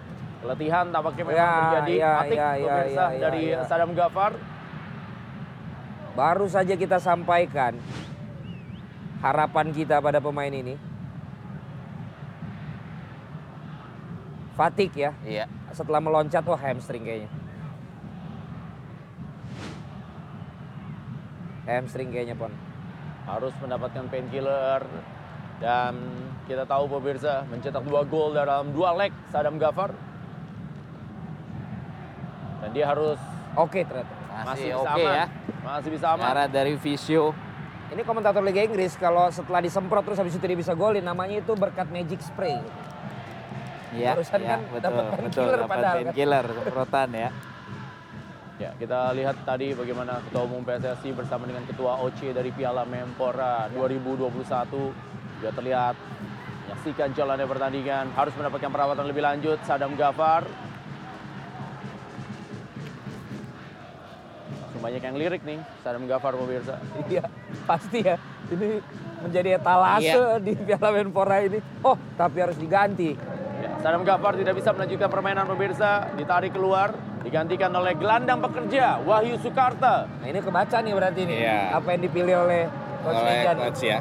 Keletihan tampaknya memang Ya, terjadi. ya, Atik ya, ya, pemirsa ya, ya, dari ya. Sadam Gafar. Baru saja kita sampaikan harapan kita pada pemain ini. Fatik ya. Iya. Setelah meloncat wah hamstring kayaknya. Hamstring kayaknya pon. harus mendapatkan painkiller dan kita tahu pemirsa mencetak dua gol dalam dua leg Sadam Gafar dan dia harus Oke ternyata. Masih, bisa oke aman. ya. Masih bisa aman. Cara dari Visio. Ini komentator Liga Inggris kalau setelah disemprot terus habis itu dia bisa golin namanya itu berkat magic spray. Iya, Barusan iya, kan betul, dapat betul, painkiller dapat padahal kan. painkiller semprotan ya. Ya, kita lihat tadi bagaimana Ketua Umum PSSI bersama dengan Ketua OC dari Piala Menpora 2021 juga terlihat menyaksikan jalannya pertandingan harus mendapatkan perawatan lebih lanjut Sadam Gafar banyak yang lirik nih Sadam Gafar pemirsa (laughs) Iya, pasti ya. Ini menjadi etalase Iya. di Piala Menpora ini. Oh, tapi harus diganti. Ya, Sadam Gafar tidak bisa melanjutkan permainan pemirsa ditarik keluar digantikan oleh gelandang pekerja Wahyu Sukarta Nah, ini kebaca nih berarti nih. Iya. Apa yang dipilih oleh Coach Dejan. ya.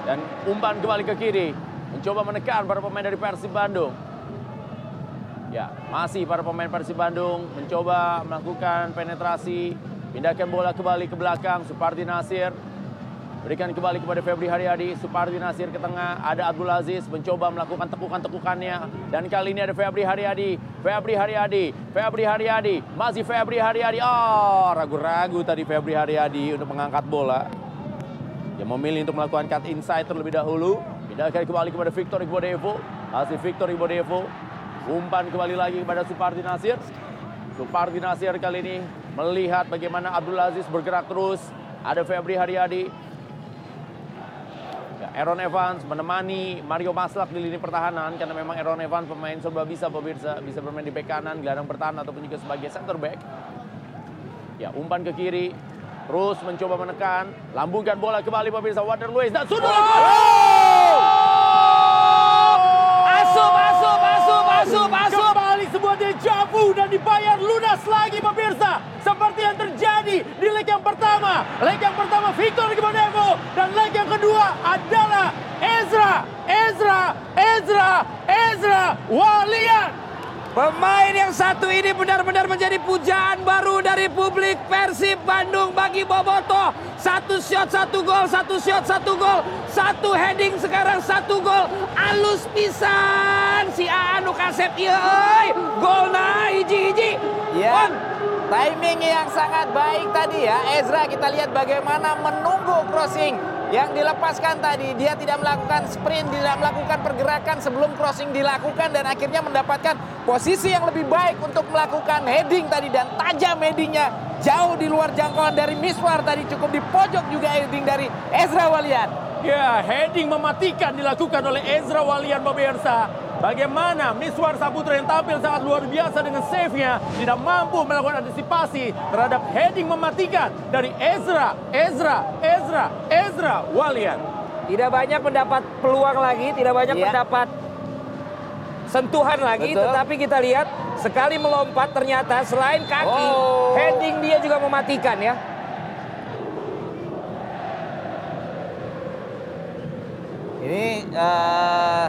dan umpan kembali ke kiri mencoba menekan para pemain dari Persib Bandung ya masih para pemain Persib Bandung mencoba melakukan penetrasi pindahkan bola kembali ke belakang Supardi Nasir berikan kembali kepada Febri Haryadi Supardi Nasir ke tengah ada Abdul Aziz mencoba melakukan tekukan-tekukannya dan kali ini ada Febri Haryadi Febri Haryadi Febri Haryadi masih Febri Haryadi oh ragu-ragu tadi Febri Haryadi untuk mengangkat bola yang memilih untuk melakukan cut inside terlebih dahulu. Pindahkan kembali kepada Victor Igbodevo. Hasil Victor Igbodevo. Umpan kembali lagi kepada Supardi Nasir. Supardi Nasir kali ini melihat bagaimana Abdul Aziz bergerak terus. Ada Febri Haryadi. Ya, Aaron Evans menemani Mario Maslak di lini pertahanan karena memang Aaron Evans pemain serba bisa pemirsa bisa bermain di bek kanan, gelandang pertahanan ataupun juga sebagai center back. Ya, umpan ke kiri, terus mencoba menekan, lambungkan bola kembali pemirsa Water Luiz dan sudah Asup, asup, asup. Kembali sebuah dejavu dan dibayar lunas lagi pemirsa. Seperti yang terjadi di leg yang pertama. Leg yang pertama Victor Gibonevo dan leg yang kedua adalah Ezra, Ezra, Ezra, Ezra Walian. Pemain yang satu ini benar-benar menjadi pujaan baru dari publik Persib Bandung bagi Boboto. Satu shot, satu gol, satu shot, satu gol. Satu heading sekarang satu gol. Alus pisan si Anu Kasep euy. Gol na hiji-hiji. Ya, timing yang sangat baik tadi ya. Ezra kita lihat bagaimana menunggu crossing yang dilepaskan tadi. Dia tidak melakukan sprint, tidak melakukan pergerakan sebelum crossing dilakukan dan akhirnya mendapatkan posisi yang lebih baik untuk melakukan heading tadi dan tajam headingnya jauh di luar jangkauan dari Miswar tadi cukup di pojok juga heading dari Ezra Walian. Ya, heading mematikan dilakukan oleh Ezra Walian pemirsa. Bagaimana Miswar Saputra yang tampil sangat luar biasa dengan save-nya tidak mampu melakukan antisipasi terhadap heading mematikan dari Ezra, Ezra, Ezra, Ezra Walian. Tidak banyak mendapat peluang lagi, tidak banyak Iya. mendapat sentuhan lagi, Betul. tetapi kita lihat sekali melompat ternyata selain kaki, Oh. heading dia juga mematikan ya. Ini eh,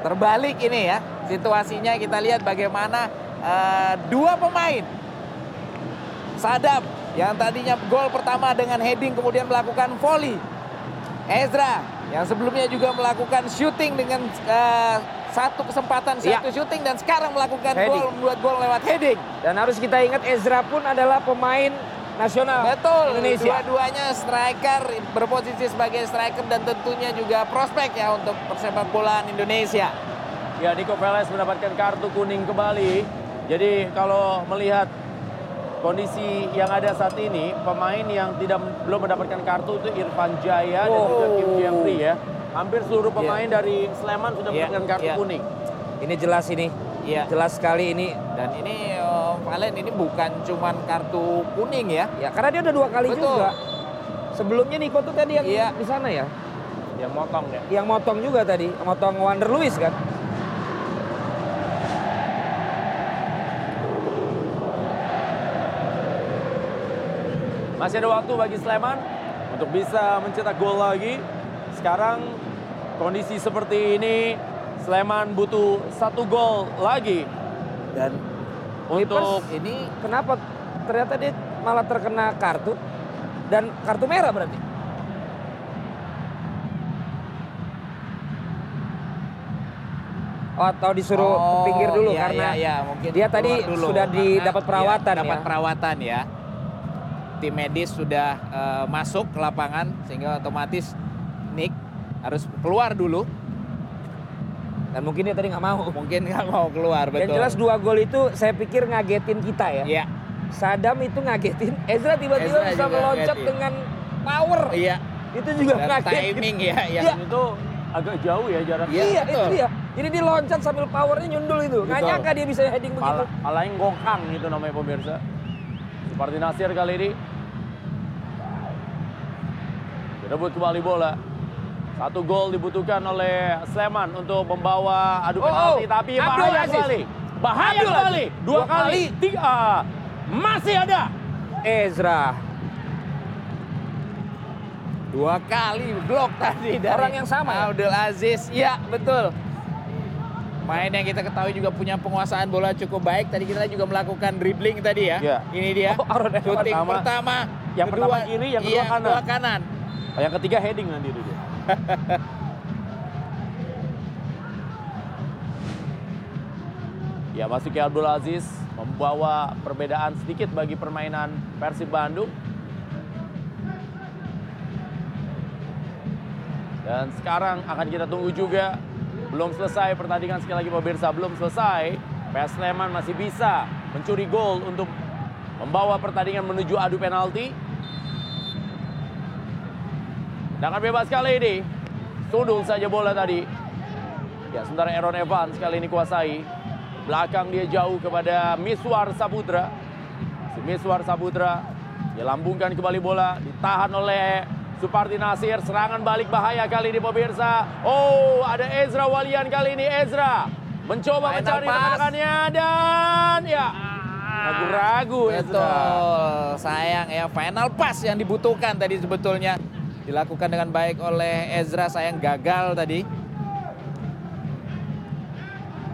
terbalik ini ya situasinya kita lihat bagaimana eh, dua pemain Sadam yang tadinya gol pertama dengan heading kemudian melakukan volley. Ezra yang sebelumnya juga melakukan shooting dengan eh, satu kesempatan Iya. satu shooting dan sekarang melakukan Heading. gol membuat gol lewat heading. Dan harus kita ingat Ezra pun adalah pemain nasional Betul, Indonesia. dua-duanya striker berposisi sebagai striker dan tentunya juga prospek ya untuk persepak bolaan Indonesia. Ya, Nico Velez mendapatkan kartu kuning kembali. Jadi kalau melihat kondisi yang ada saat ini, pemain yang tidak belum mendapatkan kartu itu Irfan Jaya dan juga Kim Jeffrey ya. Hampir seluruh pemain dari Sleman sudah Iya, mendapatkan kartu iya. kuning. Ini jelas ini. Iya. Jelas sekali ini. Dan ini eh, Valen ini bukan cuman kartu kuning ya. Ya, karena dia udah dua kali Betul. juga. Sebelumnya Niko tuh tadi yang Iya. di sana ya. Yang motong ya. Yang motong juga tadi, motong Wander Luis kan. Masih ada waktu bagi Sleman untuk bisa mencetak gol lagi. Sekarang kondisi seperti ini Sleman butuh satu gol lagi. Dan untuk ini kenapa ternyata dia malah terkena kartu dan kartu merah berarti. Oh, atau disuruh ke Oh, pinggir dulu iya, karena iya, iya, mungkin dia tadi dulu. sudah didapat perawatan dapat ya. perawatan ya. Tim medis sudah eh, masuk ke lapangan sehingga otomatis Nick harus keluar dulu. Dan mungkin dia tadi nggak mau. Mungkin nggak mau keluar betul. Yang jelas dua gol itu saya pikir ngagetin kita ya. Iya. Sadam itu ngagetin, Ezra tiba-tiba Ezra bisa meloncat ngagetin. dengan power. Iya. Itu juga Dan ngagetin. timing ya yang Iya. itu agak jauh ya jaraknya. Iya, itu betul. dia. Jadi dia loncat sambil powernya nyundul itu. Nggak nyangka dia bisa heading begitu. Pala, palaing gokang itu namanya pemirsa. Seperti Nasir kali ini. Direbut kembali bola. Satu gol dibutuhkan oleh Sleman untuk membawa adu Oh, penalti. oh. Tapi Abdul bahaya Aziz. kembali. Bahaya Abdul kembali. Dua, Dua kali. kali. Tiga. Masih ada. Ezra. Dua kali blok tadi dari Orang yang sama ya? Abdul Aziz. Iya, betul. Main yang kita ketahui juga punya penguasaan bola cukup baik. Tadi kita juga melakukan dribbling tadi ya. Iya. Ini dia. Oh. Shooting Pertama. pertama, Yang kedua, pertama kiri, yang kedua iya, kanan. kedua kanan. Oh, yang ketiga heading nanti itu dia. (laughs) ya Masuki Abdul Aziz membawa perbedaan sedikit bagi permainan Persib Bandung. Dan sekarang akan kita tunggu juga. Belum selesai pertandingan sekali lagi pemirsa. Belum selesai. PS Sleman masih bisa mencuri gol untuk membawa pertandingan menuju adu penalti. Tendangan bebas kali ini. Sundul saja bola tadi. Ya, sementara Aaron Evans kali ini kuasai. Belakang dia jauh kepada Miswar Saputra. Si Miswar Saputra dia lambungkan kembali bola, ditahan oleh Suparti Nasir. Serangan balik bahaya kali ini pemirsa. Oh, ada Ezra Walian kali ini. Ezra mencoba Final mencari teman-temannya dan ya ragu-ragu Ezra. Betul. Sayang ya final pass yang dibutuhkan tadi sebetulnya dilakukan dengan baik oleh Ezra. Sayang gagal tadi.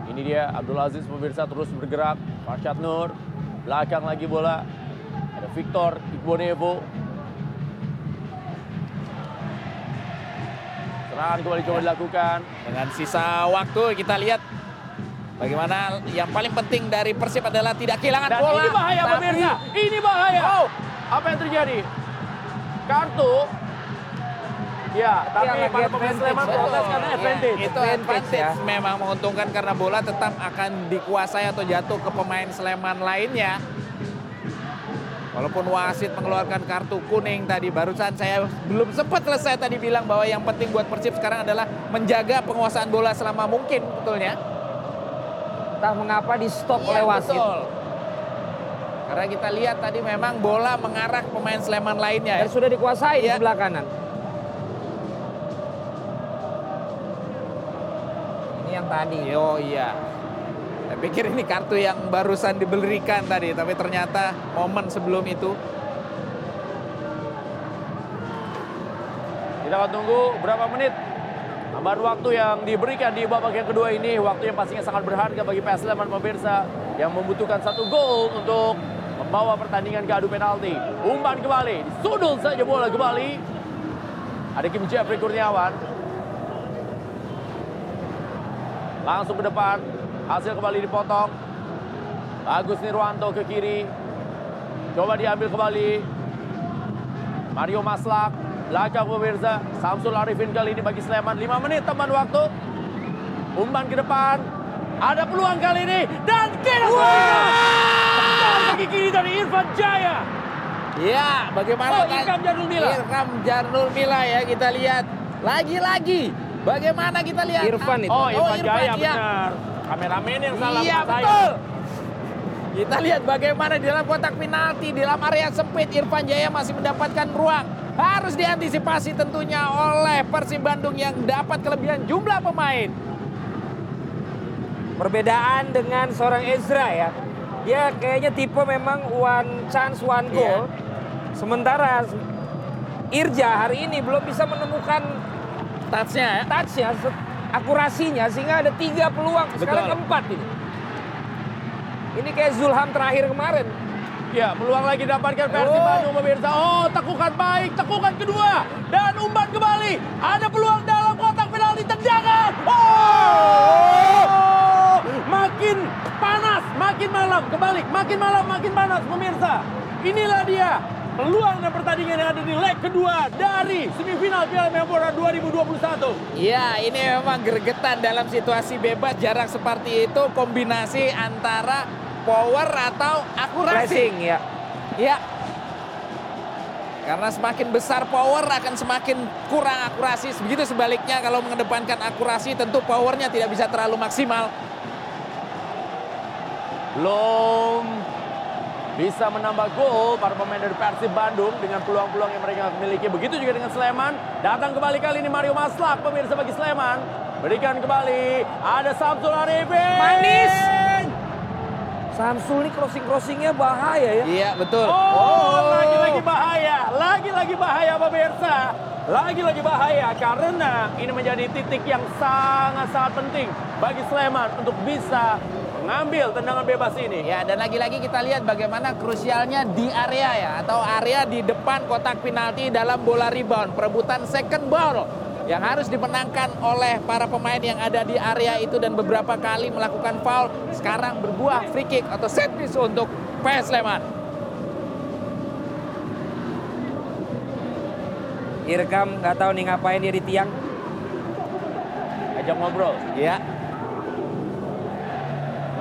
Ini dia Abdul Aziz pemirsa terus bergerak. Farshad Nur. Belakang lagi bola. Ada Victor Igbonevo. Serangan kembali coba dilakukan. Dengan sisa waktu kita lihat bagaimana yang paling penting dari Persib adalah tidak kehilangan Dan bola. ini bahaya Tapi- pemirsa. Ini bahaya. Oh. Apa yang terjadi? Kartu. Ya, tapi lagi para pemain Sleman protes karena Iya, advantage. itu Advantage, ya. memang menguntungkan karena bola tetap akan dikuasai atau jatuh ke pemain Sleman lainnya. Walaupun wasit mengeluarkan kartu kuning tadi barusan saya belum sempat selesai tadi bilang bahwa yang penting buat Persib sekarang adalah menjaga penguasaan bola selama mungkin betulnya. Entah mengapa di stop Iya, oleh wasit. betul. Karena kita lihat tadi memang bola mengarah pemain Sleman lainnya. Dan sudah dikuasai Iya. di sebelah kanan. Yang tadi. Oh iya. Saya pikir ini kartu yang barusan diberikan tadi, tapi ternyata momen sebelum itu Kita akan tunggu berapa menit tambahan waktu yang diberikan di babak yang kedua ini. Waktu yang pastinya sangat berharga bagi PS Sleman pemirsa yang membutuhkan satu gol untuk membawa pertandingan ke adu penalti. Umpan kembali, disundul saja bola kembali. Ada Kim Jeffrey Kurniawan. Langsung ke depan, hasil kembali dipotong. Agus Nirwanto ke kiri. Coba diambil kembali. Mario Maslak, belakang pemirsa. Samsul Arifin kali ini bagi Sleman. 5 menit teman waktu. Umpan ke depan. Ada peluang kali ini. Dan kira Kaki kiri dari Irfan Jaya. Ya, bagaimana Oh, Ilham Janul Mila. Ilham Janul Mila ya kita lihat lagi-lagi. Bagaimana kita lihat? Irfan itu. Oh, Irfan Jaya ya. benar. Kameramen yang salah Iya saya. betul. Kita lihat bagaimana di dalam kotak penalti, di dalam area sempit Irfan Jaya masih mendapatkan ruang. Harus diantisipasi tentunya oleh Persib Bandung yang dapat kelebihan jumlah pemain. Perbedaan dengan seorang Ezra ya. Dia kayaknya tipe memang one chance one goal. Sementara Irja hari ini belum bisa menemukan touch-nya ya. touch-nya, akurasinya sehingga ada tiga peluang. Sekarang Betul. keempat ini. Ini kayak Zulham terakhir kemarin. Ya, peluang lagi dapatkan versi Oh. Bandung pemirsa. Oh, tekukan baik, tekukan kedua. Dan umpan kembali. Ada peluang dalam kotak penalti tendangan. Oh! makin malam, kebalik, makin malam, makin panas pemirsa. Inilah dia peluang dan pertandingan yang ada di leg kedua dari semifinal Piala Menpora 2021. Ya, ini memang gregetan dalam situasi bebas jarak seperti itu kombinasi antara power atau akurasi. Flashing ya. Ya. Karena semakin besar power akan semakin kurang akurasi. Begitu sebaliknya kalau mengedepankan akurasi tentu powernya tidak bisa terlalu maksimal. Belum bisa menambah gol para pemain dari Persib Bandung dengan peluang-peluang yang mereka miliki. Begitu juga dengan Sleman. Datang kembali kali ini Mario Maslak, pemirsa bagi Sleman. Berikan kembali, ada Samsul Arifin. Manis. Samsul ini crossing-crossingnya bahaya ya. Iya, betul. Oh, lagi-lagi bahaya. Lagi-lagi bahaya pemirsa. Lagi-lagi bahaya karena ini menjadi titik yang sangat-sangat penting bagi Sleman untuk bisa mengambil tendangan bebas ini. Ya, dan lagi-lagi kita lihat bagaimana krusialnya di area ya atau area di depan kotak penalti dalam bola rebound, perebutan second ball yang harus dimenangkan oleh para pemain yang ada di area itu dan beberapa kali melakukan foul sekarang berbuah free kick atau set piece untuk PS Sleman. Irkam nggak tahu nih ngapain dia di tiang. Ajak ngobrol. Ya.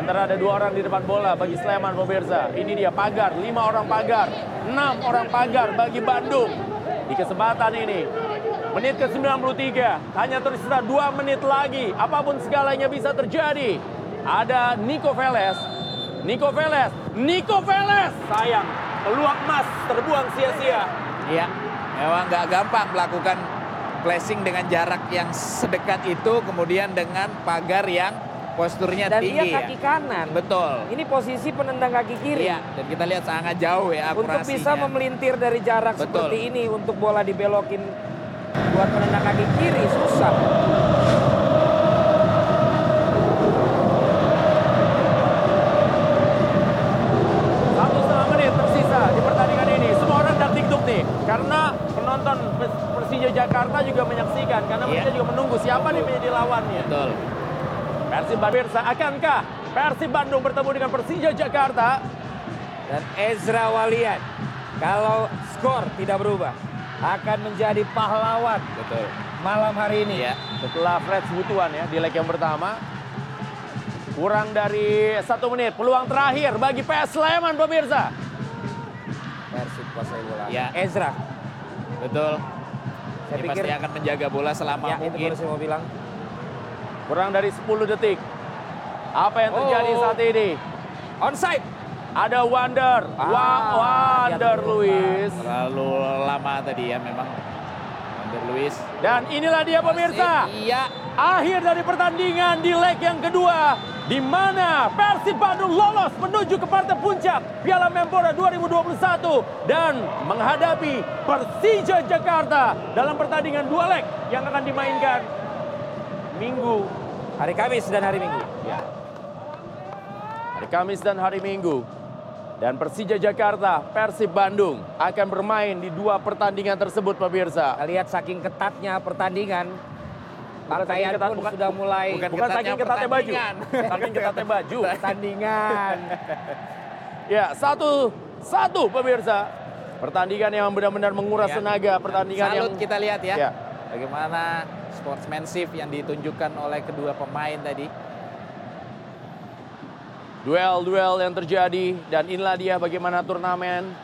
Sementara ada dua orang di depan bola bagi Sleman pemirsa. Ini dia pagar, lima orang pagar, enam orang pagar bagi Bandung. Di kesempatan ini, menit ke-93, hanya tersisa dua menit lagi. Apa pun segalanya bisa terjadi. Ada Nico Veles, Nico Veles, Nico Veles. Sayang, peluang emas terbuang sia-sia. Iya, memang nggak gampang melakukan flashing dengan jarak yang sedekat itu, kemudian dengan pagar yang posturnya Dan tinggi. dia kaki ya. kanan. Betul. Ini posisi penendang kaki kiri. Iya, dan kita lihat sangat jauh ya Untuk akurasinya. bisa memelintir dari jarak Betul. seperti ini untuk bola dibelokin buat penendang kaki kiri susah. Satu setengah menit tersisa di pertandingan ini. Semua orang tiktuk nih. Karena penonton Pers- Persija Jakarta juga menyaksikan. Karena mereka juga menunggu siapa nih menjadi lawannya. Betul. Persib Bandung, akankah Persib Bandung bertemu dengan Persija Jakarta? Dan Ezra Walian kalau skor tidak berubah akan menjadi pahlawan Betul. malam hari ini. Iya. Setelah Fred Butuan ya di leg yang pertama. Kurang dari satu menit. Peluang terakhir bagi PS Sleman pemirsa. Persib kuasai bola. Ya. Ezra. Betul. Saya Ini pikir pasti akan menjaga bola selama ya itu mungkin. baru saya mau bilang. Kurang dari 10 detik. Apa yang terjadi Oh. saat ini? Onside. Ada Wander. Ah, Wa- Wander. Luis. Terlalu lama tadi ya memang. Wander Luis. Dan inilah dia pemirsa. Iya. Akhir dari pertandingan di leg yang kedua. Di mana Persib Bandung lolos menuju ke partai puncak Piala Menpora 2021 dan menghadapi Persija Jakarta dalam pertandingan dua leg yang akan dimainkan Minggu Hari Kamis dan hari Minggu. Ya. Hari Kamis dan hari Minggu. Dan Persija Jakarta, Persib Bandung akan bermain di dua pertandingan tersebut pemirsa. Kita lihat saking ketatnya pertandingan. Bukan Pakaian ketat, pun bukan- sudah mulai Bukan, saking ketatnya baju. Saking ketatnya baju. pertandingan. (laughs) (laughs) Ya, satu satu pemirsa. Pertandingan yang benar-benar menguras Ya. tenaga, pertandingan Salut yang kita lihat ya. Ya. Bagaimana sportsmanship yang ditunjukkan oleh kedua pemain tadi. duel-duel yang terjadi dan inilah dia bagaimana turnamen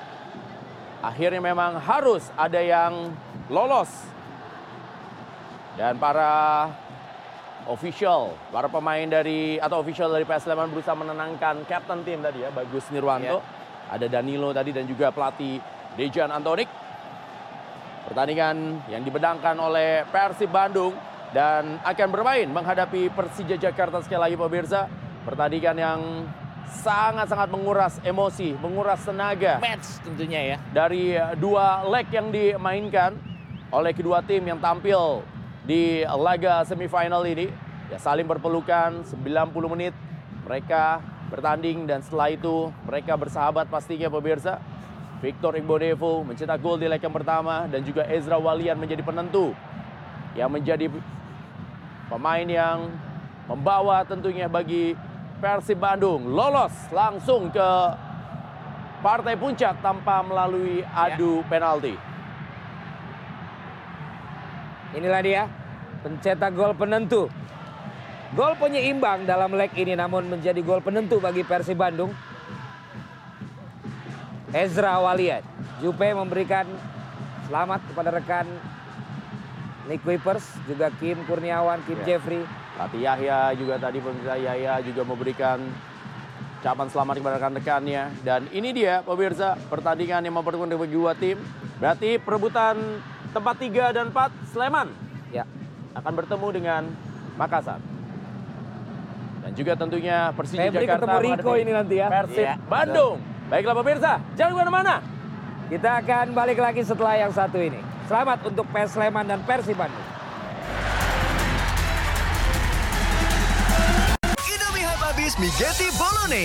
akhirnya memang harus ada yang lolos dan para official, para pemain dari atau official dari PS Sleman berusaha menenangkan captain tim tadi ya, Bagus Nirwanto. Ada Danilo tadi dan juga pelatih Dejan Antonik. Pertandingan yang dibedangkan oleh Persib Bandung dan akan bermain menghadapi Persija Jakarta sekali lagi pemirsa. Pertandingan yang sangat-sangat menguras emosi, menguras tenaga Match tentunya ya. dari dua leg yang dimainkan oleh kedua tim yang tampil di laga semifinal ini. Ya saling berpelukan 90 menit mereka bertanding dan setelah itu mereka bersahabat pastinya pemirsa. Victor Igbodevo mencetak gol di leg yang pertama dan juga Ezra Walian menjadi penentu yang menjadi pemain yang membawa tentunya bagi Persib Bandung lolos langsung ke partai puncak tanpa melalui adu penalti. Inilah dia pencetak gol penentu. Gol penyeimbang dalam leg ini namun menjadi gol penentu bagi Persib Bandung. Ezra Walian. Jupe memberikan selamat kepada rekan Nick Wipers, juga Kim Kurniawan, Kim Ya. Jeffrey. Latih Yahya juga tadi pemirsa Yahya juga memberikan ucapan selamat kepada rekan-rekannya. Dan ini dia pemirsa pertandingan yang mempertemukan kedua tim. Berarti perebutan tempat 3 dan 4 Sleman ya. akan bertemu dengan Makassar. Dan juga tentunya Persija Febri Jakarta ketemu menghadapi ini nanti ya. Persib Iya, Bandung. Baiklah pemirsa, jangan ke mana-mana. Kita akan balik lagi setelah yang satu ini. Selamat untuk PS Sleman dan Persib Bandung. Hype habis mie Getty Bolone.